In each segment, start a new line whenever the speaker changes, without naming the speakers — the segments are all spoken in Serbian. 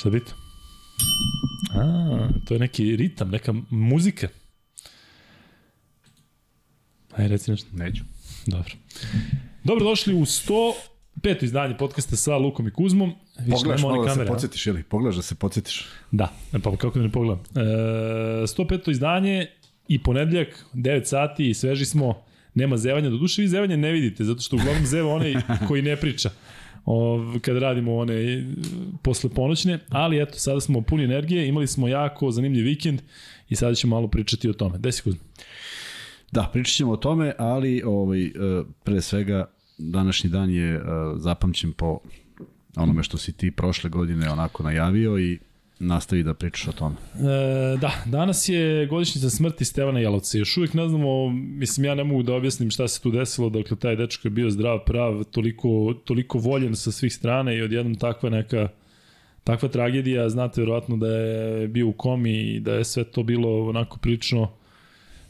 Šta bi to? A, to je neki ritam, neka muzika. Aj, reci nešto.
Neću.
Dobro. Dobro, došli u 100 peto izdanje podcasta sa Lukom i Kuzmom.
Više Pogledaš malo da se podsjetiš, ili? Pogledaš da se podsjetiš.
Da, pa kako da ne pogledam. E, 105. izdanje i ponedljak, 9 sati i sveži smo, nema zevanja. Do duše vi zevanje ne vidite, zato što uglavnom zeva onaj koji ne priča o, kad radimo one posle ponoćne, ali eto, sada smo puni energije, imali smo jako zanimljiv vikend i sada ćemo malo pričati o tome. Gde si Kuzma?
Da, pričat ćemo o tome, ali ovaj, e, pre svega današnji dan je uh, zapamćen po onome što si ti prošle godine onako najavio i nastavi da pričaš o tome.
E, da, danas je godišnjica smrti Stevana Jelovca. Još uvijek ne znamo, mislim ja ne mogu da objasnim šta se tu desilo, dakle taj dečko je bio zdrav, prav, toliko, toliko voljen sa svih strana i odjednom takva neka takva tragedija, znate verovatno da je bio u komi i da je sve to bilo onako prilično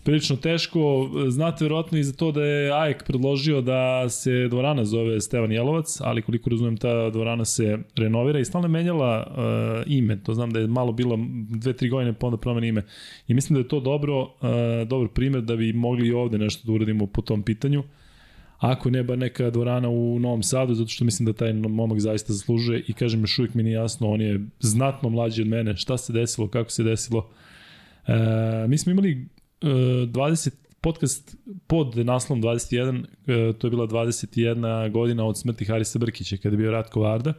prilično teško. Znate verovatno i za to da je AEK predložio da se dvorana zove Stevan Jelovac, ali koliko razumem ta dvorana se renovira i stalno menjala uh, ime. To znam da je malo bilo dve, tri godine pa onda promeni ime. I mislim da je to dobro, uh, dobar primer da bi mogli i ovde nešto da uradimo po tom pitanju. Ako ne ba neka dvorana u Novom Sadu, zato što mislim da taj momak zaista zaslužuje i kažem još uvijek mi nije jasno, on je znatno mlađi od mene, šta se desilo, kako se desilo. E, mi smo imali 20 podcast pod naslovom 21, e, to je bila 21 godina od smrti Harisa Brkića kada je bio Ratko Varda.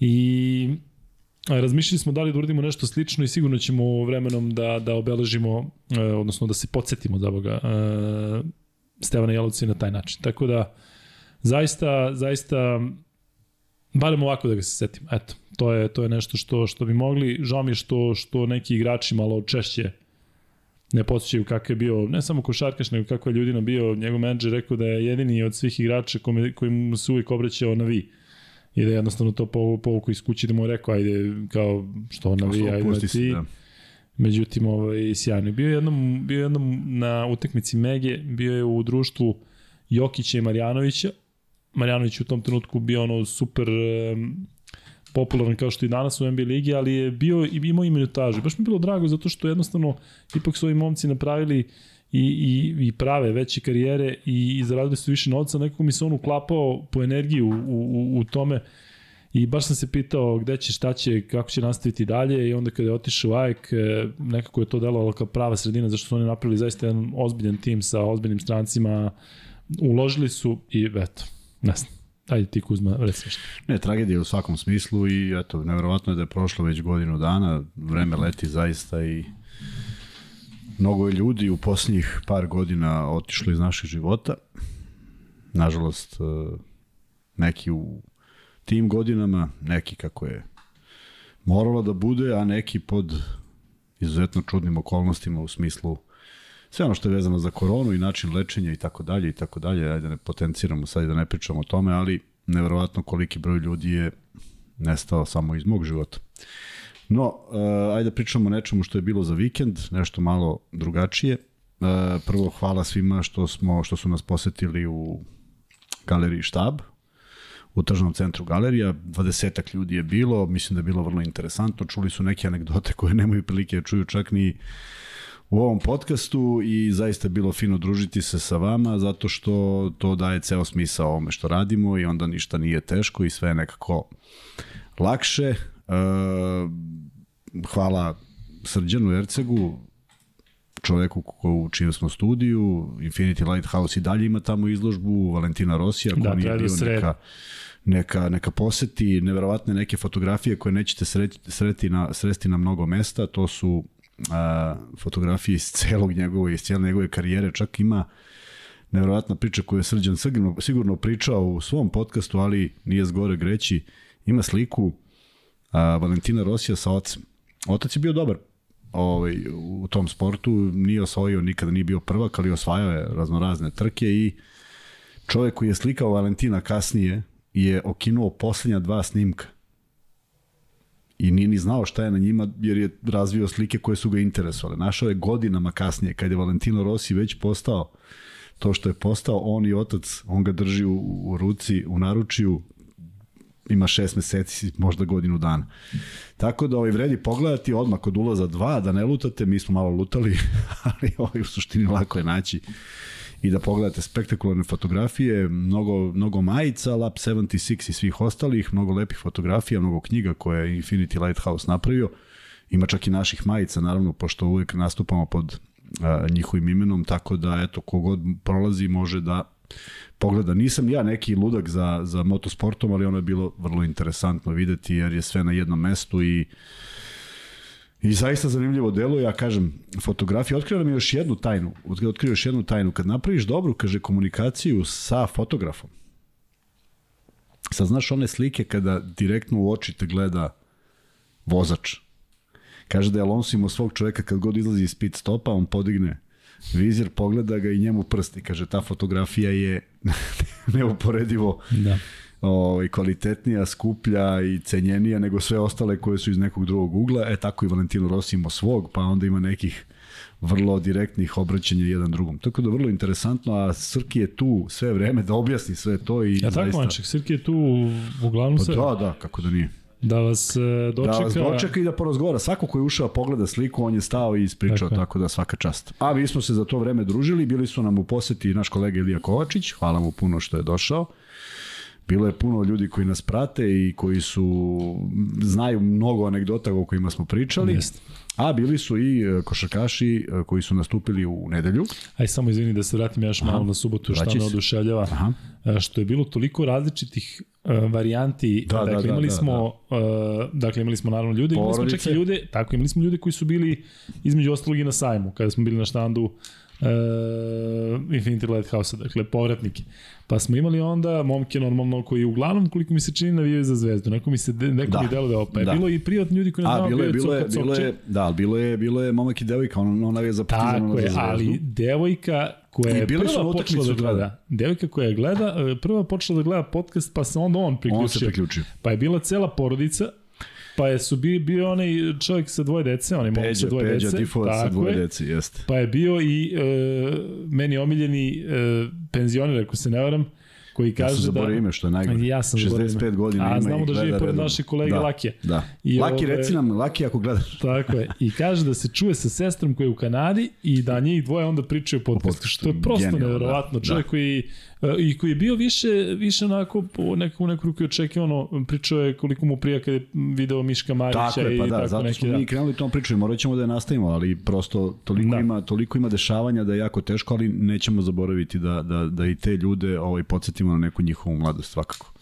I razmišljali smo da li da uradimo nešto slično i sigurno ćemo vremenom da, da obeležimo, e, odnosno da se podsjetimo da boga Stevana Jelovca na taj način. Tako da, zaista, zaista, barem ovako da ga se setim. Eto, to je, to je nešto što, što bi mogli. Žao mi što, što neki igrači malo češće ne posjećaju kakav je bio, ne samo košarkaš, nego kako je ljudina bio, njegov menadžer rekao da je jedini od svih igrača kome, koji mu se uvijek obraćao na vi. I da je jednostavno to povuku iz kući da mu je rekao, ajde, kao, što na vi, ajde na ti. Da. Međutim, ovaj, sjajno. Bio je jednom, bio je jednom na utakmici Mege, bio je u društvu Jokića i Marjanovića. Marjanović u tom trenutku bio ono super um, popularan kao što i danas u NBA ligi, ali je bio i imao i minutažu. Baš mi je bilo drago zato što jednostavno ipak su ovi momci napravili i, i, i prave veće karijere i, i zaradili su više novca, nekako mi se on uklapao po energiji u, u, u tome i baš sam se pitao gde će, šta će, kako će nastaviti dalje i onda kada je otišao u AEK, e, nekako je to delovalo kao prava sredina, zašto su oni napravili zaista jedan ozbiljan tim sa ozbiljnim strancima, uložili su i eto, ne znam Ajde ti Kuzma, reci što.
Ne, tragedija u svakom smislu i eto, nevjerovatno je da je prošlo već godinu dana, vreme leti zaista i mnogo je ljudi u posljednjih par godina otišlo iz naših života. Nažalost, e, neki u tim godinama, neki kako je moralo da bude, a neki pod izuzetno čudnim okolnostima u smislu sve ono što je vezano za koronu i način lečenja i tako dalje i tako dalje, ajde ne potenciramo sad i da ne pričamo o tome, ali neverovatno koliki broj ljudi je nestao samo iz mog života. No, uh, ajde da pričamo o nečemu što je bilo za vikend, nešto malo drugačije. Uh, prvo, hvala svima što, smo, što su nas posetili u galeriji Štab, u tržnom centru galerija, 20 ljudi je bilo, mislim da je bilo vrlo interesantno, čuli su neke anegdote koje nemaju prilike da čuju čak ni u ovom podcastu i zaista bilo fino družiti se sa vama zato što to daje ceo smisao ovome što radimo i onda ništa nije teško i sve je nekako lakše. E, hvala Srđanu Ercegu, čoveku u čijem smo studiju, Infinity Lighthouse i dalje ima tamo izložbu, Valentina Rosija, koja da, nije bio da neka, neka, neka poseti, neverovatne neke fotografije koje nećete sreti, sreti na, sresti na mnogo mesta, to su a, fotografije iz celog njegove, iz cijele njegove karijere, čak ima nevjerojatna priča koju je Srđan sigurno, sigurno pričao u svom podcastu, ali nije zgore greći. Ima sliku a, Valentina Rosija sa ocem. Otac je bio dobar ovaj, u tom sportu, nije osvojio, nikada nije bio prvak, ali osvajao je raznorazne trke i čovjek koji je slikao Valentina kasnije je okinuo posljednja dva snimka i nije ni znao šta je na njima jer je razvio slike koje su ga interesovale. Našao je godinama kasnije kad je Valentino Rossi već postao to što je postao on i otac, on ga drži u, u ruci, u naručiju ima šest meseci, možda godinu dana. Tako da ovaj vredi pogledati odmah kod ulaza dva, da ne lutate, mi smo malo lutali, ali ovaj u suštini lako je naći i da pogledate spektakularne fotografije, mnogo, mnogo majica, Lab 76 i svih ostalih, mnogo lepih fotografija, mnogo knjiga koje je Infinity Lighthouse napravio. Ima čak i naših majica, naravno, pošto uvijek nastupamo pod a, njihovim imenom, tako da, eto, kogod prolazi može da pogleda. Nisam ja neki ludak za, za motosportom, ali ono je bilo vrlo interesantno videti, jer je sve na jednom mestu i I zaista zanimljivo delo, ja kažem, fotografija otkriva mi još jednu tajnu, otkriva još jednu tajnu. Kad napraviš dobru, kaže, komunikaciju sa fotografom, sad znaš one slike kada direktno u oči te gleda vozač. Kaže da je Alonso imao svog čoveka kad god izlazi iz pit stopa, on podigne vizir, pogleda ga i njemu prsti. Kaže, ta fotografija je neuporedivo
Da.
Ovaj, kvalitetnija, skuplja i cenjenija nego sve ostale koje su iz nekog drugog ugla. E tako i Valentino Rossi ima svog, pa onda ima nekih vrlo direktnih obraćanja jedan drugom. Tako da vrlo interesantno, a Srki je tu sve vreme da objasni sve to i
Ja tako, Manček, Srki je tu uglavnom
Pa
sve.
da, da, kako da nije.
Da vas dočeka.
Da vas dočeka i da porazgovara. Svako ko je ušao pogleda sliku, on je stao i ispričao,
Tako
tako da svaka čast. A mi smo se za to vreme družili, bili su nam u poseti naš kolega Ilija Kovačić, hvala mu puno što je došao. Bilo je puno ljudi koji nas prate i koji su znaju mnogo anegdota o kojima smo pričali.
Jeste.
A bili su i e, košarkaši e, koji su nastupili u nedelju.
Aj samo izvini da se vratim još malo na subotu šta
vraćaj
me oduševljava.
Aha.
E, Što je bilo toliko različitih e, varijanti.
Da, da,
dakle,
da,
imali
da,
smo, e, dakle, imali smo naravno ljude, imali smo čak i ljude, tako, imali smo ljude koji su bili između ostalog i na sajmu, kada smo bili na štandu e, Infinity Lighthouse, dakle, povratnike. Pa smo imali onda momke normalno koji uglavnom, koliko mi se čini, navijaju za zvezdu. Neko mi se, neko
Da.
mi delo da pa je
Da.
bilo i privatni ljudi koji ne znamo
bilo je, bilo je, bilo je, da, bilo je, bilo je momak i devojka, on, ona je za partizan,
Tako je,
za zvezdu.
ali devojka koja je prva počela da gleda, devojka koja je gleda, e, prva počela da gleda podcast, pa se onda on priključio.
On se priključio.
Pa je bila cela porodica, pa je su bio, bio onaj čovjek sa dvoje dece, onaj momak sa
Peđa,
dvoje
Peđa,
dece.
Difovac sa dvoje
je.
deci, jeste.
Pa je bio i e, meni omiljeni e, penzioner, ako se ne varam, koji
Ja
kaže
sam
da...
zaboravio ime, što je najgore.
Ja sam zaboravio
65
ime.
godina
A
ima
znamo
i
da živi pored našeg kolege
da,
Lakija.
Da.
I
Laki,
ove-
reci nam, Laki ako gledaš.
Tako je. I kaže da se čuje sa sestrom koja je u Kanadi i da njih dvoje onda pričaju o podcastu. Što je prosto
Genijalno,
neverovatno.
da.
Čovjek koji e, i koji je bio više više onako po neku neku ruku očekivano pričao je koliko mu prija kad je video Miška Marića
Tako je, pa
i
da,
tako
zato
neki
smo
da.
mi krenuli tom priču i morat ćemo da je nastavimo, ali prosto toliko,
Da.
ima, toliko ima dešavanja da je jako teško, ali nećemo zaboraviti da, da, da i te ljude ovaj, podsjetimo na neku njihovu mladost svakako.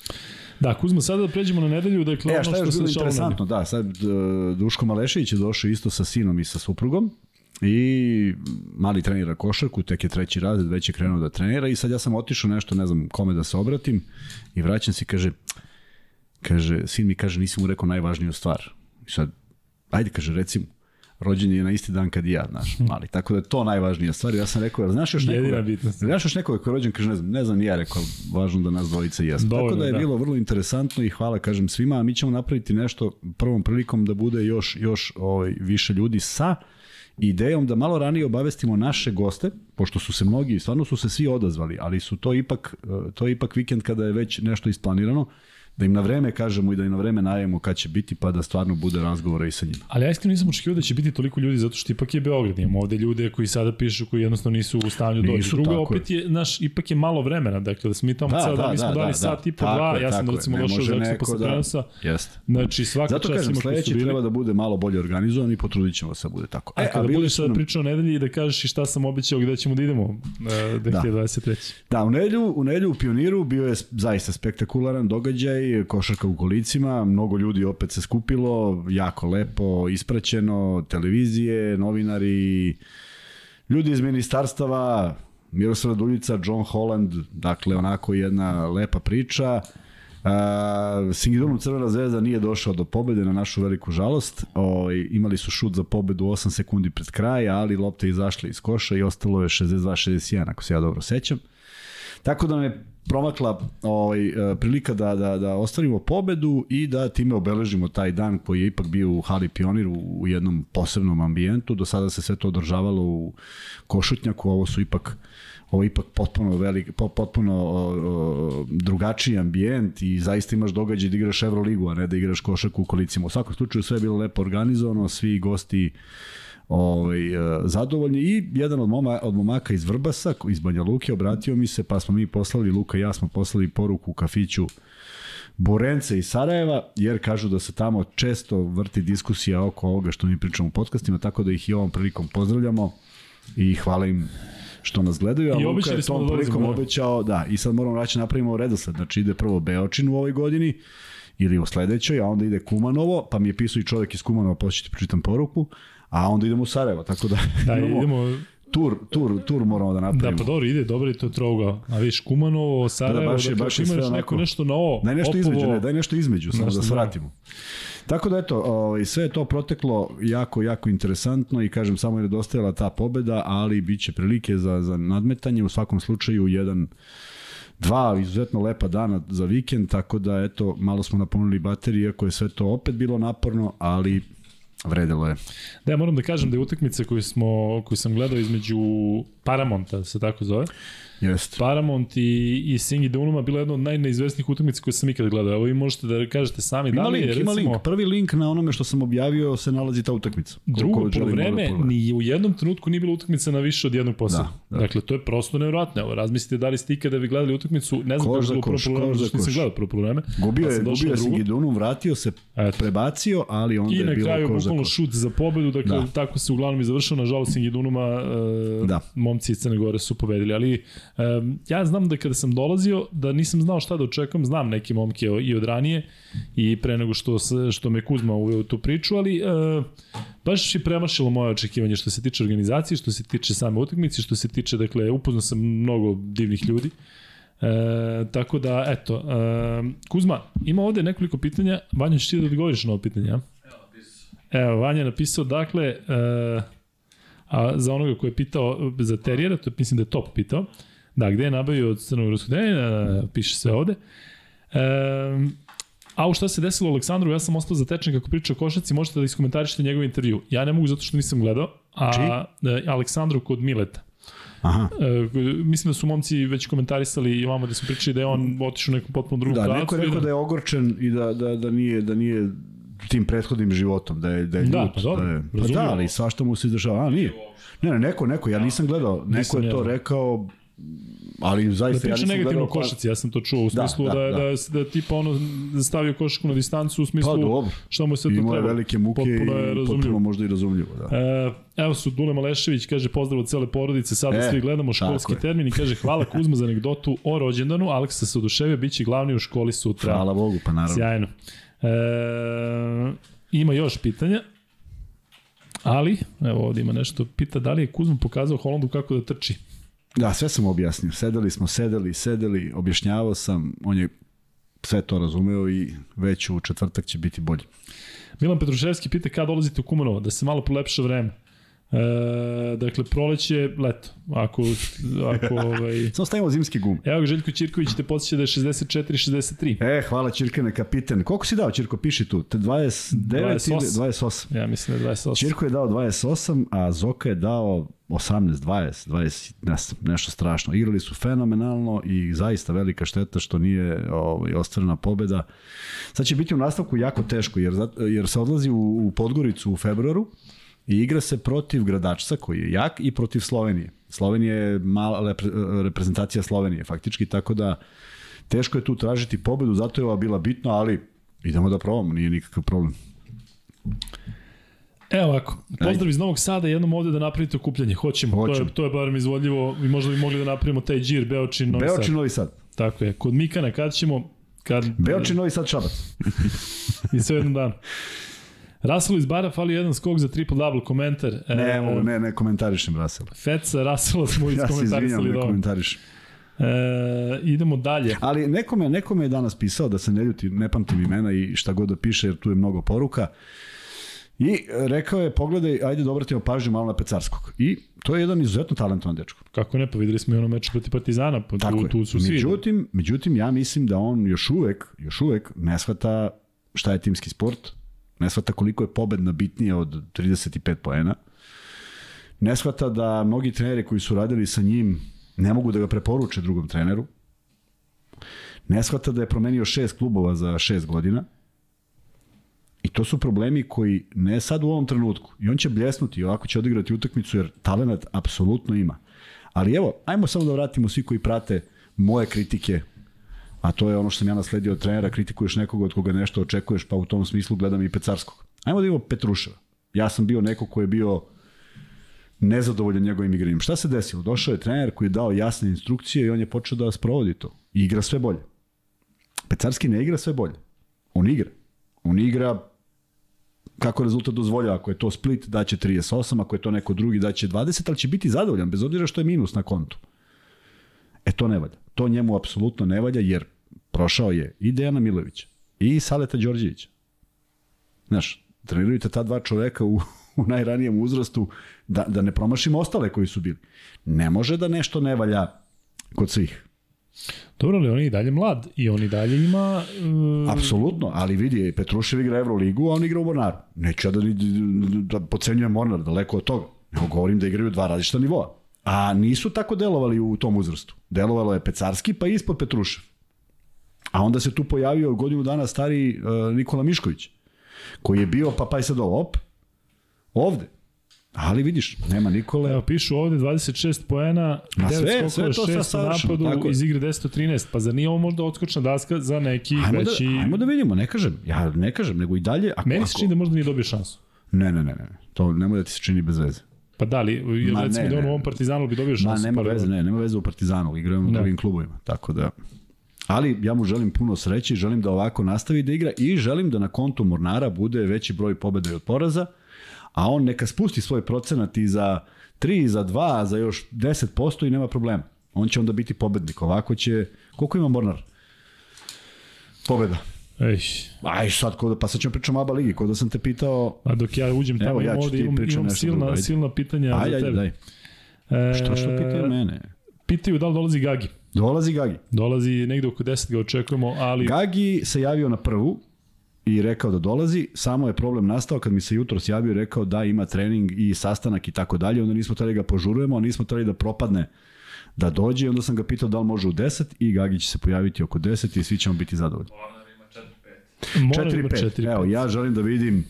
Da, Kuzma, sada da pređemo na nedelju, dakle
E,
ono što
još
se dešavalo na
interesantno? Da, sad e, Duško Malešević je došao isto sa sinom i sa suprugom i mali trenira košarku, tek je treći razred, već je krenuo da trenira i sad ja sam otišao nešto, ne znam kome da se obratim i vraćam se i kaže, kaže, sin mi kaže, nisi mu rekao najvažniju stvar. I sad, ajde, kaže, recimo, rođen je na isti dan kad i ja, znaš, mali. Tako da je to najvažnija stvar. Ja sam rekao, znaš još nekoga? Znaš još nekoga koji je rođen, kaže, ne znam, ne znam ja, rekao, važno da nas dvojica jesmo. Tako da je
da.
bilo vrlo interesantno i hvala, kažem, svima, a mi ćemo napraviti nešto prvom prilikom da bude još, još ovaj, više ljudi sa idejom da malo ranije obavestimo naše goste, pošto su se mnogi, stvarno su se svi odazvali, ali su to ipak, eh, to je ipak vikend kada je već nešto isplanirano, da im na vreme kažemo i da im na vreme najavimo kad će biti, pa da stvarno bude razgovora i sa njima.
Ali ja iskreno nisam očekivao da će biti toliko ljudi zato što ipak je Beograd. Imamo ovde ljude koji sada pišu koji jednostavno nisu u stanju doći. Drugo, opet je, naš, ipak je malo vremena. Dakle, da smo mi tamo
Da,
sada,
da,
mi smo
da,
dali
da,
sat
da.
i po dva. ja sam
je.
recimo došao za
neko
posle
da-
prenosa.
Jeste.
Znači, svaka
Zato
čast
kažem, sledeći treba da bude malo bolje organizovan i potrudit ćemo se da bude tako.
A kada budeš sada pričao o nedelji i da kažeš i šta sam obećao gde ćemo da idemo uh, 2023.
Da, u nedelju, u nedelju u Pioniru bio je zaista spektakularan događaj, košarka u kolicima, mnogo ljudi opet se skupilo, jako lepo, ispraćeno, televizije, novinari, ljudi iz ministarstava, Miroslav Duljica, John Holland, dakle onako jedna lepa priča. Uh, Singidunum Crvena zvezda nije došao do pobede na našu veliku žalost. O, imali su šut za pobedu 8 sekundi pred kraj, ali lopta je izašla iz koša i ostalo je 62-61, ako se ja dobro sećam. Tako da me promakla ovaj, e, prilika da, da, da ostvarimo pobedu i da time obeležimo taj dan koji je ipak bio u Hali Pionir u, u jednom posebnom ambijentu. Do sada se sve to održavalo u Košutnjaku, ovo su ipak ovo je ipak potpuno velik, potpuno o, o, drugačiji ambijent i zaista imaš događaj da igraš Euroligu, a ne da igraš košarku u kolicima. U svakom slučaju sve je bilo lepo organizovano, svi gosti ovaj, e, zadovoljni. I jedan od, moma, od momaka iz Vrbasa, iz Banja Luke, obratio mi se, pa smo mi poslali, Luka i ja smo poslali poruku u kafiću Borence iz Sarajeva, jer kažu da se tamo često vrti diskusija oko ovoga što mi pričamo u podcastima, tako da ih i ovom prilikom pozdravljamo i hvala im što nas gledaju, a
I
Luka je tom
da
prilikom obećao, da, i sad moramo raći napravimo redosled, znači ide prvo Beočin u ovoj godini, ili u sledećoj, a onda ide Kumanovo, pa mi je pisao i čovek iz Kumanova, početi pročitam poruku, a onda idemo u Sarajevo, tako da,
da imamo idemo
tur, tur, tur moramo da napravimo.
Da, pa dobro, ide, dobro je to troga. A viš, Kumanovo, Sarajevo, da, baš je, dakle, baš je imaš neko onako, nešto novo.
Daj nešto opovo, između, ne, daj nešto između, samo da svratimo. Tako da eto, ovaj, sve je to proteklo jako, jako interesantno i kažem, samo je nedostajala ta pobeda, ali bit će prilike za, za nadmetanje, u svakom slučaju jedan dva izuzetno lepa dana za vikend, tako da eto, malo smo napunili baterije, iako je sve to opet bilo naporno, ali Vredelo je.
Da, moram da kažem da je utakmica koju, smo, koju sam gledao između Paramonta, se tako zove,
Jest.
Paramount i, i Singi Dunuma bila jedna od najneizvesnijih utakmica koje sam ikad gledao. Evo vi možete da kažete sami
ima
da li
link,
je,
recimo...
Ima
link. Prvi link na onome što sam objavio se nalazi ta utakmica.
Drugo da vreme, da ni u jednom trenutku nije bila utakmica na više od jednog posla. Da, da. Dakle, to je prosto nevjerojatno. Evo, razmislite da li ste ikada vi gledali utakmicu, ne znam kako je bilo prvo polovreme, zašto nisam gledao prvo polovreme.
Gubio je, gubio je Singi Dunum, vratio se, Eto. prebacio, ali onda je bilo
koš I na kraju bukvalno šut za pobedu, dakle, da. tako se uglavnom i završao. Nažalost, Singi Dunuma, uh, da. Momci iz Crne Gore su pobedili. Ali um, ja znam da kada sam dolazio, da nisam znao šta da očekujem, znam neke momke i od ranije i pre nego što, što me Kuzma uveo u tu priču, ali uh, baš je premašilo moje očekivanje što se tiče organizacije, što se tiče same utakmice, što se tiče, dakle, upoznao sam mnogo divnih ljudi. E, tako da, eto, e, Kuzma, ima ovde nekoliko pitanja. Vanja, ćeš ti da odgovoriš na ovo pitanje, ja? Evo, Vanja je napisao, dakle, e, a za onoga ko je pitao za terijera, to mislim da je top pitao, Da, gde je nabavio od Crnogorskog ne, piše sve ovde. E, a u šta se desilo Aleksandru, ja sam ostao zatečen kako priča o košaci, možete da iskomentarišete njegov intervju. Ja ne mogu zato što nisam gledao, a Či? Aleksandru kod Mileta.
Aha.
E, mislim da su momci već komentarisali i vamo da su pričali da je on otišao u nekom potpuno drugom
da, neko je rekao da... da je ogorčen i da, da, da, nije, da nije tim prethodnim životom, da je, da je
da,
ljut.
Pa, dobro,
da, je, pa da, ali svašta mu se izdržava. A, nije. Ne, ne, neko, neko, ja nisam gledao. Neko je to rekao, ali zaista
da ja nisam negativno gledao... košaci, ja sam to čuo u da, smislu da, da, da, da, da tipa ono stavio košaku na distancu u smislu pa, dobro. šta mu se to treba.
Ima velike muke potpuno je i potpuno možda i razumljivo. Da.
E, evo su Dule Malešević, kaže pozdrav od cele porodice, sada e, svi gledamo školski termin i kaže hvala Kuzma za anegdotu o rođendanu, Aleksa se oduševio, bit će glavni u školi sutra.
Hvala Bogu, pa naravno.
Sjajno. E, ima još pitanja. Ali, evo ovdje ima nešto, pita da li je Kuzma pokazao Holandu kako da trči.
Da, sve sam objasnio. Sedeli smo, sedeli, sedeli, objašnjavao sam, on je sve to razumeo i već u četvrtak će biti bolji.
Milan Petruševski pita kada dolazite u Kumanovo, da se malo polepša vreme. E, dakle, proleće, leto. Ako, ako ovaj...
Samo stavimo zimski gum.
Evo ga, Željko Ćirković te podsjeća da je 64-63.
E, hvala Ćirkane, kapiten. Koliko si dao, Ćirko, piši tu? 29 28. ili 28?
Ja mislim da je 28.
Ćirko je dao 28, a Zoka je dao 18, 20, 20, ne znam, nešto strašno. Igrali su fenomenalno i zaista velika šteta što nije ovaj, ostvarena pobeda. Sad će biti u nastavku jako teško, jer, jer se odlazi u, u Podgoricu u februaru, I igra se protiv Gradačca koji je jak i protiv Slovenije. Slovenija je mala reprezentacija Slovenije faktički, tako da teško je tu tražiti pobedu, zato je ova bila bitna, ali idemo da probamo, nije nikakav problem.
Evo ovako, pozdrav iz Novog Sada, jednom ovde da napravite okupljanje. Hoćemo, Hoćem. to je, to je barem izvodljivo i možda bi mogli da napravimo taj džir Beočin Novi
Beočin
Sad.
Novi Sad.
Tako je, kod Mikana kad ćemo... Kad...
Beočin Novi Sad Šabac.
I sve jednom dan. Russell iz bara fali jedan skok za triple-double komentar.
Ne, e, mogu, ne, ne komentarišem Russell.
Feca, Russell smo iskomentarisali. Ja se izvinjam,
ne komentarišem.
E, idemo dalje.
Ali nekome, nekome je danas pisao da se ne ljuti, ne pamtim imena i šta god da piše, jer tu je mnogo poruka. I e, rekao je, pogledaj, ajde da obratimo pažnju malo na Pecarskog. I to je jedan izuzetno talentovan dečko.
Kako ne, pa videli smo i ono meč protiv Partizana, pa
Tako
tu, tu su svi.
Međutim, međutim, ja mislim da on još uvek, još uvek ne shvata šta je timski sport, ne shvata koliko je pobedna bitnija od 35 poena, ne shvata da mnogi treneri koji su radili sa njim ne mogu da ga preporuče drugom treneru, ne shvata da je promenio šest klubova za šest godina, I to su problemi koji ne sad u ovom trenutku. I on će bljesnuti i ovako će odigrati utakmicu jer talenat apsolutno ima. Ali evo, ajmo samo da vratimo svi koji prate moje kritike a to je ono što sam ja nasledio od trenera, kritikuješ nekoga od koga nešto očekuješ, pa u tom smislu gledam i Pecarskog. Ajmo da imamo Petruševa. Ja sam bio neko ko je bio nezadovoljan njegovim igranjem. Šta se desilo? Došao je trener koji je dao jasne instrukcije i on je počeo da sprovodi to. I igra sve bolje. Pecarski ne igra sve bolje. On igra. On igra kako rezultat dozvoljava. Ako je to Split, daće 38, ako je to neko drugi, daće 20, ali će biti zadovoljan, bez obzira što je minus na kontu. E to ne valja. To njemu apsolutno ne valja, jer prošao je i Dejana Milovića, i Saleta Đorđevića. Znaš, trenirujete ta dva čoveka u, u najranijem uzrastu da, da ne promašimo ostale koji su bili. Ne može da nešto ne valja kod svih.
Dobro, ali on je i dalje mlad i on i dalje ima... Uh,
Apsolutno, ali vidi, Petrušev igra Euroligu, a on igra u Mornaru. Neću ja da, da pocenjujem Mornar, daleko od toga. Nego govorim da igraju dva različita nivoa. A nisu tako delovali u tom uzrastu. Delovalo je Pecarski, pa ispod Petrušev. A onda se tu pojavio godinu dana stari uh, Nikola Mišković, koji je bio, pa pa sad ovo, op, ovde. Ali vidiš, nema Nikole.
Evo, pišu ovde 26 poena,
Ma
9
sve-
skokova,
sve to
6
sad
u
savršeno, tako
napadu,
je.
iz igre 10-13. Pa zar nije ovo možda odskočna daska za neki
Ajmo
veći...
da, ajmo da vidimo, ne kažem. Ja ne kažem, nego i dalje. Ako,
Meni se čini da možda nije dobio šansu.
Ne, ne, ne, ne. To nemoj da ti se čini bez veze.
Pa da li, jer
Ma
recimo
ne,
da on u ovom Partizanu bi dobio
Ma
šansu.
nema
pa-
veze, ne, nema veze u Partizanu, igramo u
Da.
drugim klubovima, tako da Ali ja mu želim puno sreće želim da ovako nastavi da igra i želim da na kontu Mornara bude veći broj pobeda i od poraza, a on neka spusti svoj procenat i za 3, za 2, za još 10% i nema problema. On će onda biti pobednik. Ovako će... Koliko ima Mornar? Pobeda.
Ej,
Aj sad, ko da, pa sad ćemo pričamo o ABA ligi, ko da sam te pitao...
a dok ja uđem tamo,
Evo, ja
ovde,
ti
imam, imam
nešto drugo,
silna,
ajde.
silna pitanja
Aj,
za tebe.
daj.
E,
Što što pitaju mene?
Pitaju da li dolazi Gagi.
Dolazi Gagi.
Dolazi negde oko 10 ga očekujemo, ali
Gagi se javio na prvu i rekao da dolazi, samo je problem nastao kad mi se jutros javio i rekao da ima trening i sastanak i tako dalje, onda nismo trebali ga požurujemo, a nismo trebali da propadne da dođe i onda sam ga pitao da li može u 10 i Gagi će se pojaviti oko 10 i svi ćemo biti zadovoljni.
mora da ima
4-5,
4
evo ja želim da vidim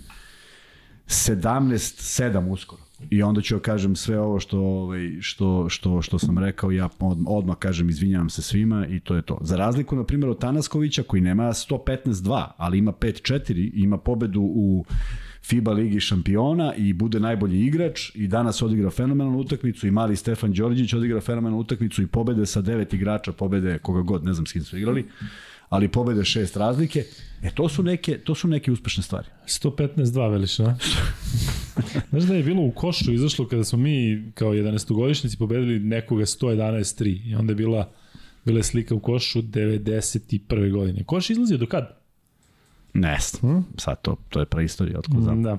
17-7 uskoro. I onda ću kažem sve ovo što, ovaj, što, što, što sam rekao, ja od- odmah kažem izvinjavam se svima i to je to. Za razliku, na primjer, od Tanaskovića koji nema 115-2, ali ima 5-4, ima pobedu u FIBA ligi šampiona i bude najbolji igrač i danas odigra fenomenalnu utakmicu i mali Stefan Đorđić odigra fenomenalnu utakmicu i pobede sa devet igrača, pobede koga god, ne znam s kim su igrali, ali pobede šest razlike. E to su neke, to su neke uspešne stvari.
115-2 veliš, na? Znaš da je bilo u košu izašlo kada smo mi kao 11-godišnjici pobedili nekoga 111-3 i onda je bila, bila je slika u košu 91. godine. Koš izlazio do kad?
Ne znam. Sad to, to je preistorija, otko znam.
Da.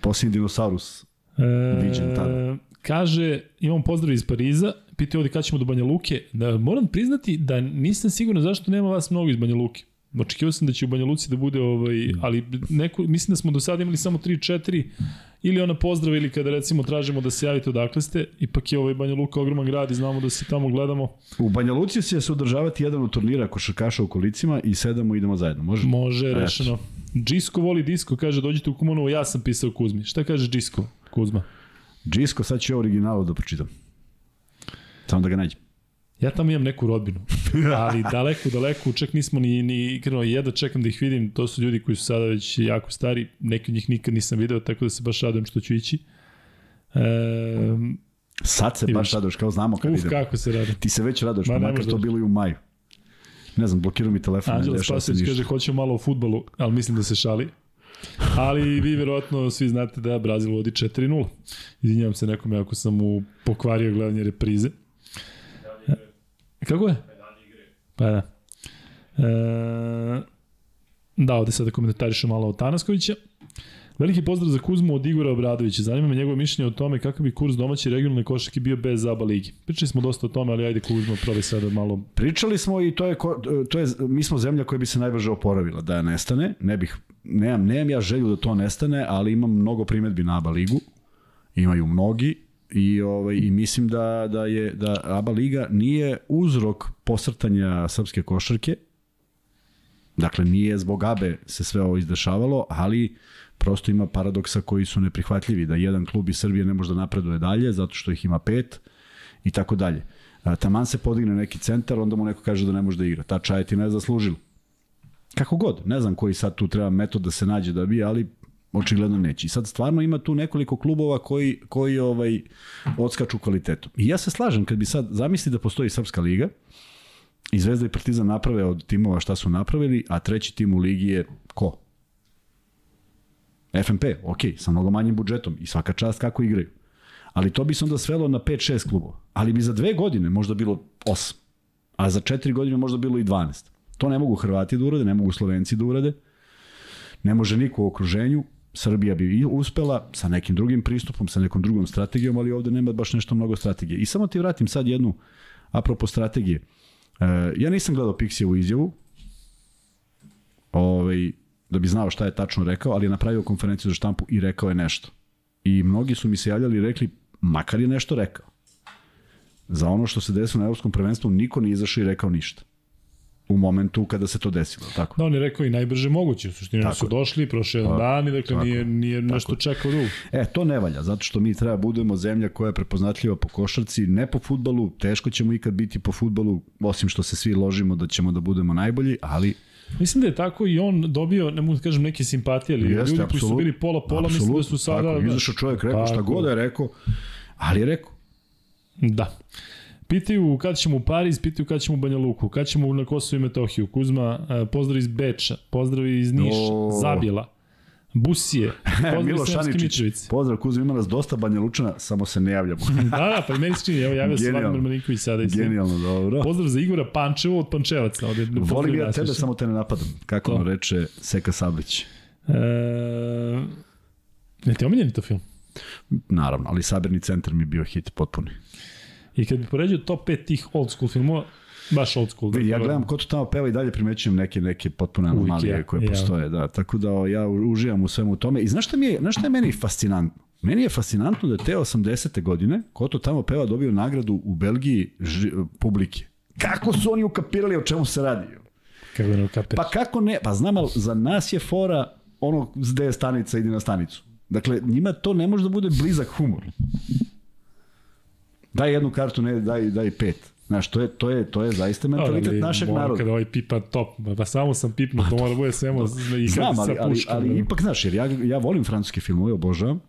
Posljednji dinosaurus.
E,
Viđen tada.
Kaže, imam pozdrav iz Pariza, pitaju ovdje kada ćemo do Banja Luke. Da, moram priznati da nisam siguran zašto nema vas mnogo iz Banja Luke. Očekivao sam da će u Banja Luci da bude, ovaj, ali neko, mislim da smo do sada imali samo 3-4 ili ona pozdrav ili kada recimo tražimo da se javite odakle ste, ipak je ovaj Banja Luka ogroman grad i znamo da se tamo gledamo.
U Banja Luci će se održavati jedan od turnira košarkaša u kolicima i sedamo i idemo zajedno. Može?
Može, rešeno. Džisko voli disko, kaže dođite u Kumanovo, ja sam pisao Kuzmi. Šta kaže Džisko, Kuzma?
Džisko, sad ću ja originalu da pročitam. Samo da ga nađem.
Ja tamo imam neku rodbinu, ali daleko, daleko, čak nismo ni, ni krenuo, jedva čekam da ih vidim, to su ljudi koji su sada već jako stari, neki od njih nikad nisam video, tako da se baš radujem što ću ići. E,
Sad se baš radoš, kao znamo kad
uf,
idemo.
kako se radujem.
Ti se već radoš,
Ma,
pa makar to
da-
bilo i u maju. Ne znam, blokirao mi telefon.
Anđela Spasović
ništa.
kaže hoćemo malo o futbolu, ali mislim da se šali. Ali vi verovatno svi znate da Brazil vodi 4-0. Izvinjavam se nekome ako sam mu pokvario gledanje reprize. Kako je? Pa da. E, da, ovde sada komentarišem malo o Tanaskovića. Veliki pozdrav za Kuzmu od Igora Obradovića. Zanima me njegovo mišljenje o tome kako bi kurs domaće regionalne košarke bio bez zaba ligi. Pričali smo dosta o tome, ali ajde Kuzmo, probaj sada malo.
Pričali smo i to je, to je, mi smo zemlja koja bi se najbrže oporavila da nestane. Ne bih, nemam, nemam ja želju da to nestane, ali imam mnogo primetbi na ABA ligu. Imaju mnogi i ovaj i mislim da da je da ABA liga nije uzrok posrtanja srpske košarke. Dakle nije zbog ABE se sve ovo izdešavalo, ali prosto ima paradoksa koji su neprihvatljivi, da jedan klub iz Srbije ne može da napreduje dalje, zato što ih ima pet i tako dalje. Taman se podigne neki centar, onda mu neko kaže da ne može da igra. Ta Čajetina je zaslužila. Kako god, ne znam koji sad tu treba metod da se nađe da bi, ali očigledno neće. I sad stvarno ima tu nekoliko klubova koji, koji ovaj, odskaču kvalitetom. I ja se slažem, kad bi sad zamisli da postoji Srpska liga, i Zvezda i Partizan naprave od timova šta su napravili, a treći tim u ligi je ko? FNP, ok, sa mnogo manjim budžetom i svaka čast kako igraju. Ali to bi se onda svelo na 5-6 klubova. Ali bi za dve godine možda bilo 8. A za četiri godine možda bilo i 12. To ne mogu Hrvati da urade, ne mogu Slovenci da urade. Ne može niko u okruženju. Srbija bi uspela sa nekim drugim pristupom, sa nekom drugom strategijom, ali ovde nema baš nešto mnogo strategije. I samo ti vratim sad jednu, apropo strategije. E, ja nisam gledao Pixijevu izjavu, ovaj, da bi znao šta je tačno rekao, ali je napravio konferenciju za štampu i rekao je nešto. I mnogi su mi se javljali i rekli, makar je nešto rekao. Za ono što se desilo na evropskom prvenstvu niko nije izašao i rekao ništa u momentu kada se to desilo, tako.
Da, on je rekao i najbrže moguće, u suštini tako. su došli, prošle jedan dan i dakle tako. nije, nije tako. nešto čekao drugo.
E, to ne valja, zato što mi treba budemo zemlja koja je prepoznatljiva po košarci, ne po futbalu, teško ćemo ikad biti po futbalu, osim što se svi ložimo da ćemo da budemo najbolji, ali
Mislim da je tako i on dobio, ne mogu da kažem, neke simpatije, ali Jeste, ljudi koji su bili pola-pola, mislim da su sada...
Tako, izašao čovjek, rekao šta god da je rekao, ali je rekao.
Da. Pitaju kada ćemo u Pariz, pitaju kada ćemo u Banja Luku, kada ćemo na Kosovo i Metohiju. Kuzma, e, pozdrav iz Beča, pozdrav iz Niša, o... Zabila. Busije, pozdrav Milo Šaničić,
pozdrav Kuzma, ima nas dosta Banja Lučana, samo se ne javljamo.
da, da, pa meni se čini, evo javio se Vladimir Maniković sada. I
Genijalno, dobro.
Pozdrav za Igora Pančevo od Pančevaca. Ovde,
Volim ja tebe, samo te ne napadam. Kako to. reče Seka Sablić. E,
ne ti omiljeni to film?
Naravno, ali Sabirni centar mi je bio hit potpuni.
I kad bi poređio top 5 tih old school filmova, baš old school.
Dakle, ja gledam ko to tamo peva i dalje primećujem neke neke potpune anomalije koje ja. postoje, da. Tako da ja uživam u svemu tome. I znaš šta mi je, znaš šta je meni fascinantno? Meni je fascinantno da te 80. godine ko to tamo peva dobio nagradu u Belgiji ži, publike. Kako su oni ukapirali o čemu se radi?
Kako ne ukapiraš?
Pa kako ne? Pa znam, ali za nas je fora ono gde je stanica, ide na stanicu. Dakle, njima to ne može da bude blizak humor. Daj jednu kartu, ne, daj, daj pet. Znaš, to je, to je, to je zaista mentalitet ali, našeg naroda.
Kada ovaj pipa top, pa samo sam pipnuo, to mora da bude svemo
i Znam, ali, ali, ali, ipak, znaš, jer ja, ja volim francuske filmove, obožavam,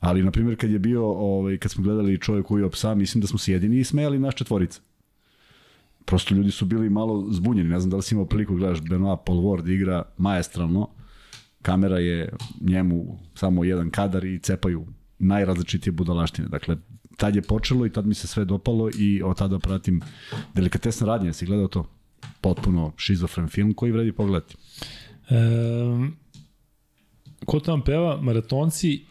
ali, na primjer, kad je bio, ovaj, kad smo gledali čovjek ujeo psa, mislim da smo se jedini i smejali naš četvorica. Prosto ljudi su bili malo zbunjeni, ne znam da li si imao priliku da gledaš Benoit Paul Ward igra majestralno, kamera je njemu samo jedan kadar i cepaju najrazličitije budalaštine. Dakle, tad je počelo i tad mi se sve dopalo i od tada pratim delikatesne radnje. Si gledao to? Potpuno šizofren film koji vredi pogledati. E,
ko tam peva? Maratonci,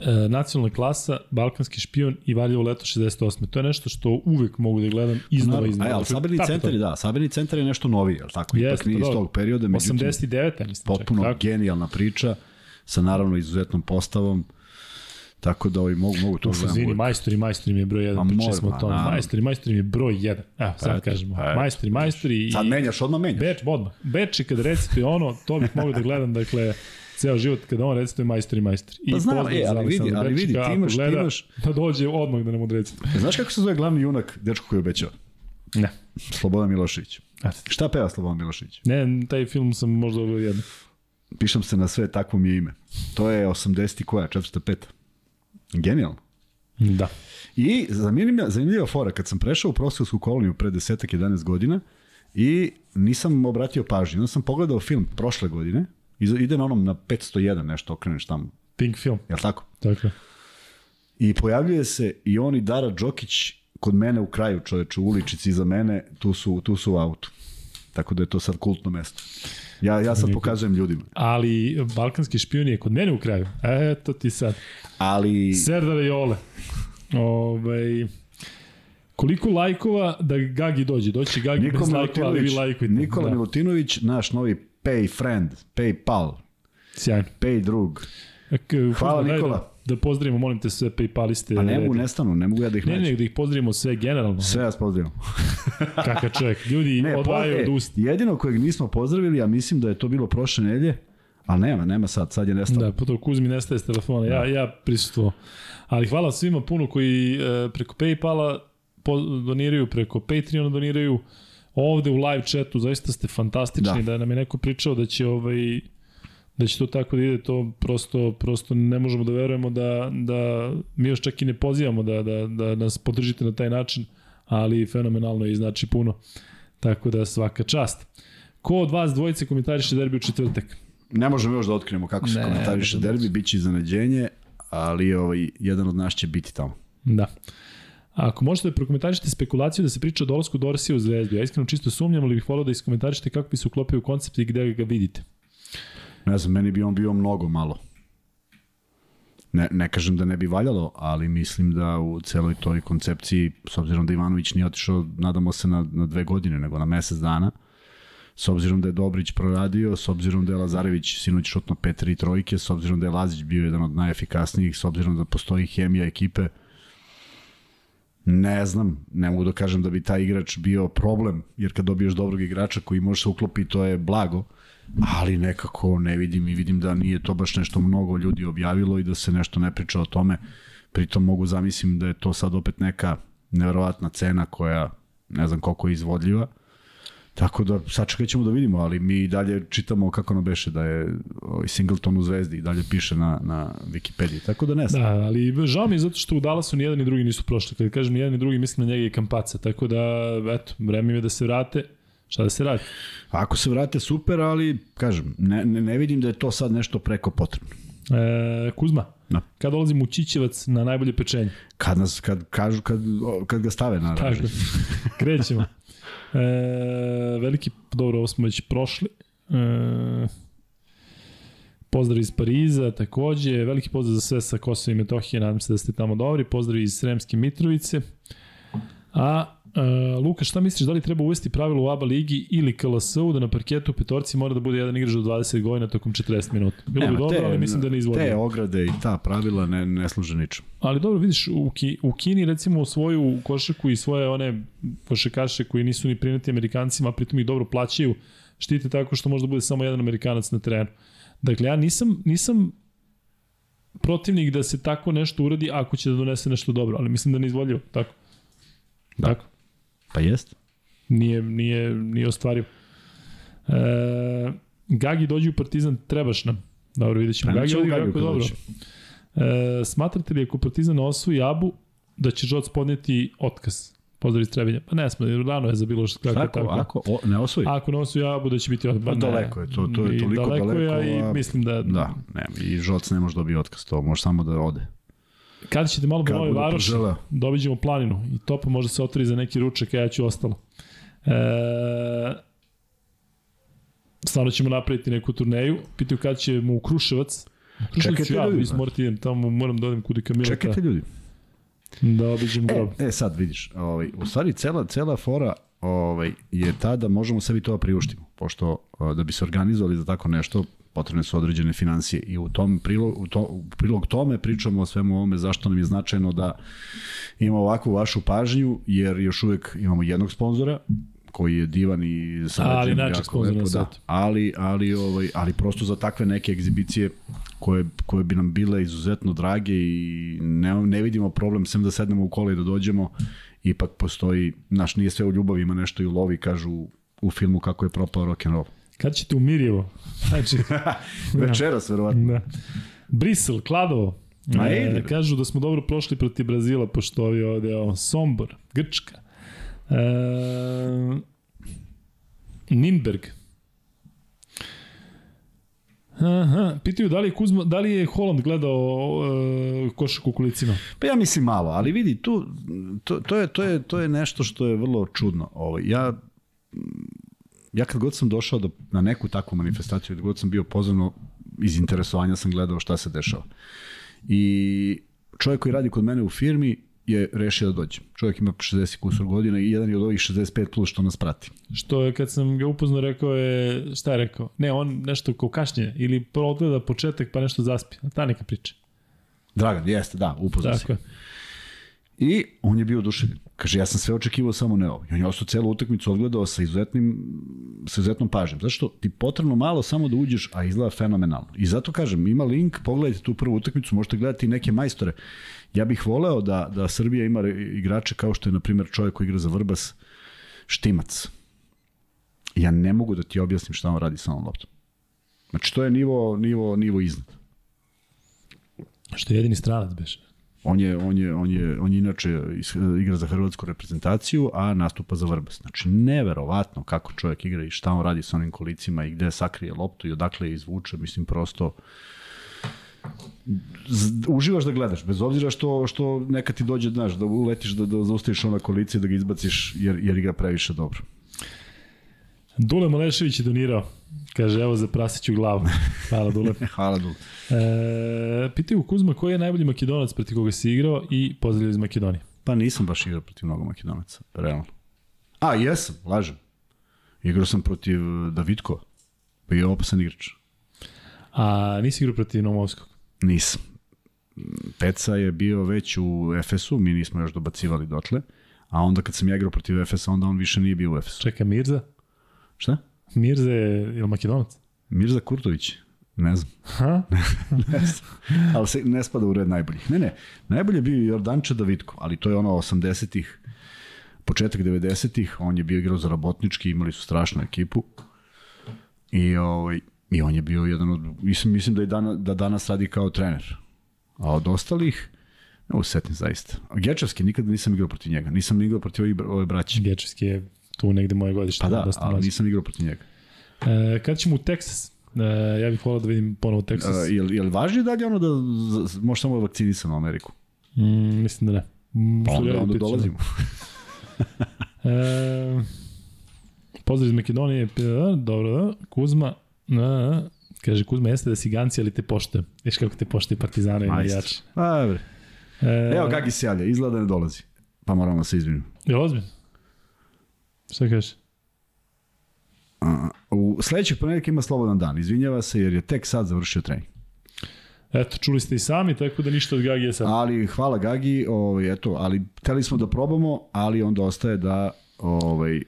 e, nacionalna klasa, Balkanski špion i Valjevo leto 68. To je nešto što uvek mogu da gledam iznova iznova. Aj,
Sabirni centar, da, Sabirni centar je nešto novi, je tako? Ipak Jest, nije iz tog perioda.
Međutim, 89. mislim.
Potpuno čak, genijalna priča sa naravno izuzetnom postavom. Tako da ovaj mogu mogu to
gledam. Izvini, majstori, majstori mi je broj 1, pričali smo o tome. Majstori, majstori mi je broj 1. Evo, sad pa, kažemo. Pa, majstori, majstori i
Sad menjaš, odmah menjaš.
Beč, odmah. Beč i kad recituje ono, to bih mogao da gledam, dakle ceo život kada on recituje majstori majstori.
I pa znam, e, ali vidi, ali vidi, ti imaš, gleda, ti imaš...
Da dođe odmah da nam odrecituje.
Znaš kako se zove glavni junak, dečko koji obećao?
Ne.
Slobodan Milošević. Šta peva Slobodan Milošević?
Ne, taj film sam možda ovo jedno.
Pišem se na sve, takvo mi je ime. To je 80. koja, 405. Genijalno.
Da.
I zanimljiva, zanimljiva fora, kad sam prešao u profesorsku koloniju pre desetak, 11 godina i nisam obratio pažnju, onda sam pogledao film prošle godine, ide na onom na 501 nešto, okreneš tamo.
Pink film.
Jel tako?
Tako.
I pojavljuje se i on i Dara Đokić kod mene u kraju, čoveče, u uličici iza mene, tu su, tu su u autu. Tako da je to sad kultno mesto. Ja, ja sad pokazujem ljudima.
Ali balkanski špijun je kod mene u kraju. Eto ti sad.
Ali...
Serdar Jole. Ovaj... Koliko lajkova da Gagi dođe? Doći Gagi
Nikola
bez lajkova, ali vi lajkujete.
Nikola da. Milutinović, naš novi pay friend, pay pal,
Sjajno.
pay drug. Hvala Nikola.
Da, da pozdravimo, molim te sve Paypaliste.
A ne mogu nestanu, ne mogu ja da ih
ne, ne, da ih pozdravimo sve generalno.
Sve vas pozdravimo.
Kakav čovjek. Ljudi ne, odvajaju od usta.
Jedino kojeg nismo pozdravili, a mislim da je to bilo prošle nelje, ali nema, nema sad, sad je nestalo.
Da, potom Kuzmi nestaje s telefona, ja, ja prisutuo. Ali hvala svima puno koji e, preko Paypala doniraju, preko Patreona doniraju, ovde u live chatu, zaista ste fantastični, da, da nam je neko pričao da će ovaj da će to tako da ide, to prosto, prosto ne možemo da verujemo da, da mi još čak i ne pozivamo da, da, da nas podržite na taj način, ali fenomenalno i znači puno. Tako da svaka čast. Ko od vas dvojice komentariše derbi u četvrtak?
Ne možemo još da otkrijemo kako se ne, komentariše ne, derbi, bit će iznenađenje, ali ovaj, jedan od nas će biti tamo.
Da. Ako možete da prokomentarišete spekulaciju da se priča o dolasku Dorsija u Zvezdu, ja iskreno čisto sumnjam, ali bih volao da iskomentarišete kako bi se uklopio u koncept i gde ga vidite.
Ne znam, meni bi on bio mnogo malo. Ne, ne kažem da ne bi valjalo, ali mislim da u celoj toj koncepciji, s obzirom da Ivanović nije otišao, nadamo se na, na dve godine, nego na mesec dana, s obzirom da je Dobrić proradio, s obzirom da je Lazarević sinoć šutno 5-3 trojke, s obzirom da je Lazić bio jedan od najefikasnijih, s obzirom da postoji hemija ekipe, Ne znam, ne mogu da kažem da bi taj igrač bio problem, jer kad dobiješ dobrog igrača koji može se uklopi, to je blago, ali nekako ne vidim i vidim da nije to baš nešto mnogo ljudi objavilo i da se nešto ne priča o tome. Pritom mogu zamislim da je to sad opet neka neverovatna cena koja ne znam koliko je izvodljiva Tako da sačekat ćemo da vidimo, ali mi dalje čitamo kako ono beše da je ovaj Singleton u Zvezdi i dalje piše na, na Wikipediji, tako da ne znam.
Da, ali žao mi je zato što u Dallasu ni jedan ni drugi nisu prošli. Kad kažem ni jedan ni drugi, mislim na njega i Kampaca, tako da, eto, vreme je da se vrate. Šta da se radi?
Ako se vrate, super, ali, kažem, ne, ne, ne vidim da je to sad nešto preko potrebno.
E, Kuzma, da. kad dolazim u Čićevac na najbolje pečenje?
Kad, nas, kad, kažu, kad, kad ga stave na
Tako, krećemo. E, veliki, dobro, ovo smo već prošli. E, pozdrav iz Pariza, takođe, veliki pozdrav za sve sa Kosova i Metohije, nadam se da ste tamo dobri, pozdrav iz Sremske Mitrovice. A Uh, Luka, šta misliš, da li treba uvesti pravilo u ABA ligi ili KLS-u da na parketu petorci mora da bude jedan igrač do 20 godina tokom 40 minuta? Bilo Nema, bi dobro, te, ali mislim da ne izvodi.
Te ograde i ta pravila ne, ne služe ničem.
Ali dobro, vidiš, u, Ki, u Kini recimo svoju košaku i svoje one košakaše koji nisu ni prinati Amerikancima, pritom ih dobro plaćaju, štite tako što može da bude samo jedan Amerikanac na terenu. Dakle, ja nisam, nisam protivnik da se tako nešto uradi ako će da donese nešto dobro, ali mislim da ne izvodljivo, tako. Da. Tako.
Pa jest.
Nije, nije, nije ostvario. E, Gagi dođe u Partizan, trebaš nam. Dobro, vidjet ćemo. Gagi odigra jako dobro. E, smatrate li ako Partizan osvoji Abu, da će Žoc podneti otkaz? Pozdrav iz Trebinja. Pa ne smo, rano je za bilo što kako
tako. Ako o, ne osvoji?
Ako ne osvoji Abu, da će biti otkaz.
Pa daleko je, to, to je toliko daleko. Daleko
je, i mislim da...
Da, ne, i Žoc ne može dobiti otkaz, to može samo da ode.
Kada ćete malo po Nove Varoši, dobiđemo planinu i to pa možda se otvori za neki ručak, ja ću ostalo. E, stvarno ćemo napraviti neku turneju. Pitaju kada ćemo u Kruševac.
Kruševac ću ja,
ljudi, morati idem, tamo moram da odem kudi Kamileta.
Čekajte ljudi.
Da obiđem grob.
E, e, sad vidiš, ovaj, u stvari cela, cela fora ovaj, je ta da možemo sebi to priuštimo, pošto da bi se organizovali za tako nešto, potrebne su određene financije i u tom prilog, u, to, u prilog tome pričamo o svemu ovome zašto nam je značajno da imamo ovakvu vašu pažnju jer još uvek imamo jednog sponzora koji je divan i
ali jako lepo, da.
Ali, ali, ovaj, ali prosto za takve neke egzibicije koje, koje bi nam bile izuzetno drage i ne, ne vidimo problem sem da sednemo u kola i da dođemo ipak postoji, naš nije sve u ljubavi, ima nešto i u lovi, kažu u filmu kako je propao rock'n'roll.
Kad ćete u Mirjevo? Znači,
Večeras, verovatno. Da.
Brisel, Kladovo. Ma e, kažu da smo dobro prošli protiv Brazila, pošto ovi ovde, o, Sombor, Grčka. E, Ninberg. Aha, pitaju da li je Kuzma, da li je Holland gledao uh, košak u kulicima?
Pa ja mislim malo, ali vidi, tu, to, to, je, to, je, to je nešto što je vrlo čudno. Ovo, ja ja kad god sam došao do, na neku takvu manifestaciju, kad god sam bio pozvano iz interesovanja sam gledao šta se dešava. I čovjek koji radi kod mene u firmi je rešio da dođe. Čovjek ima 60 kusur godina i jedan je od ovih 65 plus što nas prati.
Što je kad sam ga upoznao rekao je, šta je rekao? Ne, on nešto kao kašnje ili odgleda početak pa nešto zaspi. Ta neka priča.
Dragan, jeste, da, upoznao
Tako je.
I on je bio oduševljen. Kaže, ja sam sve očekivao, samo ne ovo. I on je ostao celu utakmicu odgledao sa izuzetnim, sa izuzetnom pažnjom. Zašto? Ti potrebno malo samo da uđeš, a izgleda fenomenalno. I zato kažem, ima link, pogledajte tu prvu utakmicu, možete gledati neke majstore. Ja bih voleo da, da Srbija ima igrače kao što je, na primjer, čovjek koji igra za Vrbas, Štimac. Ja ne mogu da ti objasnim šta on radi sa ovom loptom. Znači, to je nivo, nivo, nivo iznad.
Što je jedini stranac beše.
On je, on je, on je, on je inače igra za hrvatsku reprezentaciju, a nastupa za Vrbas. Znači, neverovatno kako čovjek igra i šta on radi sa onim kolicima i gde sakrije loptu i odakle je izvuče, mislim, prosto uživaš da gledaš, bez obzira što, što neka ti dođe, znaš, da uletiš, da, da zaustaviš ona kolica i da ga izbaciš, jer, jer igra previše dobro.
Dule Malešević je donirao. Kaže, evo za prasiću glavu. Hvala Dule.
Hvala Dule.
E, pitaju Kuzma koji je najbolji makedonac protiv koga si igrao i pozdravljaju iz Makedonije.
Pa nisam baš igrao protiv mnogo makedonaca, realno. A, jesam, lažem. Igrao sam protiv Davidko, pa je opasan igrač.
A nisi igrao protiv Nomovskog?
Nisam. Peca je bio već u Efesu, mi nismo još dobacivali dotle, a onda kad sam ja igrao protiv Efesa, onda on više nije bio u Efesu.
Čeka, Mirza?
Šta?
Mirza je, je li makedonac?
Mirza Kurtović. Ne znam.
Ha?
ne znam. Ali se ne spada u red najboljih. Ne, ne. Najbolje je bio Jordanče Davidko, ali to je ono 80-ih, početak 90-ih, on je bio igrao za Rabotnički, imali su strašnu ekipu. I, ovaj, i on je bio jedan od, mislim, mislim da, je dana, da danas radi kao trener. A od ostalih, ne usetim zaista. Gečevski, nikada nisam igrao protiv njega. Nisam igrao protiv ove, ove braće.
Gečevski je tu negde moje godište.
Pa da, ali mlađe. nisam igrao protiv njega.
E, kad ćemo u Teksas? E, ja bih volao da vidim ponovo Teksas.
E, je, je li važnije dalje ono da može samo vakcinisano u Ameriku?
Mm, mislim da ne. Mm,
pa onda, onda dolazimo.
e, pozdrav iz Makedonije. Dobro, Kuzma. Na, kaže, Kuzma, jeste da si ganci, ali te poštujem. Viš kako te poštuje Partizana i navijači.
Pa, bre. E, Evo Gagi se javlja, izgleda da ne dolazi. Pa moramo da se izvinim.
Je ozbiljno? Šta kažeš?
U sledećeg ponedjeljka ima slobodan dan. Izvinjava se jer je tek sad završio trening.
Eto, čuli ste i sami, tako da ništa od Gagi sad.
Ali hvala Gagi, ovaj, eto, ali hteli smo da probamo, ali onda ostaje da ovaj,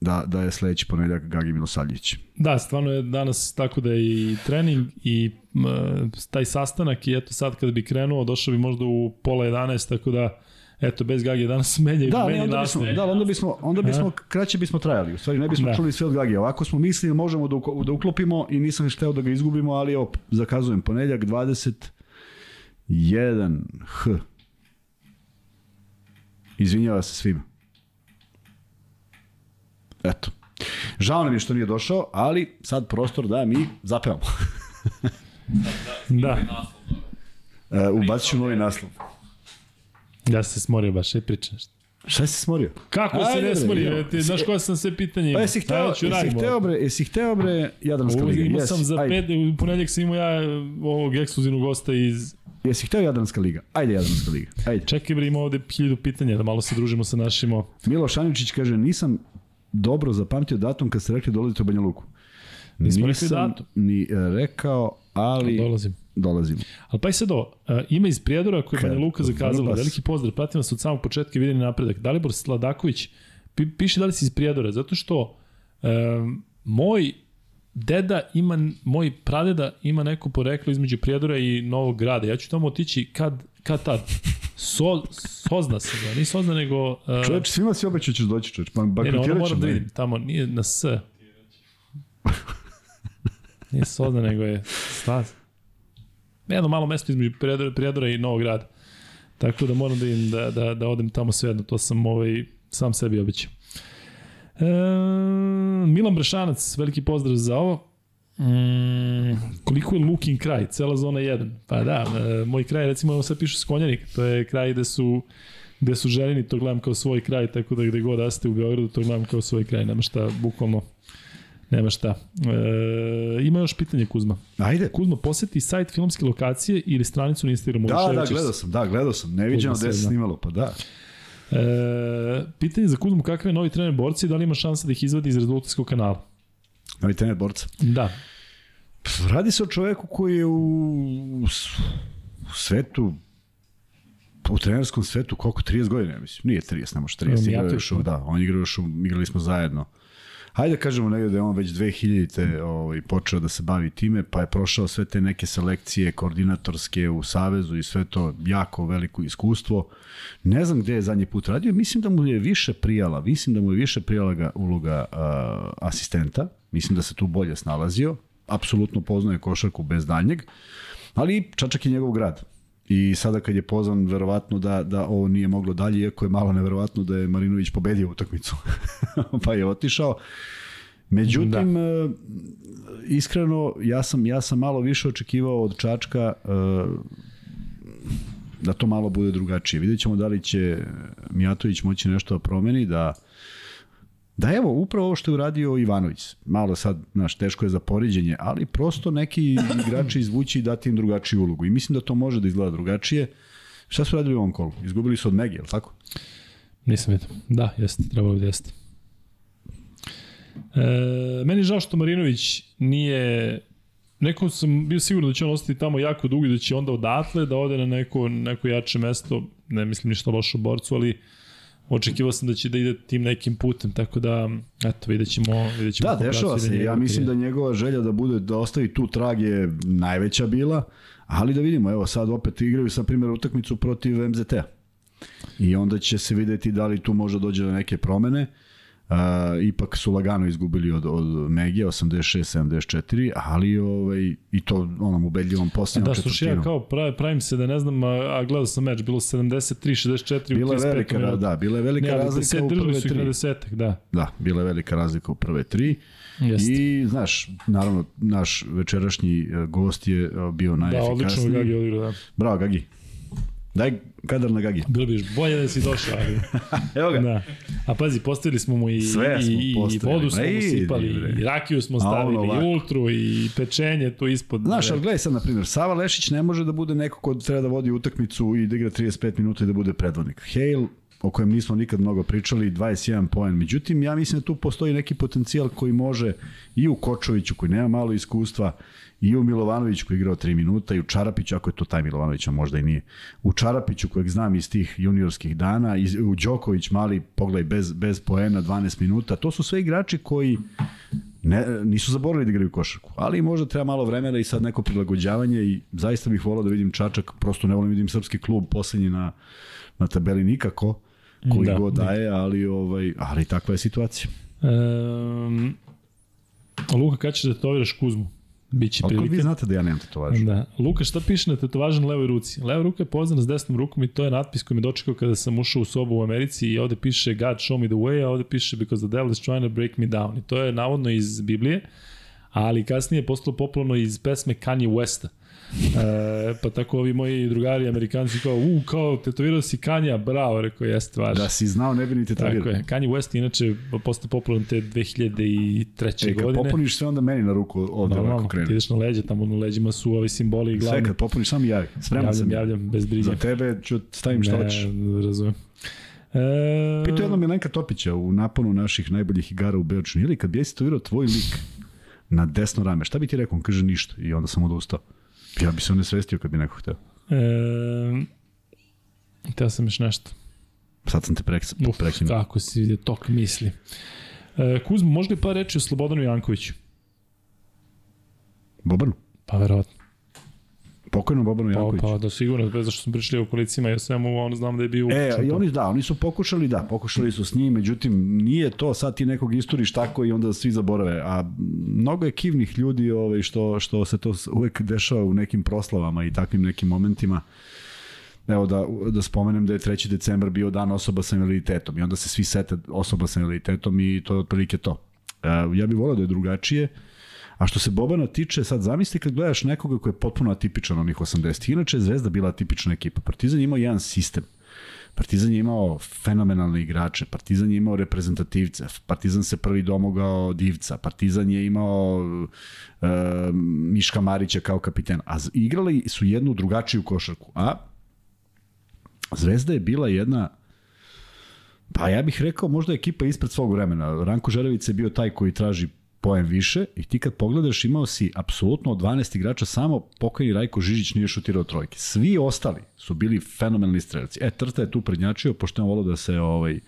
da, da je sledeći ponedeljak Gagi Milosavljević.
Da, stvarno je danas tako da je i trening i uh, taj sastanak i eto sad kada bi krenuo, došao bi možda u pola 11, tako da eto, bez Gage danas menjaju,
da,
menjaju
onda bismo, da, onda bismo, onda bismo, kraće bismo trajali. U stvari, ne bismo da. čuli sve od Gage. Ovako smo mislili, možemo da, da uklopimo i nisam hteo da ga izgubimo, ali evo, zakazujem, ponedjak 21 H. Izvinjava se svima. Eto. Žao nam je što nije došao, ali sad prostor da mi zapevamo.
da.
Uh, ubacit ću novi naslov.
Ja se smorio baš, je priča nešto.
Šta si smorio?
Kako Ajde, se ne smorio? Ti, znaš koja sam sve pitanje
Pa jesi hteo, jesi hteo bre, jesi hteo bre Jadranska liga?
Imao sam za pet, u ponedjeljak sam imao ja ovog ekskluzivnog gosta iz...
Jesi hteo Jadranska liga? Ajde Jadranska liga. Ajde.
Čekaj bre, ima ovde hiljadu pitanja, da malo se družimo sa našim...
Miloš Aničić kaže, nisam dobro zapamtio datum kad ste rekli dolazite u Banja Luku.
Nismo Nisam rekli datum.
ni rekao, ali...
Dolazim
dolazimo.
Ali pa i sad ovo, uh, ima iz Prijedora koji je Banja Luka zakazala, veliki pozdrav, pratim vas od samog početka vidjeni napredak. Dalibor Sladaković pi, piše da li si iz Prijedora, zato što um, moj deda ima, moj pradeda ima neko poreklo između Prijedora i Novog grada. Ja ću tamo otići kad, kad tad. So, sozna se, da, nije sozna nego... Uh,
čovječ, svima si obećao ćeš doći, čovječ, pa
bankrotirat ćemo. Ne, moram da vidim, tamo nije na S. nije sozna, nego je staz jedno malo mesto između Prijedora, Prijedora i Novog grada. Tako da moram da, im, da, da, da odem tamo svejedno, to sam ovaj, sam sebi običao. E, Milan Brešanac, veliki pozdrav za ovo. Mm, koliko je Lukin kraj, cela zona 1. Pa da, e, moj kraj, recimo, evo sad piše Skonjanik, to je kraj gde su gde su željeni, to gledam kao svoj kraj, tako da gde god da ste u Beogradu, to gledam kao svoj kraj, nema šta, bukvalno Nema šta. E, ima još pitanje Kuzma.
Ajde.
Kuzma, poseti sajt filmske lokacije ili stranicu na Instagramu.
Da, da, gledao sam, da, gledao sam. Neviđeno gde se snimalo, pa da.
E, pitanje za Kuzmu, kakav je novi trener borci i da li ima šansa da ih izvadi iz rezultatskog kanala?
Novi trener borca?
Da.
Radi se o čoveku koji je u, u svetu u trenerskom svetu koliko 30 godina, ja mislim. Nije 30, ne može 30, igrao još, da, on igrao još, igrali smo zajedno. Hajde da kažemo negde da je on već 2000-te ovaj, počeo da se bavi time, pa je prošao sve te neke selekcije koordinatorske u Savezu i sve to jako veliko iskustvo. Ne znam gde je zadnji put radio, mislim da mu je više prijala, mislim da mu je više prijala ga uloga uh, asistenta, mislim da se tu bolje snalazio, apsolutno poznaje košarku bez daljnjeg, ali Čačak je njegov grad. I sada kad je pozvan, verovatno da, da ovo nije moglo dalje, iako je malo neverovatno da je Marinović pobedio utakmicu, pa je otišao. Međutim, da. E, iskreno, ja sam, ja sam malo više očekivao od Čačka e, da to malo bude drugačije. Vidjet ćemo da li će Mijatović moći nešto da promeni, da Da evo, upravo ovo što je uradio Ivanović. Malo sad, znaš, teško je za poriđenje, ali prosto neki igrači izvući i dati im drugačiju ulogu. I mislim da to može da izgleda drugačije. Šta su radili u ovom kolu? Izgubili su od Megi, je li tako?
Nisam vidio. Da, jeste, trebalo bi da jeste. E, meni je žao što Marinović nije Nekom sam bio siguran da će on ostati tamo jako dugo i da će onda odatle da ode na neko, neko jače mesto, ne mislim ništa loše u borcu, ali očekivao sam da će da ide tim nekim putem, tako da, eto, vidjet ćemo. Vidjet ćemo
da, dešava se. Ja mislim da njegova želja da bude, da ostavi tu trag je najveća bila, ali da vidimo, evo sad opet igraju sa primjer utakmicu protiv MZT-a. I onda će se videti da li tu može dođe do neke promene. Uh, ipak su lagano izgubili od, od Megije 86-74, ali ovaj, i to onom ubedljivom posljednom
da, slušaj, ja kao pravim se da ne znam, a, a gledao sam meč, bilo 73-64
bila je velika, minuta. Da, bila je velika ne, razlika u prve tri.
Desetak, da.
da, bila je velika razlika u prve tri. Jeste. I, znaš, naravno, naš večerašnji e, gost je e, bio najefikasniji. Da, odlično
Gagi odigrao, da.
Bravo, Gagi. Daj kadar na Gagi.
Bilo bi bolje da si došao, ali...
Evo ga. Da.
A pazi, postavili smo mu i,
Sve smo
i, i vodu smo mu sipali, i rakiju smo stavili, i ultru, i pečenje tu ispod.
Znaš, ali gledaj sad, na primjer, Sava Lešić ne može da bude neko ko treba da vodi utakmicu i da igra 35 minuta i da bude predvodnik. Hale, o kojem nismo nikad mnogo pričali, 21 poen. Međutim, ja mislim da tu postoji neki potencijal koji može i u Kočoviću, koji nema malo iskustva, i u Milovanoviću koji je igrao 3 minuta i u Čarapiću, ako je to taj Milovanović, a možda i nije. U Čarapiću kojeg znam iz tih juniorskih dana, i u Đoković mali, pogledaj, bez, bez poena 12 minuta. To su sve igrači koji ne, nisu zaboravili da igraju košarku, ali možda treba malo vremena i sad neko prilagođavanje i zaista bih volao da vidim Čačak, prosto ne volim da vidim srpski klub poslednji na, na tabeli nikako, koji da, god daje, ali, ovaj, ali takva je situacija.
Um, Luka, kada ćeš da toviraš Kuzmu? Biće
prilike. Otkud vi znate da ja nemam tetovažu?
Da. Luka, šta piše na tetovažu na levoj ruci? Leva ruka je poznana s desnom rukom i to je natpis koji me dočekao kada sam ušao u sobu u Americi i ovde piše God show me the way, a ovde piše because the devil is trying to break me down. I to je navodno iz Biblije, ali kasnije je postalo popularno iz pesme Kanye Westa. E, pa tako ovi moji drugari amerikanci kao, u, kao, tetovirao si Kanja, bravo, rekao, jeste stvar.
Da si znao, ne bi ni tetovirao. Tako je,
Kanye West inače postao popularan te 2003. E, kad godine.
popuniš sve, onda meni na ruku ovde Normalno, ovako krenu.
Ti ideš na leđe, tamo na leđima su ovi simboli i glavni.
Sve, kad popuniš, sam javi. Spreman javljam, sam.
Javljam, bez brige.
Za tebe ću stavim šta hoćeš.
Ne, razumem.
E... Pitao jednom Milenka Topića u naponu naših najboljih igara u Beočinu, ili kad bi ja tetovirao tvoj lik na desno rame, šta bi ti rekao? On kaže ništa i onda sam odustao. Ja bi se onesvestio kad bi neko hteo.
E, teo sam još nešto.
Sad sam te prekinuo.
Uf, kako si vidio tok misli. E, Kuzmo, možda li pa reći o Slobodanu Jankoviću?
Bobanu?
Pa verovatno.
Pokojno Bobanu Jankoviću.
Pa, pa da sigurno, bez zašto smo pričali o kolicima i svemu, on znam da je bio
E, i oni, da, oni su pokušali, da, pokušali su s njim, međutim, nije to, sad ti nekog isturiš tako i onda svi zaborave, a mnogo je kivnih ljudi ovaj, što, što se to uvek dešava u nekim proslavama i takvim nekim momentima. Evo da, da spomenem da je 3. decembar bio dan osoba sa invaliditetom i onda se svi sete osoba sa invaliditetom i to je otprilike to. E, ja bih volao da je drugačije, A što se Bobana tiče, sad zamisli kad gledaš nekoga koji je potpuno atipičan onih 80. Inače je Zvezda bila atipična ekipa. Partizan imao jedan sistem. Partizan je imao fenomenalne igrače, Partizan je imao reprezentativce, Partizan se prvi domogao Divca, Partizan je imao uh, Miška Marića kao kapiten, a igrali su jednu drugačiju košarku, a Zvezda je bila jedna Pa ja bih rekao možda ekipa ispred svog vremena. Ranko Žerević je bio taj koji traži poen više i ti kad pogledaš imao si apsolutno od 12 igrača samo pokojni Rajko Žižić nije šutirao trojke. Svi ostali su bili fenomenalni strelci. E, Trta je tu prednjačio, pošto je volao da se ovaj,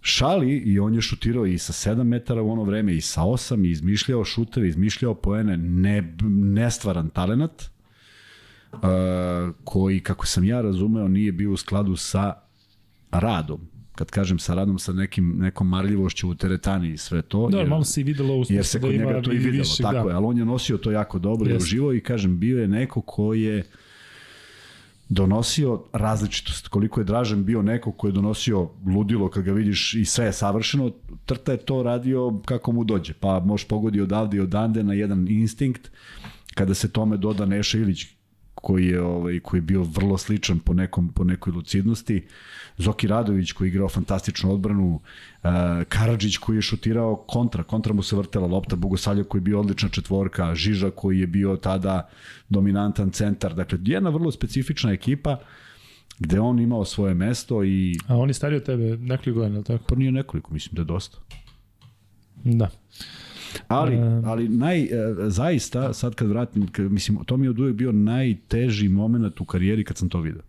šali i on je šutirao i sa 7 metara u ono vreme i sa 8 i izmišljao šuteve, izmišljao poene, ne, nestvaran talenat uh, koji, kako sam ja razumeo, nije bio u skladu sa radom kad kažem sa radom sa nekim nekom marljivošću u teretani i sve to.
Da, jer, malo se i videlo u
jer se kod da njega to i videlo, više, tako da. je, ali on je nosio to jako dobro i uživo i kažem, bio je neko ko je donosio različitost. Koliko je Dražen bio neko ko je donosio ludilo kad ga vidiš i sve je savršeno, Trta je to radio kako mu dođe. Pa možeš pogodi odavde i odande na jedan instinkt. Kada se tome doda Neša Ilić koji je ovaj koji je bio vrlo sličan po nekom po nekoj lucidnosti. Zoki Radović koji je igrao fantastičnu odbranu, uh, Karadžić koji je šutirao kontra, kontra mu se vrtela lopta, Bogosavljev koji je bio odlična četvorka, Žiža koji je bio tada dominantan centar. Dakle, jedna vrlo specifična ekipa gde on imao svoje mesto i...
A on je stariji od tebe nekoliko godina, tako?
Pa nije nekoliko, mislim da je dosta.
Da.
Ali, ali naj, e, zaista, sad kad vratim, mislim, to mi je od uvek bio najteži moment u karijeri kad sam to video.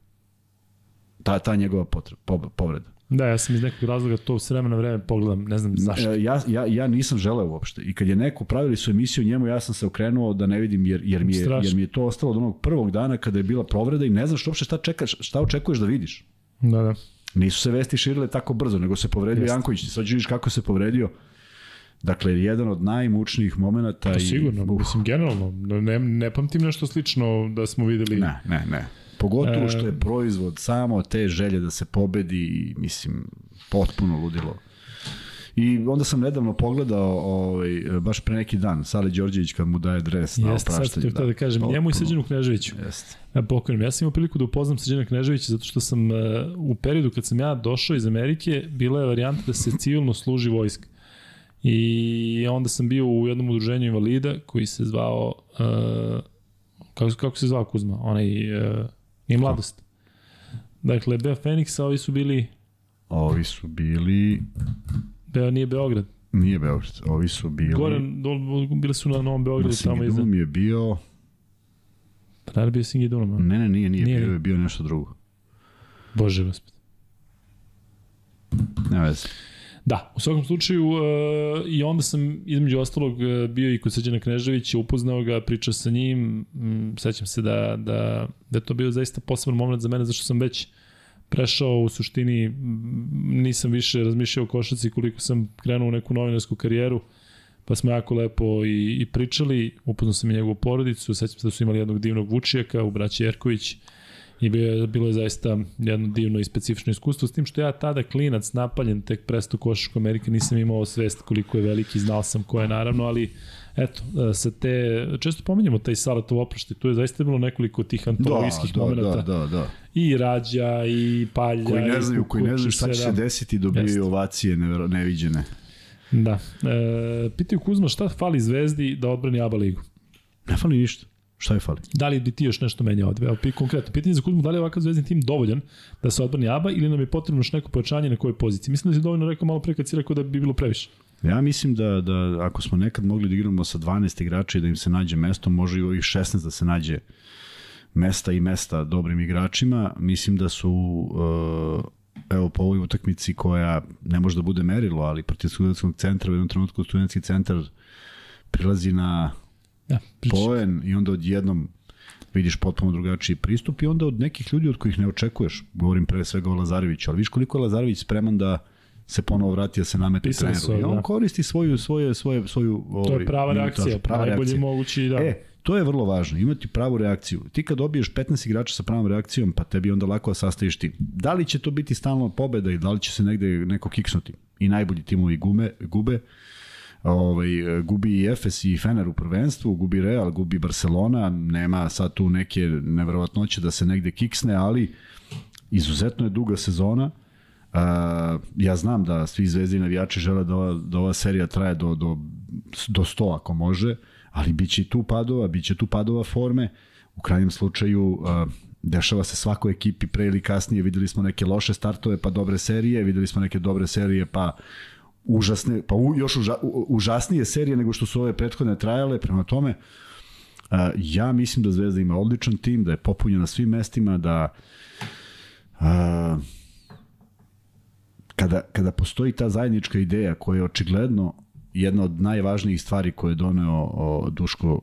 Ta, ta njegova potreba, povreda.
Da, ja sam iz nekog razloga to s vremena vreme pogledam, ne znam zašto.
E, ja, ja, ja nisam želeo uopšte. I kad je neko pravili su emisiju njemu, ja sam se okrenuo da ne vidim, jer, jer, mi, je, jer mi je to ostalo od onog prvog dana kada je bila povreda i ne znaš uopšte šta, čekaš, šta očekuješ da vidiš.
Da, da.
Nisu se vesti širile tako brzo, nego se povredio Jeste. Janković. Sad vidiš kako se povredio. Dakle, jedan od najmučnijih momenta.
Pa sigurno, i, uh, mislim, generalno. Ne, ne pamtim nešto slično da smo videli.
Ne, ne, ne. Pogotovo što je e, proizvod samo te želje da se pobedi i, mislim, potpuno ludilo. I onda sam nedavno pogledao ovaj, baš pre neki dan, Sale Đorđević kad mu daje dres na
Jeste,
opraštanje.
Jeste, sad da, da kažem, potpuno. njemu i Srđanu Kneževiću.
Jeste.
Pokojnom. Ja sam imao priliku da upoznam Srđana Kneževića zato što sam uh, u periodu kad sam ja došao iz Amerike, bila je varijanta da se civilno služi vojska. I onda sam bio u jednom udruženju invalida koji se zvao, uh, kako, kako se zvao Kuzma? Onaj, uh, i mladost. Dakle, Beo Fenix, a ovi su bili...
Ovi su bili...
Beo nije Beograd.
Nije Beograd, ovi su bili...
Gore, do, bili su na Novom Beogradu na tamo iza.
Na je bio...
Pa da li bio Singidunum?
Ne, ne, nije, nije, nije bio, je bio nešto drugo.
Bože gospod.
Ne veze.
Da, u svakom slučaju uh, i onda sam između ostalog uh, bio i kod Srđana Kneževića, upoznao ga, pričao sa njim, m, sećam se da, da, da je to bio zaista poseban moment za mene, zašto sam već prešao u suštini, nisam više razmišljao o košaci koliko sam krenuo u neku novinarsku karijeru, pa smo jako lepo i, i pričali, upoznao sam i njegovu porodicu, sećam se da su imali jednog divnog Vučijaka u braći Jerković, i bilo je, bilo je zaista jedno divno i specifično iskustvo, s tim što ja tada klinac napaljen tek presto košašku Amerike nisam imao svest koliko je veliki, znao sam ko je naravno, ali eto, e, sa te, često pominjamo taj Salatov oprošti, tu je zaista bilo nekoliko tih antologijskih da, da, momenta.
Da, da, da.
I Rađa, i Palja,
koji ne znaju, koji ne znaju šta će se da. desiti, dobiju ovacije neviđene.
Da. E, pitaju Kuzma šta fali Zvezdi da odbrani ABA ligu?
Ne fali ništa. Šta je fali?
Da li bi ti još nešto menjao? Evo, konkretno, pitanje za Kuzmu, da li je ovakav zvezdni tim dovoljan da se odbrani ABA ili nam je potrebno još neko pojačanje na kojoj poziciji? Mislim da si dovoljno rekao malo pre kad si rekao da bi bilo previše.
Ja mislim da, da ako smo nekad mogli da igramo sa 12 igrača i da im se nađe mesto, može i ovih 16 da se nađe mesta i mesta dobrim igračima. Mislim da su uh, evo po ovoj utakmici koja ne može da bude merilo, ali protiv studentskog centra u jednom trenutku studentski centar prilazi na Da, poen i onda odjednom vidiš potpuno drugačiji pristup i onda od nekih ljudi od kojih ne očekuješ, govorim pre svega o Lazareviću, ali viš koliko je Lazarević spreman da se ponovo vrati da se namete treneru. I on da. koristi svoju, svoje, svoje, svoju...
Ovaj, to je prava reakcija, prava najbolji reakcija. mogući, da.
E, to je vrlo važno, imati pravu reakciju. Ti kad dobiješ 15 igrača sa pravom reakcijom, pa tebi onda lako da sastaviš tim. Da li će to biti stalno pobeda i da li će se negde neko kiksnuti? I najbolji timovi gume, gube, ovaj, gubi i Efes i Fener u prvenstvu, gubi Real, gubi Barcelona, nema sad tu neke neverovatnoće da se negde kiksne, ali izuzetno je duga sezona, Uh, ja znam da svi zvezdi navijači žele da ova, da ova serija traje do, do, do 100 ako može, ali bit će i tu padova, bit će tu padova forme. U krajnjem slučaju uh, dešava se svakoj ekipi pre ili kasnije, videli smo neke loše startove pa dobre serije, videli smo neke dobre serije pa užasne, pa u, još uža, u, užasnije serije nego što su ove prethodne trajale, prema tome uh, ja mislim da Zvezda ima odličan tim, da je popunjen na svim mestima, da uh, kada, kada postoji ta zajednička ideja koja je očigledno jedna od najvažnijih stvari koje je doneo o, Duško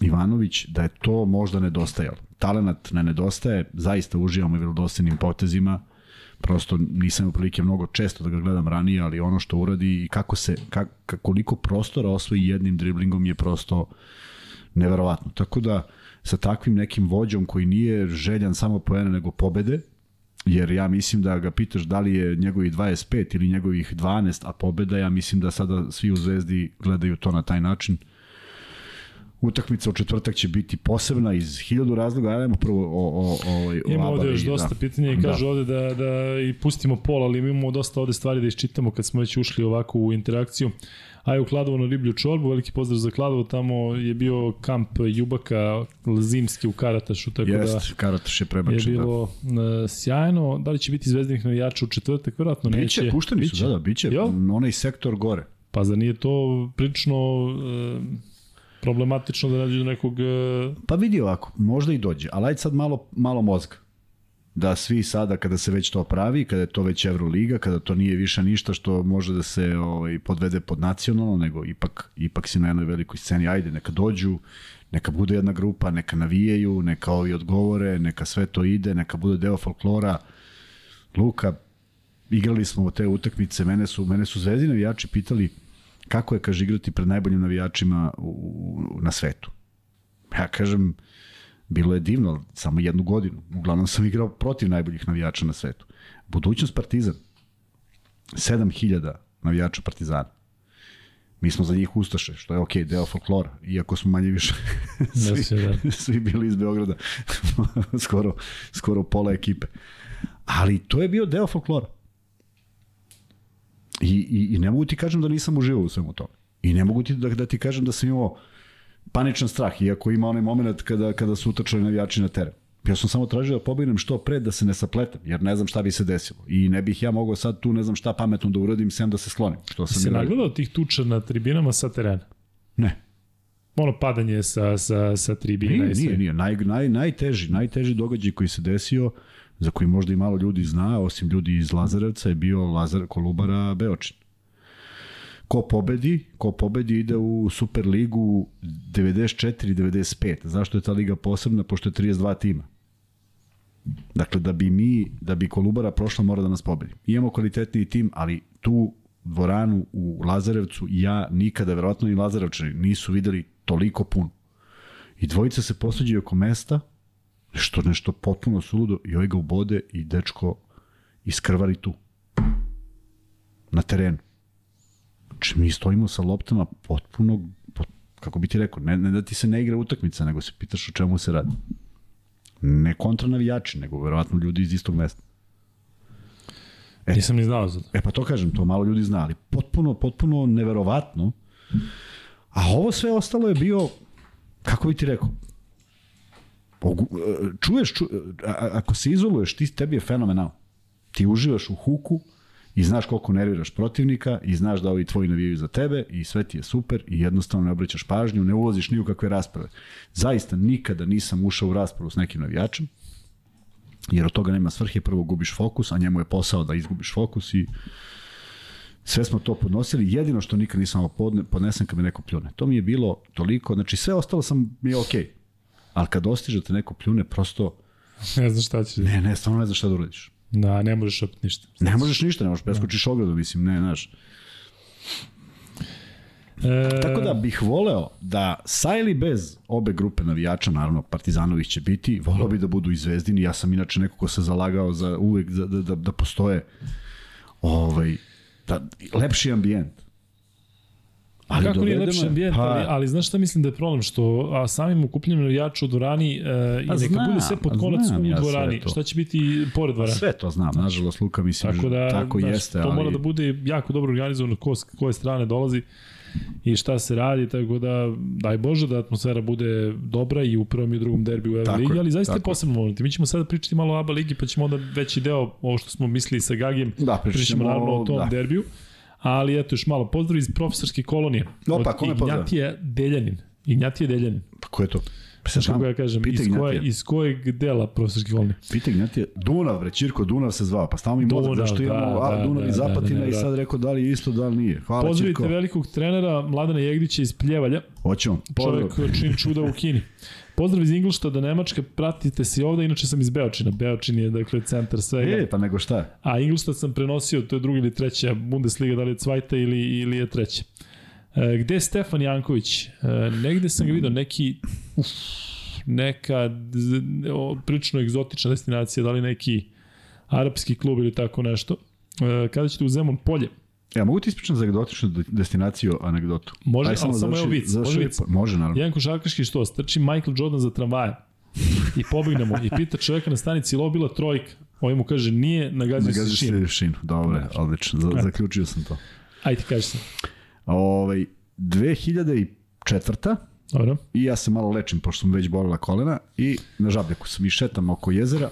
Ivanović, da je to možda nedostajalo. Talenat ne nedostaje, zaista uživamo i velodostinim potezima, prosto nisam imao prilike mnogo često da ga gledam ranije, ali ono što uradi i kako se, kak, koliko prostora osvoji jednim driblingom je prosto neverovatno. Tako da sa takvim nekim vođom koji nije željan samo poena nego pobede, jer ja mislim da ga pitaš da li je njegovih 25 ili njegovih 12, a pobeda, ja mislim da sada svi u Zvezdi gledaju to na taj način. Utakmica u četvrtak će biti posebna iz hiljadu razloga, ajmo prvo o, o, o, o
Ima ovde još dosta da. pitanja i kaže da. ovde da, da i pustimo pol, ali imamo dosta ovde stvari da iščitamo kad smo već ušli ovako u interakciju. Aj u Kladovo na Riblju čorbu, veliki pozdrav za Kladovo, tamo je bio kamp Jubaka zimski u Karatašu, tako
Jest, da Karataš je prebačen.
Je bilo da. sjajno, da li će biti zvezdanih navijača u četvrtak, verovatno neće.
Biće, pušteni biće. su, da, da, biće, jo? onaj sektor gore.
Pa za nije to prilično e, problematično da nađe do nekog... E...
Pa vidi ovako, možda i dođe, ali ajde sad malo, malo mozga da svi sada kada se već to pravi, kada je to već Euroliga, kada to nije više ništa što može da se ovaj, podvede pod nacionalno, nego ipak, ipak si na jednoj velikoj sceni, ajde, neka dođu, neka bude jedna grupa, neka navijaju, neka ovi odgovore, neka sve to ide, neka bude deo folklora. Luka, igrali smo te utakmice, mene su, mene su zvezdi navijači pitali kako je, kaže, igrati pred najboljim navijačima u, u, na svetu. Ja kažem, Bilo je divno, samo jednu godinu. Uglavnom sam igrao protiv najboljih navijača na svetu. Budućnost Partizan. 7000 navijača Partizana. Mi smo za njih ustaše, što je okej, okay, deo folklora, iako smo manje više svi, da. svi bili iz Beograda, skoro, skoro pola ekipe. Ali to je bio deo folklora. I, i, i ne mogu ti kažem da nisam uživao u svemu tome. I ne mogu ti da, da ti kažem da sam imao paničan strah, iako ima onaj moment kada, kada su utrčali navijači na teren. Ja sam samo tražio da pobegnem što pre da se ne sapletam, jer ne znam šta bi se desilo. I ne bih ja mogao sad tu ne znam šta pametno da uradim, sem da se sklonim. Što sam
se nagledao tih tuča na tribinama sa terena?
Ne.
Ono padanje sa, sa, sa tribina
nije. Nije, nije. Naj, naj, najteži, najteži događaj koji se desio, za koji možda i malo ljudi zna, osim ljudi iz Lazarevca, je bio Lazar Kolubara Beočin. Ko pobedi, ko pobedi ide u Superligu 94-95. Zašto je ta liga posebna? Pošto je 32 tima. Dakle, da bi mi, da bi Kolubara prošla, mora da nas pobedi. Imamo kvalitetniji tim, ali tu dvoranu u Lazarevcu ja nikada, verovatno i Lazarevčani, nisu videli toliko puno. I dvojica se posuđaju oko mesta, što nešto potpuno suludo, i ovaj ga ubode i dečko iskrvari tu. Na terenu. Znači, mi stojimo sa loptama potpuno, pot, kako bi ti rekao, ne, ne da ti se ne igra utakmica, nego se pitaš o čemu se radi. Ne kontra navijači, nego verovatno ljudi iz istog mesta.
E, Nisam ni znao za to.
E pa to kažem, to malo ljudi zna, ali potpuno, potpuno neverovatno. A ovo sve ostalo je bio, kako bi ti rekao, čuješ, ču, a, ako se izoluješ, ti, tebi je fenomenal. Ti uživaš u huku, i znaš koliko nerviraš protivnika i znaš da ovi tvoji navijaju za tebe i sve ti je super i jednostavno ne obraćaš pažnju, ne ulaziš ni u kakve rasprave. Zaista nikada nisam ušao u raspravu s nekim navijačem, jer od toga nema svrhe, prvo gubiš fokus, a njemu je posao da izgubiš fokus i sve smo to podnosili, jedino što nikad nisam podne, podnesem kad me neko pljune. To mi je bilo toliko, znači sve ostalo sam mi je okej, okay. Ali kad dostiže te neko pljune, prosto...
Ne znaš šta će.
Ne, ne, stvarno ne znaš šta da uradiš.
Da, ne možeš opet ništa.
Ne možeš ništa, ne možeš preskočiš da. ogradu, mislim, ne, znaš. E... Tako da bih voleo da sa ili bez obe grupe navijača, naravno Partizanović će biti, voleo bi da budu i Zvezdini, ja sam inače neko ko se zalagao za uvek da, da, da, da postoje ovaj, da, lepši ambijent.
Ali Kako nije lepši ambijent,
pa-
ali, ali znaš šta mislim da je problem? Što a samim okupljenjem navijača u dvorani e, i
Pa
neka
znam,
bude sve pod
pa
konac u
ja
dvorani. Šta će biti pored dvorane?
Sve to znam, nažalost Luka mislim
Tako da,
tako
znaš,
jeste,
to
ali
mora da bude jako dobro organizovano ko s koje strane dolazi i šta se radi, tako da daj Bože da atmosfera bude dobra i u prvom i u drugom derbiju u Euroligi,
je,
ali zaista je posebno moment. Mi ćemo sada pričati malo o ABA ligi, pa ćemo onda veći deo, ovo što smo mislili sa Gagijem,
Da,
pričamo naravno o tom
da.
derbiju. Ali eto još malo pozdrav iz profesorske kolonije.
Opa,
od
kome pozdrav?
Ignjatija Deljanin. Ignjatije Deljanin.
Pa ko je to? Pa
Znaš kako ja kažem,
Pitaj
iz, koje, iz kojeg dela profesorske kolonije?
Pitaj Ignjatija. Dunav, bre, Čirko Dunav se zvao. Pa stavimo i mozak, zašto
da,
imamo
da,
a, Dunav
da,
i Zapatina
da, da,
i
da.
sad rekao da li je isto, da li nije. Hvala
Pozdravite
Čirko.
velikog trenera Mladena Jegdića iz Pljevalja,
Hoćemo. Pozdrav.
čovjek čini čuda u Kini. Pozdrav iz Ingolštada, Nemačke, pratite se ovde, inače sam iz Beočina. Beočin je, dakle, centar svega.
E, pa nego šta?
A Ingolštad sam prenosio, to je druga ili treća Bundesliga, da li je cvajta ili, ili je treća. E, gde je Stefan Janković? E, negde sam ga vidio, neki, uf, neka o, prilično egzotična destinacija, da li neki arapski klub ili tako nešto. E, kada ćete u Zemun polje?
Ja, mogu ti ispričati za egzotičnu de- destinaciju anegdotu?
Može,
Aj,
ali samo evo vic, može vic.
Može, naravno.
Jedan košarkaški što, strči Michael Jordan za tramvaje i pobegne mu i pita čoveka na stanici, ili ovo bila trojka? Ovaj mu kaže, nije, nagazio se
Nagaziš
šinu.
se šinu. Dobro, odlično. Za, zaključio sam to.
Ajde, kaži se.
Ovaj, 2004.
Dobro.
i ja se malo lečim, pošto sam već bolila kolena i na žabljaku sam i šetam oko jezera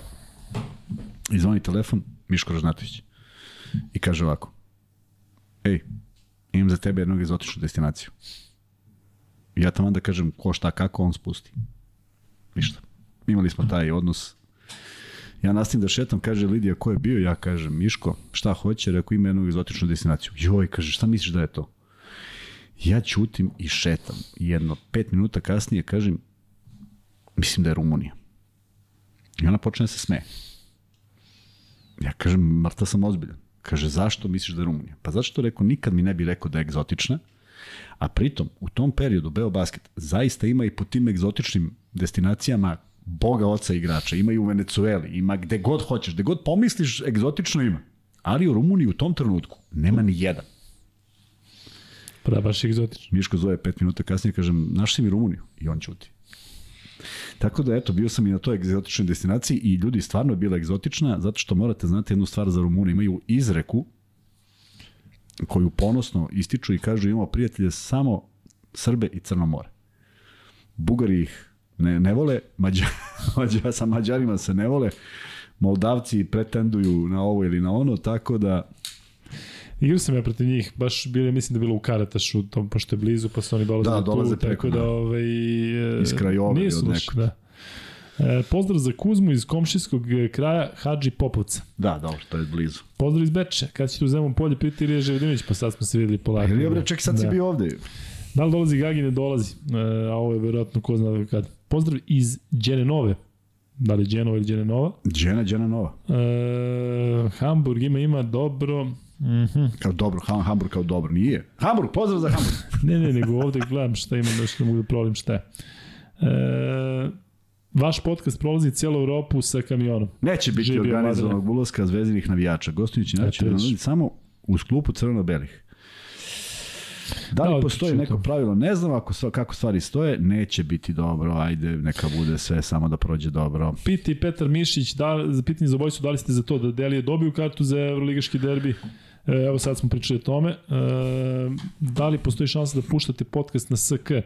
i zvoni telefon Miško Ražnatović i kaže ovako ej, imam za tebe jednu egzotičnu destinaciju. Ja tamo onda kažem ko šta kako on spusti. Ništa. Imali smo taj odnos Ja nastavim da šetam, kaže Lidija ko je bio, ja kažem Miško, šta hoće, rekao ima jednu egzotičnu destinaciju. Joj, kaže, šta misliš da je to? Ja ćutim i šetam. Jedno pet minuta kasnije kažem, mislim da je Rumunija. I ona počne da se smeje. Ja kažem, mrtav sam ozbiljan. Kaže, zašto misliš da je Rumunija? Pa zašto rekao, nikad mi ne bi rekao da je egzotična, a pritom, u tom periodu, Beo Basket zaista ima i po tim egzotičnim destinacijama boga oca igrača. Ima i u Venecueli, ima gde god hoćeš, gde god pomisliš, egzotično ima. Ali u Rumuniji u tom trenutku nema ni jedan.
Pa da, baš egzotično.
Miško zove pet minuta kasnije, kažem, naš si mi Rumuniju? I on ćuti. Tako da, eto, bio sam i na toj egzotičnoj destinaciji i ljudi, stvarno je bila egzotična, zato što morate znati jednu stvar za Rumuniju. Imaju izreku koju ponosno ističu i kažu imamo prijatelje samo Srbe i Crno more. Bugari ih ne, ne vole, Mađa, Mađa, sa Mađarima se ne vole, Moldavci pretenduju na ovo ili na ono, tako da
Igrao sam ja protiv njih, baš bili, mislim da bilo u Karatašu, tom, pošto je blizu, pa su oni dolazili
Da, dolaze
tu,
preko,
tako da,
da.
ovaj, e,
Iz Krajove
nisu
od nekog.
Da. E, pozdrav za Kuzmu iz komšijskog e, kraja Hadži Popovca.
da, dobro, to je blizu.
Pozdrav iz Beče, kad ćete u Zemun polje, piti Ilija Ževodinović, pa sad smo se videli polako.
Ili bre, ček, sad si
Da.
bio ovde.
Da li dolazi Gagi, ne dolazi, e, a ovo je verovatno ko zna kad. Pozdrav iz Đenenove, da li Đenova ili Đenenova.
Džena Nova.
E, Hamburg ima, ima dobro, Mhm.
Kao dobro, Ham, Hamburg kao dobro. Nije. Hamburg, pozdrav za Hamburg.
Ne, ne, nego ovde gledam šta ima, nešto ne mogu da provalim šta je. E, vaš podcast prolazi cijelu Europu sa kamionom.
Neće biti
Živio
organizovanog ulaska zvezdinih navijača. Gostujući će naći da samo uz klupu crveno-belih. Da li
Da,
postoji neko
to.
pravilo? Ne znam ako, sva- kako stvari stoje. Neće biti dobro. Ajde, neka bude sve samo da prođe dobro.
Piti Petar Mišić, da, za pitanje za obojstvo, da li ste za to da Delije dobiju kartu za Euroligaški derbi? E, evo sad smo pričali o tome. E, da li postoji šansa da puštate podcast na SK? E,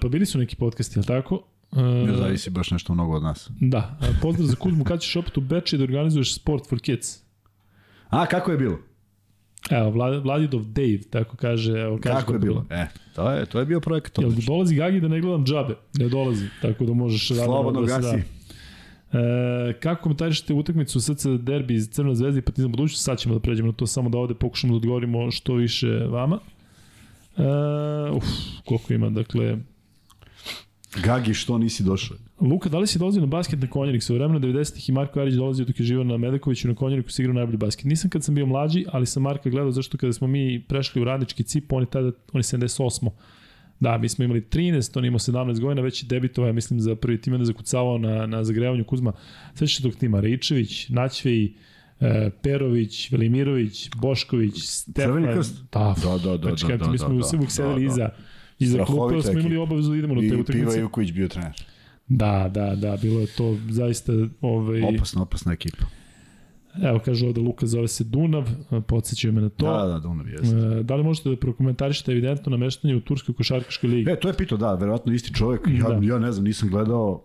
pa bili su neki podcasti, je li tako? E,
Ne zavisi baš nešto mnogo od nas.
Da. E, pozdrav za Kuzmu, kad ćeš opet u Beči da organizuješ Sport for Kids?
A, kako je bilo?
Evo, Vlad, Vladidov Dave, tako kaže. Evo, kaže
Kako je bilo? E, to je, to je bio projekat.
Jel dolazi Gagi da ne gledam džabe? Ne dolazi, tako da možeš
Slobodno
da
gasi.
da. E, kako komentarišete utakmicu SC derbi iz Crvene zvezde i Partizan budućnost? Sad ćemo da pređemo na to, samo da ovde pokušamo da odgovorimo što više vama. E, uf, koliko ima, dakle...
Gagi, što nisi došao?
Luka, da li si dolazio na basket na Konjarik? Sa vremena 90-ih i Marko Arić dolazio dok je živao na Medakoviću na Konjariku si igrao najbolji basket. Nisam kad sam bio mlađi, ali sam Marka gledao zašto kada smo mi prešli u radnički cip, on je tada, on je 78. Da, mi smo imali 13, on imao 17 godina, već je debitovao, ja mislim, za prvi tim, onda zakucavao na, na zagrevanju Kuzma. Sveća tog tima, Rejčević, Naćvej, e, Perović, Velimirović, Bošković, Stefan.
Crveni krst?
Da,
Da, da, da,
Znači,
da, da,
mi smo
da,
da, uvijek
da, da.
iza, iza klupa, smo imali obavezu da idemo na te
I Piva
utakmice.
Juković bio trener.
Da, da, da, bilo je to zaista ovaj,
Opasna, opasna ekipa.
Evo kaže ovde Luka zove se Dunav, podsjećaju me na to.
Da, da, Dunav jeste.
Da li možete da prokomentarišete evidentno nameštanje u Turskoj košarkaškoj ligi?
E, to je pitao, da, verovatno isti čovjek. Ja,
Da.
ja ne znam, nisam gledao.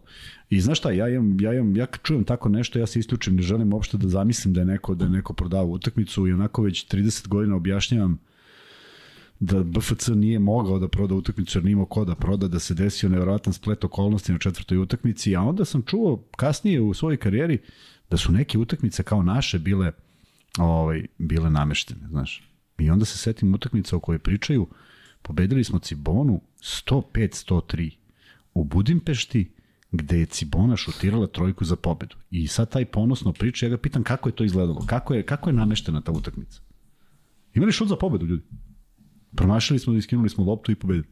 I znaš šta, ja imam, ja imam, ja kad čujem tako nešto, ja se isključim, ne želim uopšte da zamislim da je neko, da je neko prodao utakmicu i onako već 30 godina objašnjavam da BFC nije mogao da proda utakmicu jer nije imao ko da proda, da se desio nevjerojatan splet okolnosti na četvrtoj utakmici, a onda sam čuo kasnije u svojoj karijeri da su neke utakmice kao naše bile ovaj, bile nameštene, znaš. I onda se setim utakmica o kojoj pričaju, pobedili smo Cibonu 105-103 u Budimpešti, gde je Cibona šutirala trojku za pobedu. I sad taj ponosno priča, ja ga pitam kako je to izgledalo, kako je, kako je nameštena ta utakmica. Imali šut za pobedu, ljudi. Promašili smo, iskinuli smo loptu i pobedili.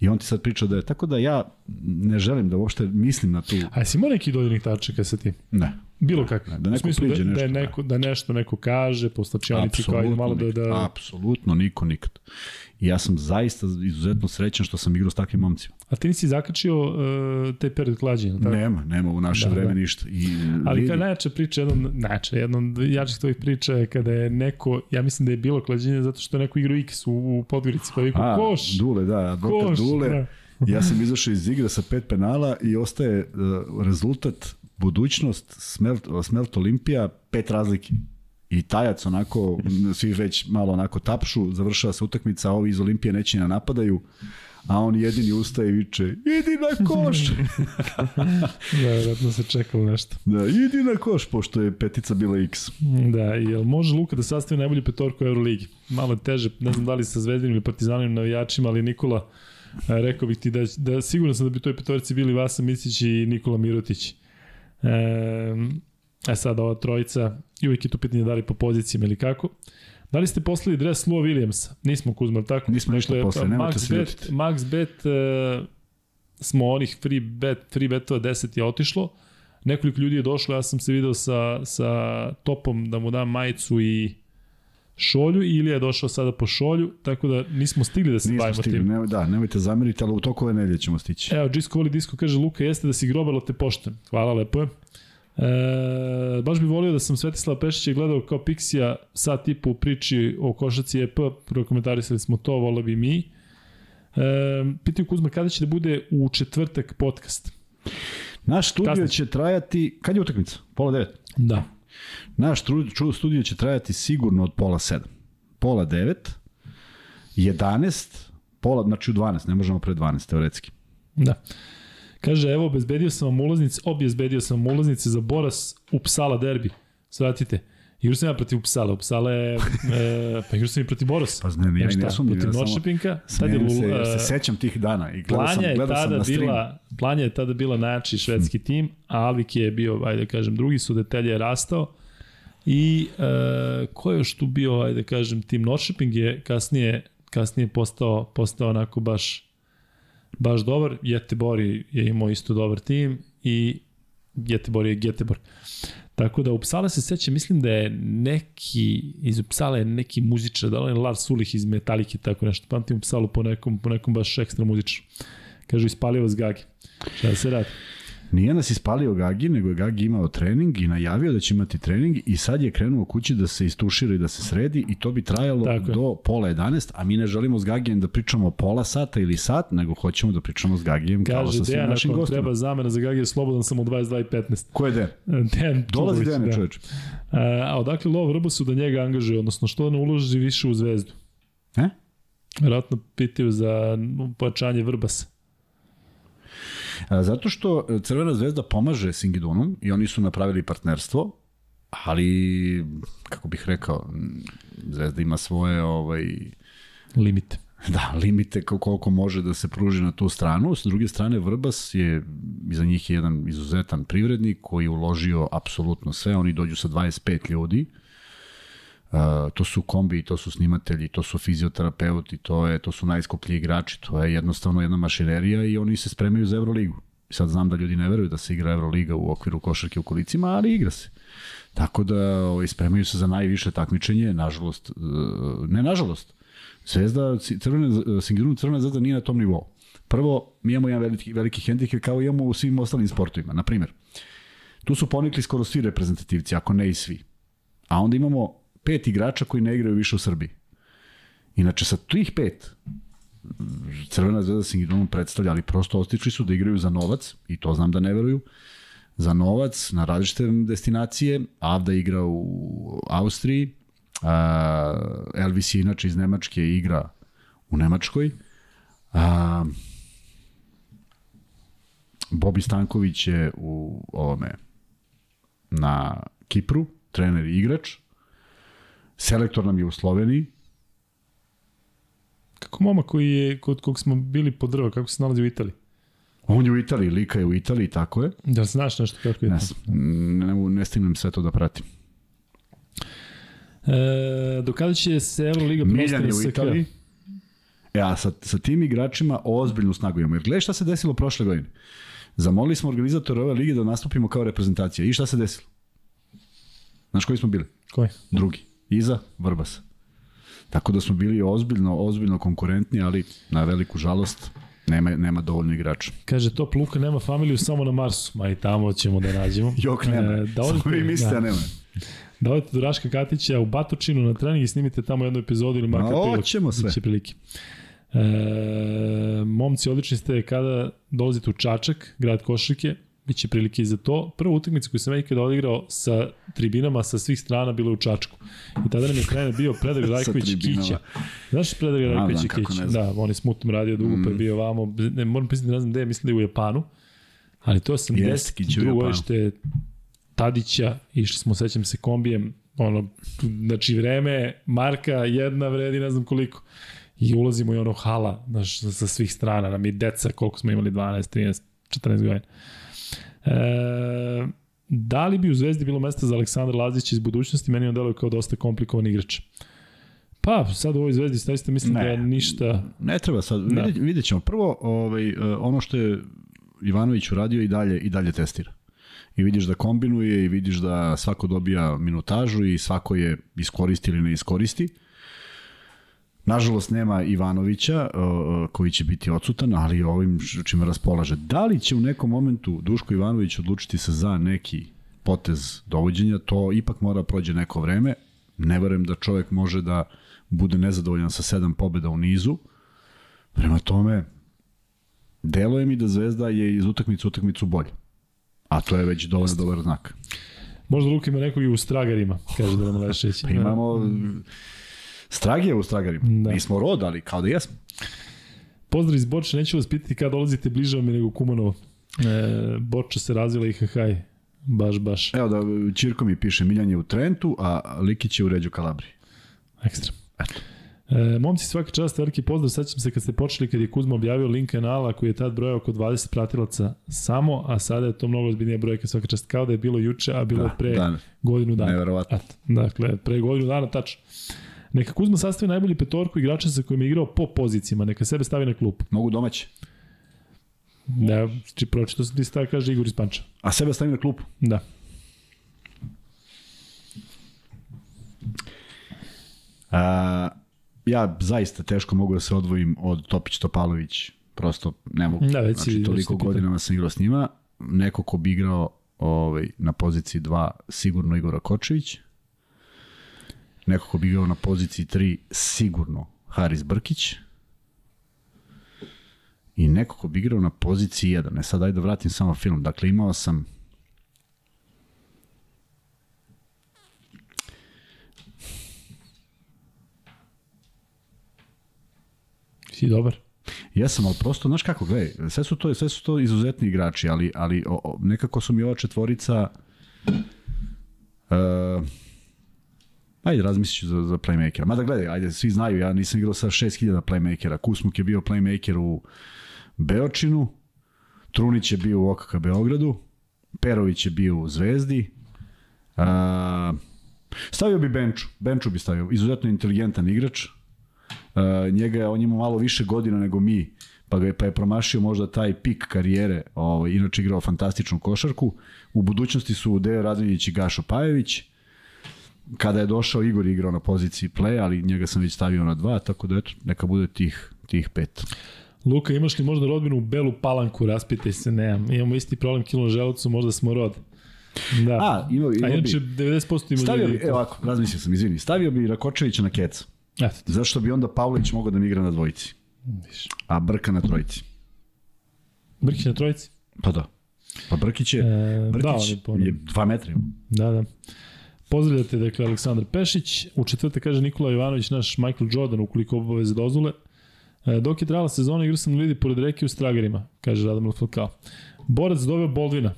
I on ti sad priča da je, tako da ja ne želim da uopšte mislim na tu,
A jesi imao neki dodirnih tačaka sa tim?
ne.
Bilo kakvi.
da neko
U smislu
priđe
da, da,
nešto,
neko, da nešto neko kaže po slačionici kao malo da...
nikad,
da...
apsolutno niko nikad. I ja sam zaista izuzetno srećan što sam igrao s takvim momcima.
A ti nisi zakačio uh, taj period klađenja, tako?
Nema, nema u naše
Da,
da, vreme
da.
ništa. I
Ali
vidi-
kad najjača priča, jednom, najjača, jednom od jačih tvojih priča je kada je neko, ja mislim da je bilo klađenje zato što je neko igrao X u, u Podgorici, pa je vikao
A,
koš,
Dule, da, advokat
koš.
Dule.
Da.
Ja sam izašao iz igre sa pet penala i ostaje uh, rezultat budućnost Smelt, Smelt Olimpija pet razlike. I tajac onako, svi već malo onako tapšu, završava se utakmica, a ovi iz Olimpije neće na napadaju, a on jedini ustaje i viče, idi na koš!
Da, vjerojatno se čekalo nešto.
da, idi na koš, pošto je petica bila X.
Da, jel može Luka da sastavi najbolju petorku u Euroligi? Malo je teže, ne znam da li sa Zvezdinim ili Partizanim navijačima, ali Nikola, e, rekao bih ti da, da sigurno sam da bi toj petorici bili Vasa Micić i Nikola Mirotić. E, e sad ova trojica, i uvijek je tu pitanje da li po pozicijama ili kako. Da li ste poslali dres Lua Williamsa? Nismo Kuzmar, tako?
Nismo ništa poslali, nemojte
Max
se ljutiti.
Max Bet e, smo onih free bet, free betova 10 je otišlo. Nekoliko ljudi je došlo, ja sam se video sa, sa topom da mu dam majicu i šolju i Ilija je došao sada po šolju, tako da nismo stigli da se
Nismo
bavimo
stigli,
tim.
ne, da, nemojte zameriti, ali u toku ove nedelje ćemo stići.
Evo, Disco Voli Disco kaže, Luka, jeste da si grobalo te pošten. Hvala, lepo je. E, baš bi volio da sam Svetislava Pešića gledao kao Pixija sat i po u priči o košaci EP, prokomentarisali smo to, volio bi mi. E, pitaju Kuzma, kada će da bude u četvrtak podcast?
Naš studio
Kasno.
će trajati, kad je utakmica? Pola devet.
Da.
Naš studio će trajati sigurno od pola sedam. Pola devet, 11, pola, znači u 12, ne možemo pre 12, teoretski.
Da. Kaže, evo, obezbedio sam vam ulaznice, obezbedio sam vam ulaznice za Boras u Psala derbi. Svratite. Igrao sam ja protiv Upsala. Upsala je, e, pa igrao sam i protiv Borosa.
Pa znam, ja i ne sumnjam,
Protiv Noršepinka. Tad je,
se, jer se sećam tih dana i gledao sam, gledao sam na streamu.
bila, Planja je tada bila najjači švedski tim, a Alvik je bio, ajde da kažem, drugi su, Detelje je rastao. I e, ko je još tu bio, ajde kažem, tim Noršeping je kasnije, kasnije postao, postao onako baš baš dobar. Jetebori je imao isto dobar tim i Getebor je Geteborg. Tako da Upsala se seća, mislim da je neki, iz Upsala je neki muzičar, da li je Lars Ulih iz Metalike, tako nešto. Pamtim Upsalu po nekom, po nekom baš ekstra muzičaru. Kažu, ispalio vas Gagi. Šta da se radi?
Nije nas ispalio Gagi, nego je Gagi imao trening i najavio da će imati trening i sad je krenuo kući da se istušira i da se sredi i to bi trajalo
Tako
do pola 11, a mi ne želimo s Gagijem da pričamo pola sata ili sat, nego hoćemo da pričamo s Gagijem kao
Kaže,
sa svim
Dejan,
našim gostima.
treba zamena za Gagi, slobodan sam u 22.15.
Ko je Dejan?
Dejan
Dolazi Dejan,
da.
čoveč.
A, a odakle Lov Rbasu da njega angažuje, odnosno što ne uloži više u zvezdu?
E?
Vjerojatno pitaju za pojačanje Vrbasa.
Zato što e, Crvena zvezda pomaže Singidonu i oni su napravili partnerstvo, ali, kako bih rekao, m, Zvezda ima svoje ovaj,
Limite.
da, limite ko- koliko može da se pruži na tu stranu. S druge strane, Vrbas je, iza njih je jedan izuzetan privrednik koji je uložio apsolutno sve. Oni dođu sa 25 ljudi. Uh, to su kombi, to su snimatelji, to su fizioterapeuti, to, je, to su najskuplji igrači, to je jednostavno jedna mašinerija i oni se spremaju za Euroligu. Sad znam da ljudi ne veruju da se igra Euroliga u okviru košarke u kolicima, ali igra se. Tako da ovaj, spremaju se za najviše takmičenje, nažalost, e, ne nažalost, Zvezda, crvena, Singirun Crvena zvezda nije na tom nivou. Prvo, mi imamo jedan veliki, veliki hendikep kao imamo u svim ostalim sportovima. Na primjer, tu su ponikli skoro svi reprezentativci, ako ne i svi. A onda imamo pet igrača koji ne igraju više u Srbiji. Inače, sa tih pet, Crvena zvezda Singirun predstavlja, ali prosto ostičli su da igraju za novac, i to znam da ne veruju, za novac na različite destinacije. Avda igra u Austriji, Elvis je inače iz Nemačke igra u Nemačkoj. A, Bobi Stanković je u ovome na Kipru, trener i igrač. Selektor nam je u Sloveniji.
Kako moma koji je, kod kog smo bili pod drva, kako se nalazi u Italiji?
On je u Italiji, Lika je u Italiji, tako je.
Da znaš nešto kako je
Ne, ne, ne stignem sve to da pratim.
E, do kada će se Euroliga
Miljan je u? Italiji. E, a sa, sa tim igračima ozbiljnu snagu imamo. Jer gledaj šta se desilo prošle godine. Zamolili smo organizatore ove lige da nastupimo kao reprezentacija. I šta se desilo? Znaš koji smo bili?
Koji?
Drugi. Iza Vrbasa. Tako da smo bili ozbiljno, ozbiljno konkurentni, ali na veliku žalost nema, nema dovoljno igrača.
Kaže, Top Luka nema familiju samo na Marsu. Ma i tamo ćemo da nađemo.
Jok nema.
E,
da
da
Samo
odete,
vi mislite,
da,
da nema.
da odete do Raška Katića u Batočinu na trening i snimite tamo jednu epizodu ili makar
Ma,
prilog.
hoćemo sve.
Biće prilike. E, momci, odlični ste kada dolazite u Čačak, grad Košike, biće prilike i za to. Prva utakmica koju sam ja ikada odigrao sa tribinama sa svih strana bila u Čačku. I tada nam je trener bio Predrag Rajković. Kića. Znaš Predrag
Znam,
Rajković
kako
Kića? Da, on je smutnom radio dugo, pa je bio vamo. Ne, moram priznati, ne znam gde mislim da je u Japanu. Ali to sam
u
10.
Japanu.
godište Tadića, išli smo, sećam se, kombijem, ono, znači vreme, marka jedna vredi ne znam koliko. I ulazimo i ono hala, znaš, sa svih strana, nam i deca, koliko smo imali, 12, 13, 14 godina. E, da li bi u Zvezdi bilo mesta za Aleksandra Lazića iz budućnosti? Meni on deluje kao dosta komplikovan igrač. Pa, sad u ovoj Zvezdi, staviste mislim
Ne.
da ništa...
Ne treba sad,
Da.
vidjet, vidjet ćemo. Prvo, ovaj, e, ono što je Ivanović uradio i dalje i dalje testira. I vidiš da kombinuje i vidiš da svako dobija minutažu i svako je iskoristi ili ne iskoristi. Nažalost nema Ivanovića e, koji će biti odsutan, ali ovim čime raspolaže. Da li će u nekom momentu Duško Ivanović odlučiti se za neki potez dovođenja, to ipak mora prođe neko vreme. Ne verujem da čovek može da bude nezadovoljan sa sedam pobjeda u nizu. Prema tome, deluje mi da Zvezda je iz utakmice u utakmicu bolje. A to je već dovoljno dobar znak.
Možda Luka ima nekog i u Stragarima, kaže da nam Lešević.
Pa imamo Stragije u Stragarima.
Da.
Da. Nismo rod, ali kao da jesmo.
Pozdrav iz Borča, neću vas pitati kada dolazite bliže je nego Kumanovo. E, Borča se razvila i hahaj. Baš, baš.
Evo da Čirko mi piše Miljan je u Trentu, a Likić je u Ređu Kalabri.
Ekstra.
Eto.
E, momci, svaka čast, veliki pozdrav. Sećam se kad ste počeli, kad je Kuzma objavio link kanala koji je tad brojao oko 20 pratilaca samo, a sada je to mnogo ozbiljnija brojka svaka čast. Kao da je bilo juče, a bilo
Da,
pre
da.
godinu dana.
Neverovatno.
Eto, dakle, pre godinu dana, tačno. Neka Kuzma sastavi najbolji petorku igrača sa kojim je igrao po pozicijama, neka sebe stavi na klupu.
Mogu domaće.
Da, či pročito sam ti stav, kaže Igor iz Panča.
A sebe stavim na klupu.
Da.
A, ja zaista teško mogu da se odvojim od Topić Topalović. Prosto ne mogu.
Da, već
znači, toliko godinama sam igrao s njima. Neko ko bi igrao ovaj, na poziciji 2 sigurno Igor Kočević. Neko ko bi igrao na poziciji 3 sigurno Haris Brkić. I neko ko bi igrao na poziciji 1. Ne sad, ajde da vratim samo film. Dakle, imao sam
Si dobar.
Jesam, ali prosto, znaš kako, gledaj, sve su to, sve su to izuzetni igrači, ali, ali o, o, nekako su mi ova četvorica uh, ajde, razmislit ću za, za playmakera. Mada gledaj, ajde, svi znaju, ja nisam igrao sa 6000 playmakera. Kusmuk je bio playmaker u Beočinu, Trunić je bio u OKK Beogradu, Perović je bio u Zvezdi, uh, stavio bi Benču, Benču bi stavio, izuzetno inteligentan igrač, Uh, njega, on ima malo više godina nego mi pa ga je, pa je promašio možda taj pik karijere, ovaj, inače igrao fantastičnu košarku. U budućnosti su Dejo Radonjić i Gašo Pajević. Kada je došao Igor je igrao na poziciji play, ali njega sam već stavio na dva, tako da eto, neka bude tih, tih pet.
Luka, imaš li možda rodbinu u Belu Palanku, raspitaj se, nemam. Imamo isti problem Kilon Želovcu, možda smo rod. Da.
A, ima, ima
A inače,
bi,
90% ima
stavio bi,
ljudi.
evo ovako, razmislio sam, izvini, stavio bi Rakočevića na keca.
Eto,
Zašto bi onda Pavlović mogao da mi igra na dvojici, a Brka na trojici?
Brkić na trojici?
Pa da. Pa Brkić je,
E,
Brkić
da, je
je dva metra.
Da, da. Pozdravljate, dakle, Aleksandar Pešić. U četvrte kaže Nikola Jovanović, naš Michael Jordan, ukoliko obaveze dozvole. E, dok je trajala sezona, igra sam lidi pored reke u Stragarima, kaže Radamil Falcao. Borac doveo Boldvina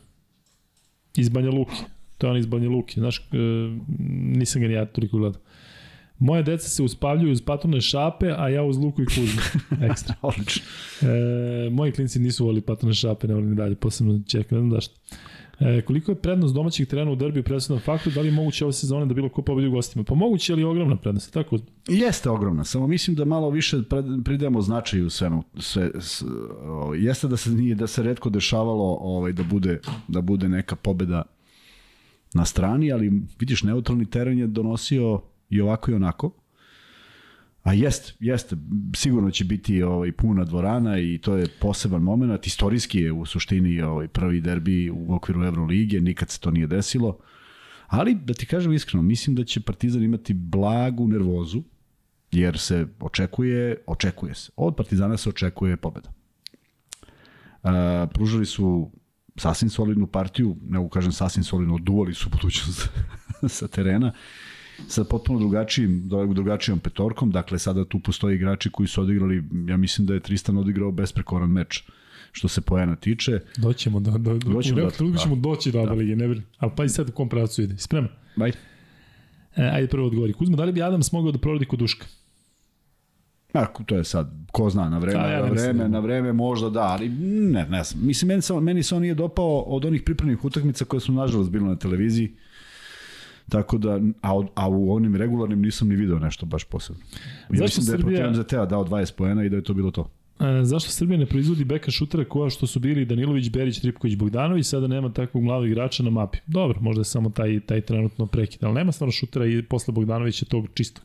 iz Banja Luki. To je on iz Banja Luki. Znaš, e, nisam ga ni ja toliko gledao. Moje deca se uspavljuju uz patrone šape, a ja uz luku i kuzmu. Ekstra.
Odlično.
E, moji klinci nisu volili patrone šape, ne volim dalje, posebno čekam, ne znam zašto. E, koliko je prednost domaćih terena u derbiju presudnom faktu, da li je moguće ove sezone da bilo ko pobedi u gostima? Pa moguće, ali je ogromna prednost, tako?
Jeste ogromna, samo mislim da malo više pred- pridemo značaju svemu. Sve, s, o, jeste da se nije da se retko dešavalo ovaj da bude da bude neka pobeda na strani, ali vidiš neutralni teren je donosio i ovako i onako. A jest, jeste, sigurno će biti ovaj puna dvorana i to je poseban moment. Istorijski je u suštini ovaj prvi derbi u okviru Evrolige, nikad se to nije desilo. Ali, da ti kažem iskreno, mislim da će Partizan imati blagu nervozu, jer se očekuje, očekuje se. Od Partizana se očekuje pobeda. Uh, pružili su sasvim solidnu partiju, ne kažem sasvim solidno, duvali su budućnost sa terena sa potpuno drugačijim, drugačijom petorkom, dakle sada tu postoje igrači koji su odigrali, ja mislim da je Tristan odigrao besprekoran meč što se poena tiče.
Doćemo do, do, do,
Doćemo
u nekom trenutku
da.
ćemo doći do da. lige, ne brini. Ali pa i sad u kom pravcu ide. Spreman?
Baj.
E, ajde prvo odgovori. Kuzma, da li bi Adams mogao da proradi kod Duška?
A, to je sad, ko zna, na vreme,
A, ja
na vreme,
da-
na vreme možda da, ali ne, ne znam. Mislim, meni, samo, meni se on nije dopao od onih pripremnih utakmica koje su nažalost bile na televiziji, tako da, a, a u onim regularnim nisam ni video nešto baš posebno. Ja
Zašto
mislim da je
Srbija-
protiv MZT-a dao 20 poena i da je to bilo to.
E, zašto Srbija ne proizvodi beka šutera koja što su bili Danilović, Berić, Tripković, Bogdanović, sada nema takvog mladog igrača na mapi. Dobro, možda je samo taj, taj trenutno prekid, ali nema stvarno šutera i posle Bogdanovića tog čistog.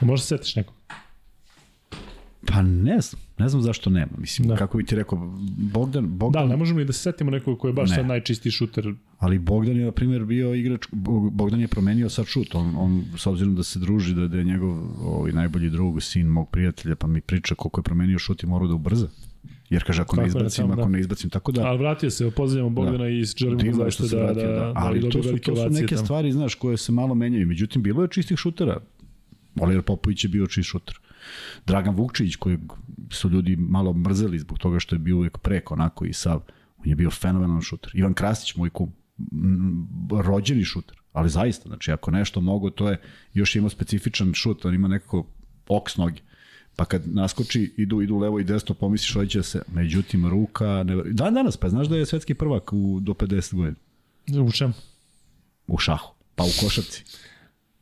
Možda se setiš nekog.
Pa ne znam, ne znam zašto nema. Mislim,
Da.
da. kako bi ti rekao, Bogdan,
Da,
Bogdan
ali ne možemo i da se setimo nekog koji je baš
Ne.
sad najčistiji šuter.
Ali Bogdan je, na primjer, bio igrač, Bo- Bogdan je promenio sad šut, on, on s obzirom da se druži, da, da je njegov ovaj, najbolji drug, sin mog prijatelja, pa mi priča koliko je promenio šut i morao da ubrza. Jer kaže, ako
Tako
ne izbacim,
tamo,
ako
da.
ne izbacim, tako da...
Ali vratio se, pozdravljamo Bogdana i želimo mu
Divno je
zaista
što se
da, da,
vratio,
da,
da, ali
da
to su, to su neke
tamo.
stvari, znaš, koje se malo menjaju. Međutim, bilo je čistih šutera. Oliver Popović je bio čist šuter. Dragan Vukčić, kojeg su ljudi malo mrzeli zbog toga što je bio uvijek preko, onako i sav, on je bio fenomenalan šuter. Ivan Krasić, moj kum, rođeni šuter, ali zaista, znači ako nešto mogo, to je, još je imao specifičan šut, on ima nekako ok s noge. Pa kad naskoči, idu, idu levo i desno, pomisliš ovaj će se, međutim, ruka, ne, dan danas, pa znaš da je svetski prvak u, do 50 godina
U čemu?
u šahu, pa u košarci,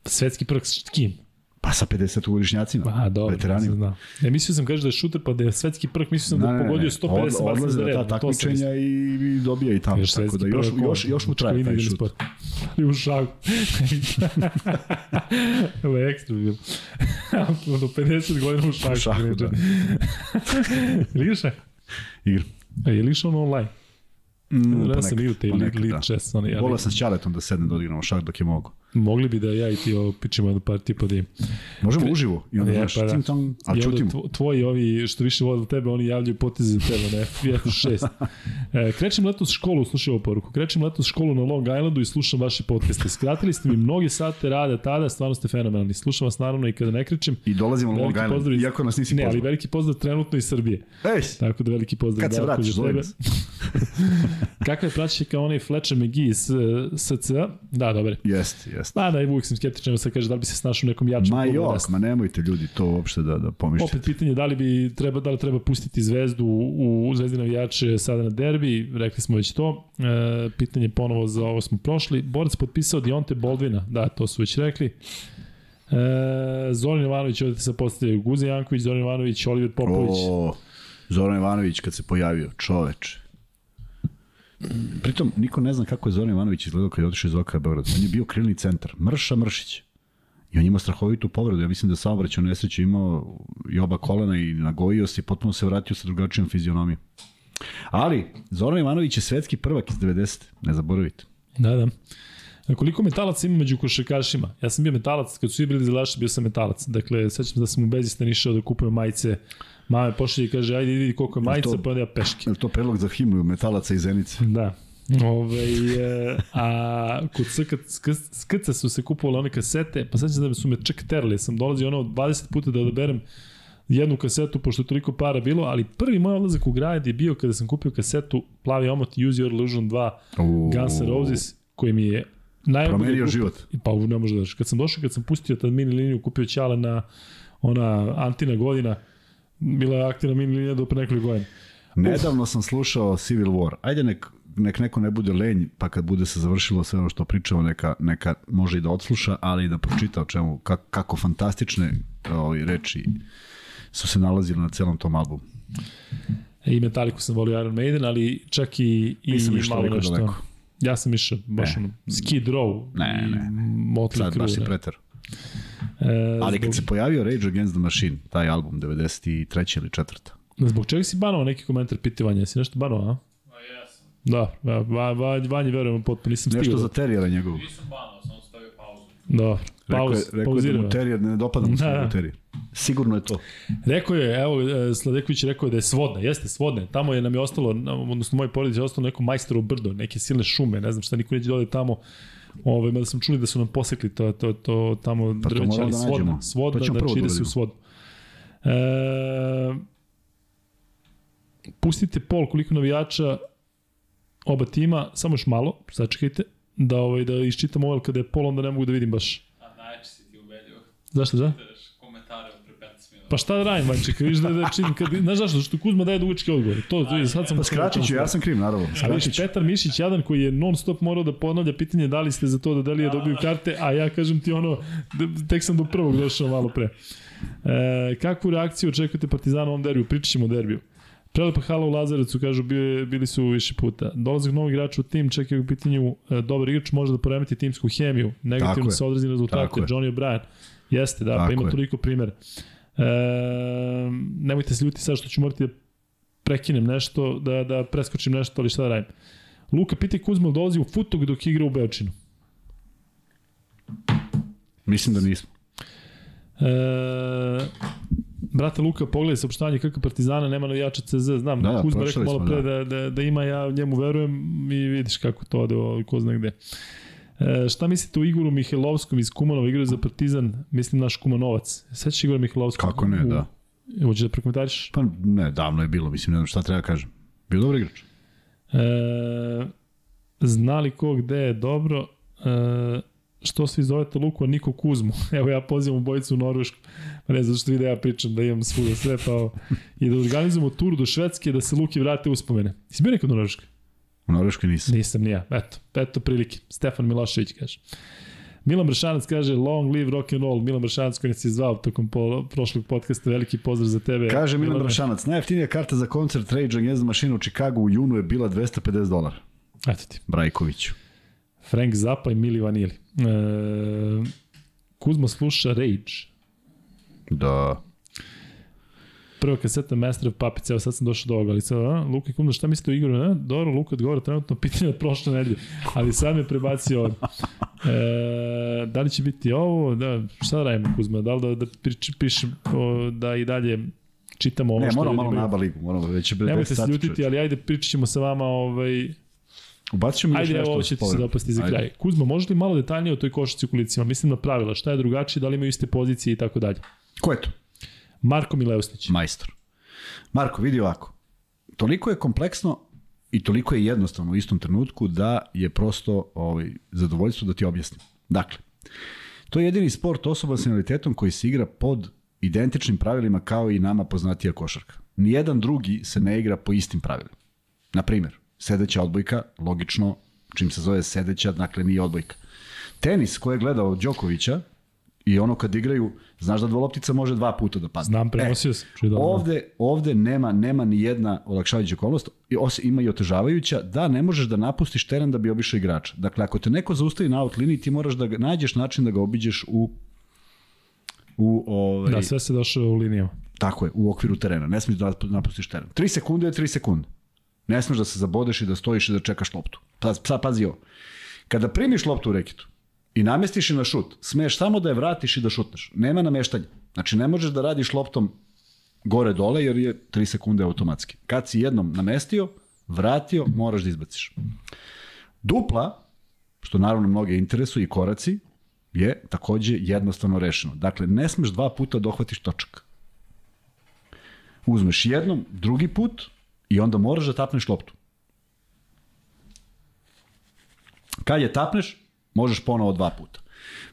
Svetski prvak s kim?
Pa sa 50-godišnjacima,
Aha, dobro.
veteranima.
Da. Ja mislio sam kaže da je šuter, pa da je svetski prvak, mislio sam da je pogodio 150
Od- odlaze
za
na
red.
ta takmičenja i, i dobija i tamo.
Još
Tako da još,
prvak,
još, još mu traje taj šut.
sport. Ali u šagu. Ovo je ekstra bilo. Do 50 godina u šagu.
U šahu, da.
Šah?
Igra.
A je li išao ono online?
Mm,
Ja sam igrao te
ponekad,
League
da.
Chess. Oni, ali,
Volao sam s Ćaletom da sednem da odigramo šah dok je mogu.
Mogli bi da ja i ti ovo pičemo jednu partiju pa da im.
Možemo
Kre-
uživo. I onda znaš,
pa da.
tim
I
ali
tvo- Tvoji ovi što više vole tebe, oni javljaju poteze za tebe na F6. E, krećem letos školu, slušaj ovu poruku, krećem letos školu na Long Islandu i slušam vaše podcaste. Skratili ste mi mnoge sate rada tada, stvarno ste fenomenalni. Slušam vas naravno i kada ne krećem.
I dolazimo na Long Island,
pozdrav iz-
iako nas nisi
Ne, ali veliki pozdrav trenutno iz Srbije.
Ej,
Tako da veliki pozdrav
kad se vratiš,
tebe. Kakva je praćenje kao onaj Fletcher McGee iz uh, SC? Da, dobar.
Jeste, jeste.
Pa da, uvijek sam skeptičan da se kaže da li bi se snašao nekom jačem
Ma jok,
desno.
ma nemojte ljudi to uopšte da, da pomišljate.
Opet pitanje da li bi treba da li treba pustiti Zvezdu u, u Zvezdi navijače sada na derbi, rekli smo već to. E, pitanje ponovo za ovo smo prošli. Borac potpisao Dionte Boldvina, da, to su već rekli. E, Zoran Jovanović ovde se postavljaju Guze Janković, Zoran Jovanović, Oliver Popović.
O, Zoran Ivanović kad se pojavio, čoveče. Pritom, niko ne zna kako je Zoran Ivanović izgledao kad je otišao iz OKA Beograd. On je bio krilni centar, Mrša Mršić. I on ima strahovitu povredu. Ja mislim da sam vraćao nesreću imao i oba kolena i nagojio se i potpuno se vratio sa drugačijom fizionomijom. Ali, Zoran Ivanović je svetski prvak iz 90. Ne zaboravite.
Da, da. A koliko metalaca ima među košarkašima? Ja sam bio metalac, kad su svi bili zelaši, bio sam metalac. Dakle, sećam da sam u Bezistan išao da kupujem majice Mame pošalje i kaže, ajde vidi koliko je majica, pa onda ja peške.
Je to predlog za himnu metalaca i zenice?
Da. Ove, e, a kod skrca su se kupovali one kasete, pa sad da su me čak terali, sam dolazio ono 20 puta da odaberem jednu kasetu, pošto je toliko para bilo, ali prvi moj odlazak u grad je bio kada sam kupio kasetu Plavi omot Use Your Illusion 2 uh, Guns N' Roses, koji mi je
Promenio život.
Pa ne može da Kad sam došao, kad sam pustio tad mini liniju, kupio Ćale na ona Antina godina, bila je aktivna mini linija do pre nekoliko godina.
Nedavno sam slušao Civil War. Ajde nek, nek neko ne bude lenj, pa kad bude se završilo sve ono što pričao, neka, neka može i da odsluša, ali i da pročita o čemu, kako, kako fantastične ovi, reči su se nalazile na celom tom albumu.
I Metalliku sam volio Iron Maiden, ali čak i, i
Nisam malo nešto. Daleko.
Ja sam išao baš ono, Skid Row.
Ne, ne, ne. Motley Sad baš si preter. E, Ali zbog... kad se pojavio Rage Against the Machine, taj album, 93. ili 4.
Zbog čega si banovao neki komentar pitivanja? Si nešto banovao, a?
Pa jesam.
Da, va, va, va, Vanji verujem potpuno, nisam
stigao.
Nešto
za terijera njegovu.
Nisam banovao, sam stavio pauzu.
Da, pauz,
rekao je, rekao je da mu terijer, ne dopada mu se da. terijer. Sigurno je to.
Rekao je, evo, e, Sladeković rekao je da je svodna, jeste svodna. Tamo je nam je ostalo, odnosno moj porodić je ostalo neko majstoro brdo, neke silne šume, ne znam šta, niko neće dole tamo. Ove, mada sam čuli da su nam posekli to, to, to tamo
pa drveće, ali
da svodna, svodna, da znači ide se u svodu. E, pustite pol koliko navijača oba tima, samo još malo, sačekajte, da, ovaj, da iščitam ovaj, kada je pol, onda ne mogu da vidim baš.
A najče si ti ubedljivo.
Zašto, da? Pa šta da radim, Vanči, kad vidiš da, da činim, kad, znaš zašto, što Kuzma daje dugački odgovor. To, to, sad sam...
Pa skratit ću, ja sam kriv, naravno.
A vidiš, Petar Mišić, jadan koji je non stop morao da ponavlja pitanje da li ste za to da Delija dobiju karte, a ja kažem ti ono, tek sam do prvog došao malo pre. E, kakvu reakciju očekujete Partizana u ovom derbiju? Pričat ćemo o derbiju. Prelepa hala u Lazarevcu, kažu, bili, bili su više puta. Dolazak novog igrača u tim, čekaju u pitanju, e, dobar igrač može da poremeti timsku hemiju, negativno se odrazi na rezultate, Johnny O'Brien. Jeste, da, pa Tako pa ima je. toliko primjera. E, nemojte se ljuti sad što ću morati da prekinem nešto, da, da preskočim nešto, ali šta da radim. Luka, pitaj Kuzma dolazi u futog dok igra u Beočinu.
Mislim da nismo.
E, brate Luka, pogledaj saopštanje kakva Partizana nema navijača CZ, znam, da, da, Kuzma rekao malo pre da. da, da, da, ima, ja njemu verujem i vidiš kako to ode, ko zna gde. E, šta mislite o Igoru Mihajlovskom iz Kumanova, igra za Partizan, mislim naš Kumanovac. Sećaš Igora Mihajlovskog?
Kako ne, da.
Hoćeš da prokomentariš?
Pa ne, davno je bilo, mislim, ne znam šta treba da kažem. Bio dobar igrač.
E, znali ko gde je dobro, e, što svi zovete Luku, a Niko Kuzmu. Evo ja pozivam u bojicu u Norvešku, pa ne znam što vide ja pričam da imam svuda sve, pa i da organizujemo tur do Švedske da se Luki vrate uspomene. Jesi bio nekad u Norveškoj?
U Norveškoj nisam.
Nisam ni ja. Eto, eto prilike. Stefan Milošević kaže. Milan Bršanac kaže long live rock and roll. Milan Bršanac koji nas je zvao tokom po, prošlog podcasta, veliki pozdrav za tebe.
Kaže Milan, Milan Bršanac, najjeftinija karta za koncert Rage Against the Machine u Chicago u junu je bila 250 dolara.
Eto ti.
Brajkoviću.
Frank Zappa i Mili Vanili. E, Kuzma sluša Rage.
Da
prva kaseta Master of Puppets, evo sad sam došao do ovoga, ali sad, a, Luka Kumda, šta mislite o igru? A, dobro, Luka odgovara trenutno pitanje od prošle nedelje, ali sad me prebacio od... E, da li će biti ovo? Da, šta da radimo, Kuzma? Da li da, da prič, pišem, o, da i dalje čitamo ovo
ne,
što
moramo malo naba ligu, moramo već
bre. Nemojte se ljutiti, ali ajde pričat ćemo sa vama ovaj,
Ubacit ćemo
Ajde, evo, će ti se dopasti za kraj. Kuzma, može li malo detaljnije o toj košarci u kolicima? Mislim na pravila, šta je drugačije, da li imaju iste pozicije i tako dalje.
Ko je to?
Marko Mileustić.
Majstor. Marko, vidi ovako. Toliko je kompleksno i toliko je jednostavno u istom trenutku da je prosto ovaj, zadovoljstvo da ti objasnim. Dakle, to je jedini sport osoba s invaliditetom koji se igra pod identičnim pravilima kao i nama poznatija košarka. Nijedan drugi se ne igra po istim pravilima. Na primjer, sedeća odbojka, logično, čim se zove sedeća, dakle nije odbojka. Tenis koji je gledao Đokovića I ono kad igraju, znaš da dvoloptica može dva puta da padne.
Znam, prenosio sam. Dobro.
Ovde, ovde nema, nema ni jedna olakšavajuća okolnost, i os- ima i otežavajuća, da ne možeš da napustiš teren da bi obišao igrača. Dakle, ako te neko zaustavi na out liniji, ti moraš da nađeš način da ga obiđeš u u ovaj,
Da, sve se došao u linijama.
Tako je, u okviru terena. Ne smiješ da napustiš teren. 3 sekunde je 3 sekunde. Ne smiješ da se zabodeš i da stojiš i da čekaš loptu. Pa, sad pazi ovo. Kada primiš loptu u reketu i namestiš je na šut, smiješ samo da je vratiš i da šutneš. Nema nameštanja. Znači ne možeš da radiš loptom gore-dole jer je 3 sekunde automatski. Kad si jednom namestio, vratio, moraš da izbaciš. Dupla, što naravno mnoge interesuje i koraci, je takođe jednostavno rešeno. Dakle, ne smeš dva puta dohvatiš točak. Uzmeš jednom, drugi put i onda moraš da tapneš loptu. Kad je tapneš, možeš ponovo dva puta.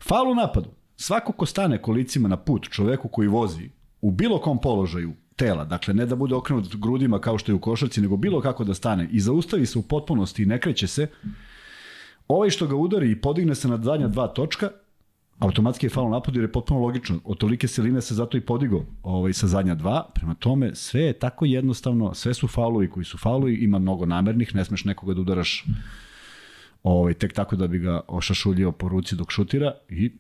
Faul u napadu. Svako ko stane kolicima na put čoveku koji vozi u bilo kom položaju tela, dakle ne da bude okrenut grudima kao što je u košarci, nego bilo kako da stane i zaustavi se u potpunosti i ne kreće se, ovaj što ga udari i podigne se na zadnja dva točka, automatski je faul napad jer je potpuno logično. Od tolike siline se zato i podigo ovaj, sa zadnja dva. Prema tome, sve je tako jednostavno, sve su faulovi koji su faulovi, ima mnogo namernih, ne smeš nekoga da udaraš ovaj, tek tako da bi ga ošašuljio po ruci dok šutira i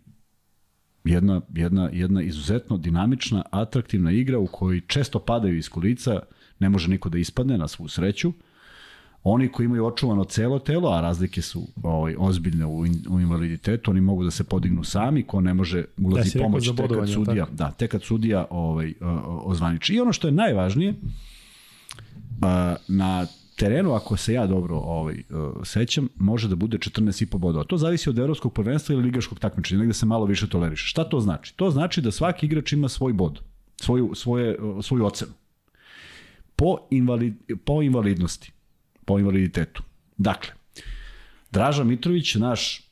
jedna, jedna, jedna izuzetno dinamična, atraktivna igra u kojoj često padaju iz kolica, ne može niko da ispadne na svu sreću. Oni koji imaju očuvano celo telo, a razlike su ovaj, ozbiljne u, in, u invaliditetu, oni mogu da se podignu sami, ko ne može
Da,
ulazi
rekao
pomoć tek kad sudija,
tako?
da, tek kad sudija ovaj, ozvaniči. I ono što je najvažnije, na terenu, ako se ja dobro ovaj, uh, sećam, može da bude 14,5 bodova. To zavisi od evropskog prvenstva ili ligaškog takmičenja, negde se malo više toleriše. Šta to znači? To znači da svaki igrač ima svoj bod, svoju, svoje, uh, svoju ocenu. Po, invalid, po invalidnosti, po invaliditetu. Dakle, Draža Mitrović, naš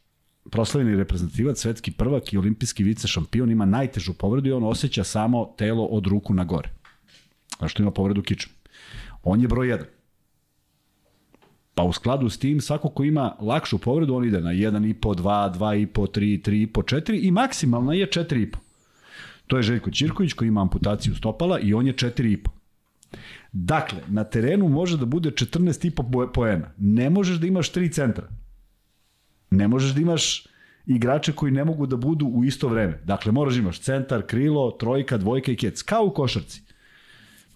proslavljeni reprezentativac, svetski prvak i olimpijski vice šampion, ima najtežu povredu i on osjeća samo telo od ruku na gore. A što ima povredu kičme. On je broj 1. Pa u skladu s tim, svako ko ima lakšu povredu, on ide na 1,5, 2, 2,5, 3, 3,5, 4 i maksimalna je 4,5. To je Željko Ćirković koji ima amputaciju stopala i on je 4,5. Dakle, na terenu može da bude 14,5 poena. Ne možeš da imaš 3 centra. Ne možeš da imaš igrače koji ne mogu da budu u isto vreme. Dakle, moraš da imaš centar, krilo, trojka, dvojka i kec. Kao u košarci.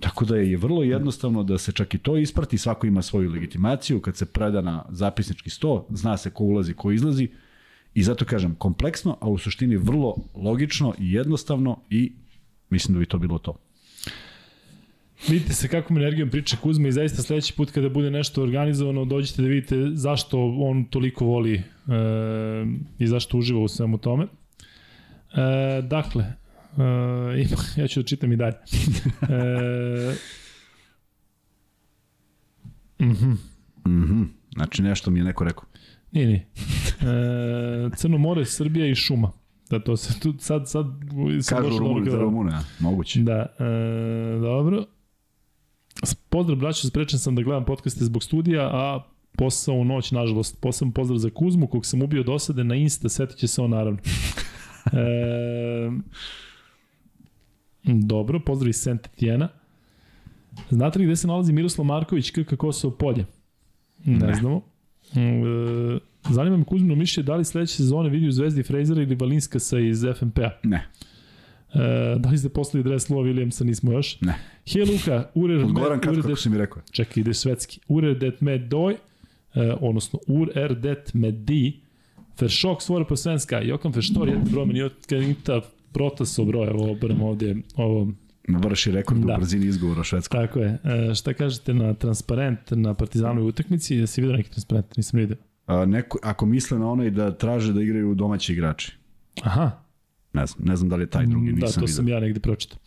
Tako da je vrlo jednostavno da se čak i to isprati, svako ima svoju legitimaciju, kad se preda na zapisnički sto, zna se ko ulazi, ko izlazi i zato kažem kompleksno, a u suštini vrlo logično i jednostavno i mislim da bi to bilo to.
Vidite se kakvom energijom priča Kuzma i zaista sledeći put kada bude nešto organizovano dođite da vidite zašto on toliko voli e, i zašto uživa u svemu tome. E, dakle, e, ja ću da čitam i dalje. E, mhm,
Mhm. Znači nešto mi je neko rekao.
nije, nije. E, Crno more, Srbija i šuma. Da, to se tu sad, sad sam
Kažu Rumuni za Rumune, a? moguće.
Da, e, dobro. Pozdrav, braćo, sprečen sam da gledam podcaste zbog studija, a posao u noć, nažalost. Posebno pozdrav za Kuzmu, kog sam ubio dosade na Insta, setit će se on naravno. E, dobro, pozdrav iz Saint Etienne. Znate li gde se nalazi Miroslav Marković, KK Kosovo polje? Ne,
Ne.
znamo. E, zanima me Kuzmino mišlje, da li sledeće sezone vidi u Zvezdi Frejzera ili Valinskasa iz FNP-a?
Ne,
E, da li ste poslali dres Lua Williamsa, nismo još.
ne.
Hej Luka, urer,
Odgovaram kratko
urer
kako si mi rekao.
čekaj, ide švedski. Urer det med doj, e, odnosno ur er det med di, försök svara på svenska. Jag kan förstå det jättebra, men så bra. Evo, obrem ovdje. Ovo,
Vrši rekord
Da.
u brzini izgovora švedskog.
tako je. E, šta kažete na transparent na Partizanovoj utakmici? Jesi vidio neki transparent? Nisam vidio.
A, neko, ako misle na onaj da traže da igraju domaći igrači.
Aha,
Ne znam, ne znam da li je taj drugi,
da,
nisam
to sam
vidio.
ja negde pročitao.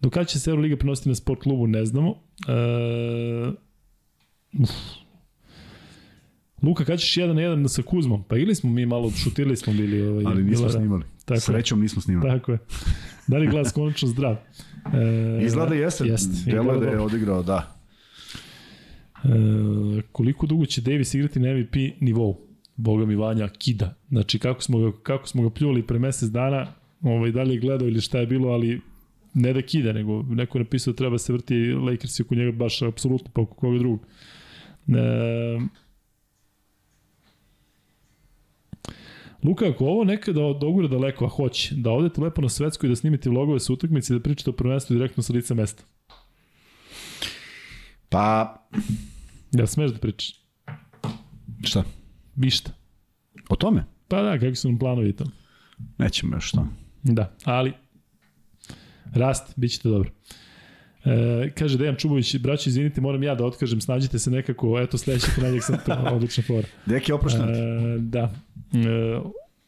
Do kada će se Euroliga prenositi na sport klubu, ne znamo. E, uf. Luka, kada ćeš jedan na jedan sa Kuzmom? Pa ili smo mi malo, šutirali smo bili. Ovaj,
Ali nismo snimali.
Tako je.
Srećom nismo snimali.
Tako je. Da li glas konačno zdrav? E,
Izgleda jeste,
Jeste.
delo je da je odigrao, da.
E, koliko dugo će Davis igrati na MVP nivou? Boga mi Vanja kida. Znači, kako smo ga, kako smo ga pljuvali pre mesec dana, ovaj, da li je gledao ili šta je bilo, ali ne da kida, nego neko je napisao da treba se vrti Lakers oko njega baš apsolutno pa oko koga drugog. E, Luka, ako ovo nekada dogura daleko, a hoće, da odete lepo na svetsku i da snimite vlogove sa utakmice i da pričate o prvenstvu direktno sa lica mesta.
Pa,
Ja smeš da pričaš?
šta?
Višta.
O tome?
Pa da, kakvi su nam planovi tamo.
Nećemo još to.
Da, ali rast, bit ćete dobro. E, kaže Dejan Čubović, braći, izvinite, moram ja da otkažem, snađite se nekako, eto sledeći ponedjak sam to, odlična fora.
Deki, oprošten.
E, da. E,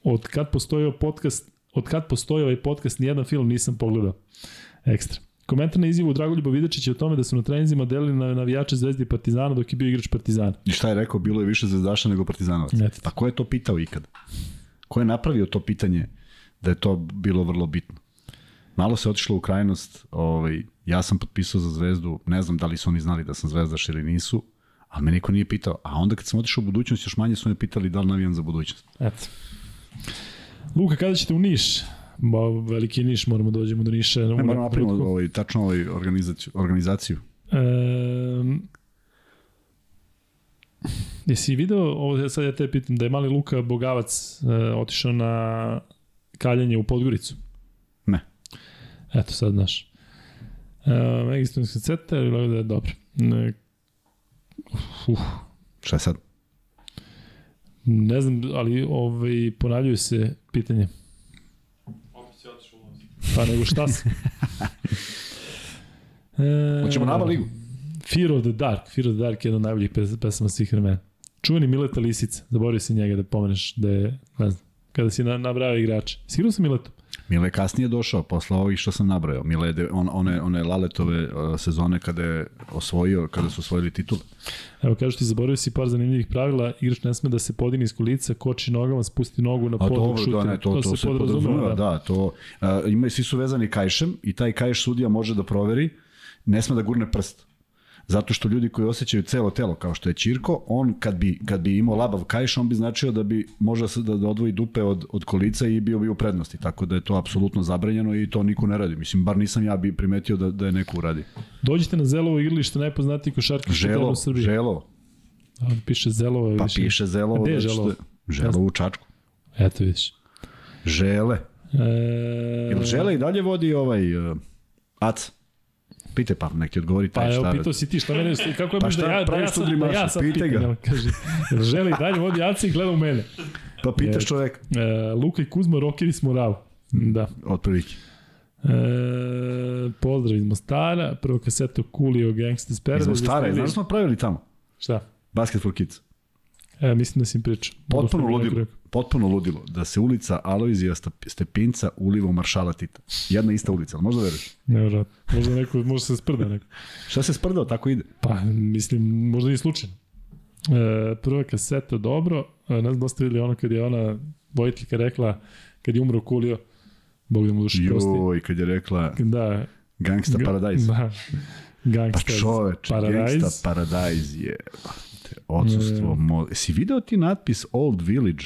od kad postoji ovaj podcast, od kad postoji ovaj podcast, nijedan film nisam pogledao. Ekstra. Komentar na izjavu Dragoljuba Vidačića o tome da su na treninzima delili na navijače Zvezde i Partizana dok je bio igrač Partizana.
I šta je rekao, bilo je više zvezdaša nego partizanovaca.
Eto.
Pa ko je to pitao ikad? Ko je napravio to pitanje da je to bilo vrlo bitno? Malo se otišlo u krajnost, ovaj, ja sam potpisao za zvezdu, ne znam da li su oni znali da sam zvezdaš ili nisu, ali me niko nije pitao. A onda kad sam otišao u budućnost, još manje su me pitali da li navijam za budućnost.
Eto. Luka, kada ćete u Niš? Ba, veliki Niš, moramo da dođemo do Niša.
Ne, moramo napravimo ovaj, tačno ovaj organizaciju. organizaciju.
E, jesi video, ovo sad ja te pitam, da je mali Luka Bogavac e, otišao na kaljanje u Podgoricu?
Ne.
Eto sad, znaš. E, Megistonska ceta, ili da je dobro. Ne, uf,
Šta je sad?
ne znam, ali ovaj, ponavljaju se pitanje.
Opet si otišao u.
Pa nego šta se? E,
Hoćemo na ABA ligu?
Fear of the Dark. Fear of the Dark je jedna od najboljih pes, pesama svih vremena. Čuveni Mileta Lisica. Zaboravio si njega da pomeneš da je, ne znam, kada si na, nabrao igrače. Sigurno sam Miletu.
Mile je kasnije došao, posle ovih što sam nabrojao. Mile je on, one, one Laletove uh, sezone kada je osvojio, kada su osvojili titule.
Evo, kažu ti, zaboravio si par zanimljivih pravila. Igrač ne sme da se podini iz kolica, koči nogama, spusti nogu na
A
pod dok
dobro,
šutira.
da, ne, to, to, to se podrazumeva, da. da, to, uh, ima, svi su vezani kajšem i taj kajš sudija može da proveri, ne sme da gurne prst. Zato što ljudi koji osjećaju celo telo, kao što je Ćirko, on kad bi, kad bi imao labav kajš, on bi značio da bi možda se da, da odvoji dupe od, od kolica i bio bi u prednosti. Tako da je to apsolutno zabranjeno i to niko ne radi. Mislim, bar nisam ja bi primetio da, da je neko uradi.
Dođite na Zelovo igralište, najpoznatiji teren
Želo,
u Srbiji.
želo.
A, piše Zelovo.
Pa
više.
piše Zelovo.
Gde je
da
Želovo?
Želo u Čačku.
Eto vidiš.
Žele.
E,
Jel žele i dalje vodi ovaj uh, AC? Pite pa, nek ti odgovori taj
Pa evo,
šta.
pitao si ti šta mene, kako je
Pa
da
šta
ja, da ja, sad, da ja sad
Pitaj ga.
kaže, želi dalje vodi Aci i gleda u mene.
Pa pitaš čoveka.
E, Luka i Kuzma, rokeri smo rav. Da.
Otprilike.
E, pozdrav iz Mostara, prvo kaseto Coolio Gangsters Paradise.
Iz Mostara, znaš smo pravili tamo?
Šta?
Basket for Kids.
E, mislim da si im pričao.
Potpuno
sam
ludilo. Potpuno ludilo da se ulica Alojzija Step- Stepinca uliva u Maršala Tita. Jedna ista ulica, ali možda veruješ.
Nevjerojatno. Možda neko, možda se sprda neko.
Šta se sprdao, tako ide.
Pa, mislim, možda i slučajno. E, prva kaseta, dobro. E, ne znam da ste videli ono kad je ona vojiteljka rekla, kad je umro Kulio, Bog da mu duši prosti.
Joj, kad je rekla
Da.
Gangsta Paradise.
Da.
Pa
Gangsta
čoveč,
Paradise.
Gangsta Paradise je odsustvo. Mo... Si video ti natpis Old Village?